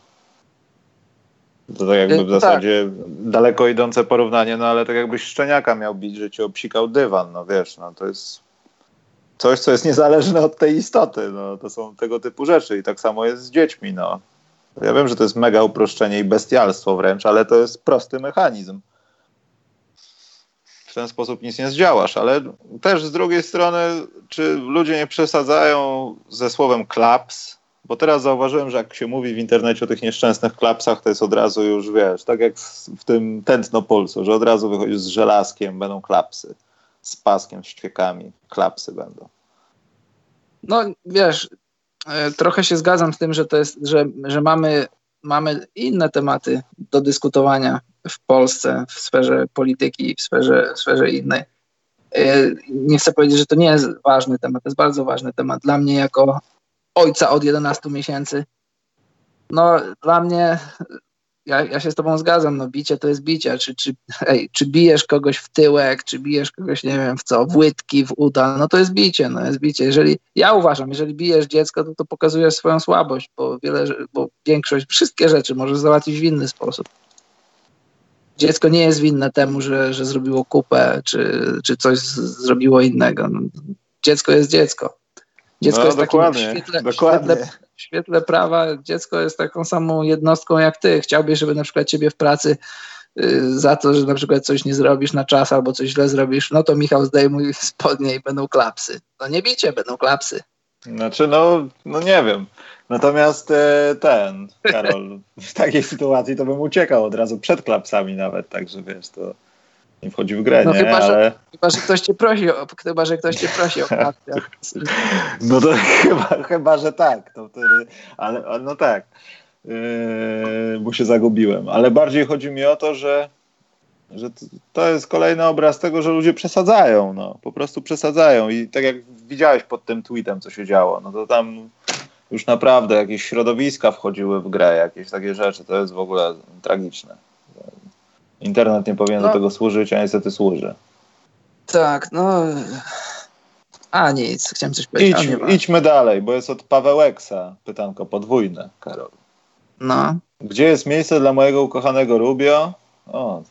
A: To tak jakby w tak. zasadzie tak. daleko idące porównanie, no ale tak jakbyś szczeniaka miał bić, że ci obsikał dywan, no wiesz, no to jest coś, co jest niezależne od tej istoty, no to są tego typu rzeczy i tak samo jest z dziećmi, no. Ja wiem, że to jest mega uproszczenie i bestialstwo wręcz, ale to jest prosty mechanizm w ten sposób nic nie zdziałasz, ale też z drugiej strony, czy ludzie nie przesadzają ze słowem klaps? Bo teraz zauważyłem, że jak się mówi w internecie o tych nieszczęsnych klapsach, to jest od razu już, wiesz, tak jak w tym tętno pulsu, że od razu wychodzi z żelazkiem, będą klapsy, z paskiem, z ćwiekami, klapsy będą.
B: No wiesz, e, trochę się zgadzam z tym, że to jest, że, że mamy, mamy inne tematy do dyskutowania w Polsce w sferze polityki, w sferze, w sferze innej. E, nie chcę powiedzieć, że to nie jest ważny temat, to jest bardzo ważny temat. Dla mnie jako ojca od 11 miesięcy, no dla mnie ja, ja się z tobą zgadzam, no bicie to jest bicie, czy, czy, ej, czy bijesz kogoś w tyłek, czy bijesz kogoś, nie wiem w co, w łydki, w uda, no to jest bicie, no jest bicie. Jeżeli, ja uważam, jeżeli bijesz dziecko, to to pokazujesz swoją słabość, bo wiele, bo większość, wszystkie rzeczy możesz załatwić w inny sposób. Dziecko nie jest winne temu, że, że zrobiło kupę, czy, czy coś zrobiło innego. No, dziecko jest dziecko. Dziecko
A: no,
B: jest
A: dokładnie,
B: takim świetle,
A: dokładnie.
B: Świetle, w świetle prawa dziecko jest taką samą jednostką jak ty. Chciałbyś, żeby na przykład ciebie w pracy y, za to, że na przykład coś nie zrobisz na czas albo coś źle zrobisz, no to Michał zdejmuj spodnie i będą klapsy. No nie bicie, będą klapsy.
A: Znaczy, no, no nie wiem. Natomiast e, ten, Karol, w takiej sytuacji to bym uciekał od razu przed klapsami nawet, także wiesz, to nie wchodzi w grę,
B: No
A: nie?
B: chyba,
A: Ale...
B: że, chyba, że ktoś cię prosi o, chyba, że ktoś cię prosi o klapsy.
A: No to chyba, chyba że tak. To wtedy, ale no tak. Yy, bo się zagubiłem. Ale bardziej chodzi mi o to, że, że to jest kolejny obraz tego, że ludzie przesadzają. No. Po prostu przesadzają. I tak jak widziałeś pod tym tweetem, co się działo, no to tam już naprawdę jakieś środowiska wchodziły w grę, jakieś takie rzeczy. To jest w ogóle tragiczne. Internet nie powinien
B: No.
A: do tego służyć, a niestety służy.
B: Tak, no. A nic, chciałem coś powiedzieć.
A: Idź, idźmy dalej, bo jest od Pawełeksa pytanko podwójne, Karol.
B: No.
A: Gdzie jest miejsce dla mojego ukochanego Rubio? O.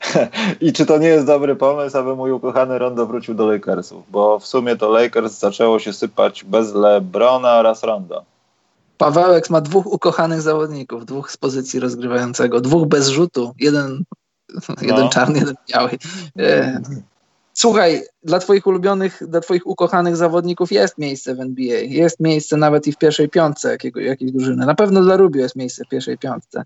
A: I czy to nie jest dobry pomysł, aby mój ukochany Rondo wrócił do Lakersów? Bo w sumie to Lakers zaczęło się sypać bez LeBrona oraz Rondo.
B: Pawełek ma dwóch ukochanych zawodników, dwóch z pozycji rozgrywającego, dwóch bez rzutu, jeden, jeden czarny, jeden biały. E, Słuchaj, dla twoich ulubionych, dla twoich ukochanych zawodników jest miejsce w NBA. Jest miejsce nawet i w pierwszej piątce jakiego, jakiejś drużyny. Na pewno dla Rubio jest miejsce w pierwszej piątce.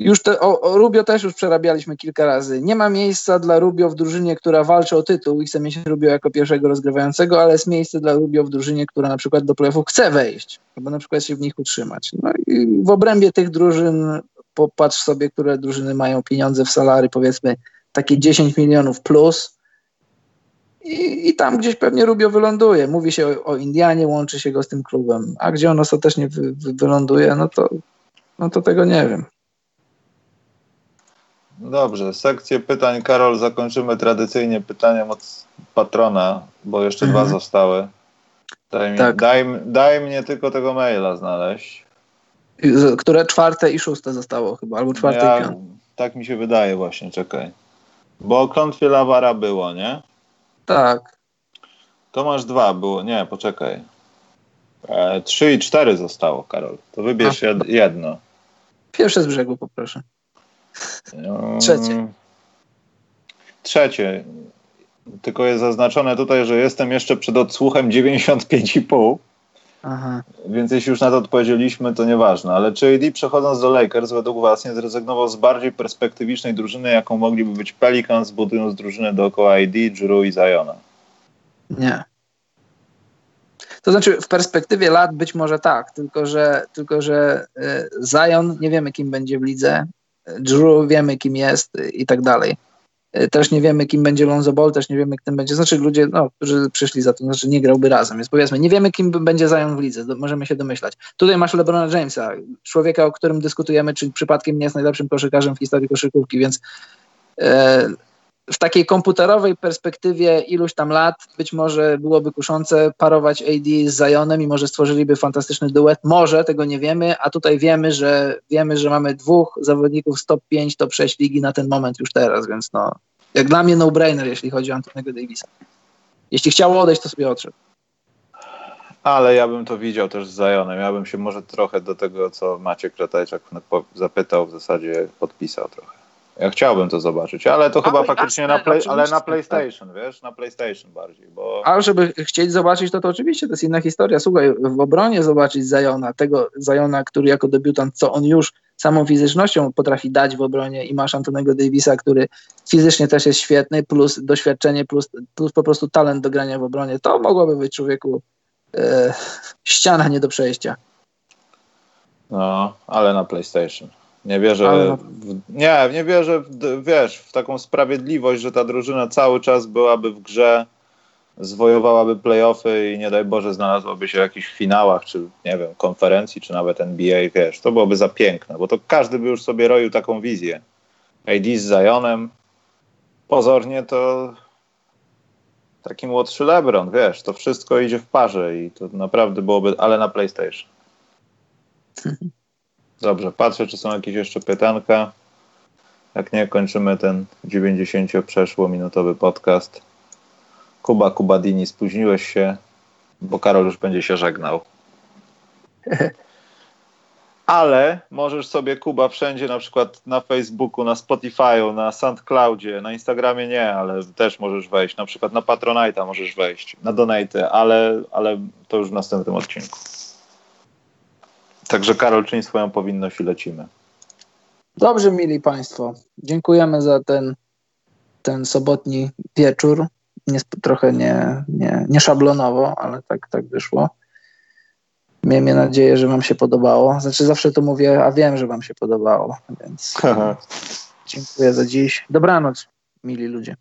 B: Już te, o, o Rubio też już przerabialiśmy kilka razy. Nie ma miejsca dla Rubio w drużynie, która walczy o tytuł i chce mieć Rubio jako pierwszego rozgrywającego, ale jest miejsce dla Rubio w drużynie, która na przykład do playoffów chce wejść, albo na przykład się w nich utrzymać. No i w obrębie tych drużyn popatrz sobie, które drużyny mają pieniądze w salary, powiedzmy takie 10 milionów plus, i, I tam gdzieś pewnie Rubio wyląduje. Mówi się o, o Indianie, łączy się go z tym klubem. A gdzie on ostatecznie wy, wy, wyląduje, no to, no to tego nie wiem.
A: Dobrze, sekcję pytań, Karol, zakończymy tradycyjnie pytaniem od patrona, bo jeszcze
B: Mhm.
A: dwa zostały. Daj, mi,
B: Tak.
A: daj, daj mnie tylko tego maila znaleźć.
B: Które czwarte i szóste zostało chyba, albo czwarte
A: Ja-
B: i piąte.
A: tak mi się wydaje właśnie, czekaj. Bo o klątwie Lawara było, nie?
B: Tak.
A: To masz dwa, było. Nie, poczekaj. E, trzy i cztery zostało, Karol. To wybierz
B: A.
A: jed, jedno.
B: Pierwsze z brzegu poproszę.
A: Mm,
B: Trzecie.
A: Trzecie. Tylko jest zaznaczone tutaj, że jestem jeszcze przed odsłuchem 95,5,
B: Aha.
A: więc jeśli już na to odpowiedzieliśmy, to nieważne. Ale czy AD przechodząc do Lakers według Was nie zrezygnował z bardziej perspektywicznej drużyny, jaką mogliby być Pelicans, budując drużynę dookoła AD, Drew i Ziona?
B: Nie. To znaczy, w perspektywie lat być może tak, tylko że, tylko że e, Zion nie wiemy, kim będzie w lidze, Drew wiemy, kim jest i tak dalej. E, Też nie wiemy, kim będzie Lonzo Ball, też nie wiemy, kim będzie. Znaczy, ludzie, no, którzy przyszli za to, znaczy nie grałby razem. Więc powiedzmy, nie wiemy, kim będzie Zion w lidze, możemy się domyślać. Tutaj masz LeBrona Jamesa, człowieka, o którym dyskutujemy, czy przypadkiem nie jest najlepszym koszykarzem w historii koszykówki, więc e, w takiej komputerowej perspektywie iluś tam lat być może byłoby kuszące parować AD z Zionem i może stworzyliby fantastyczny duet. Może, tego nie wiemy, a tutaj wiemy, że wiemy, że mamy dwóch zawodników z top 5, top 6 ligi na ten moment już teraz, więc no, jak dla mnie no-brainer, jeśli chodzi o Antonego Davisa. Jeśli chciał odejść, to sobie odszedł.
A: Ale ja bym to widział też z Zionem. Ja bym się może trochę do tego, co Maciek Ratajczak po- zapytał, w zasadzie podpisał trochę. Ja chciałbym to zobaczyć, ale to chyba faktycznie
B: jasne,
A: na, play, ale na
B: tak.
A: PlayStation, wiesz, na PlayStation bardziej, bo
B: A żeby chcieć zobaczyć, to to oczywiście to jest inna historia. Słuchaj, w obronie zobaczyć Zajona, tego Zajona, który jako debiutant, co on już samą fizycznością potrafi dać w obronie i masz Antonego Davisa, który fizycznie też jest świetny, plus doświadczenie, plus, plus po prostu talent do grania w obronie. To mogłoby być człowieku e, ściana nie do przejścia.
A: no, ale na PlayStation. Nie wierzę, w, nie, nie wierzę, w, wiesz, w taką sprawiedliwość, że ta drużyna cały czas byłaby w grze zwojowałaby playoffy i nie daj Boże znalazłaby się w jakichś finałach, czy nie wiem, konferencji, czy nawet NBA, wiesz, to byłoby za piękne, bo to każdy by już sobie roił taką wizję. AD z Zionem, pozornie to taki młodszy LeBron, wiesz, to wszystko idzie w parze i to naprawdę byłoby, ale na PlayStation. Dobrze, patrzę, czy są jakieś jeszcze pytanka. Jak nie, kończymy ten 90 przeszło minutowy podcast. Kuba Kubadini, spóźniłeś się, bo Karol już będzie się żegnał. Ale możesz sobie, Kuba, wszędzie, na przykład na Facebooku, na Spotify'u, na SoundCloudzie, na Instagramie nie, ale też możesz wejść. Na przykład na Patronite'a możesz wejść, na Donate, ale, ale to już w następnym odcinku. Także Karol, czyń swoją powinność i lecimy.
B: Dobrze, mili Państwo. Dziękujemy za ten, ten sobotni wieczór. Nie, trochę nie, nie, nie szablonowo, ale tak, tak wyszło. Miejmy nadzieję, że Wam się podobało. Znaczy, zawsze to mówię, a wiem, że Wam się podobało, więc dziękuję za dziś. Dobranoc, mili ludzie.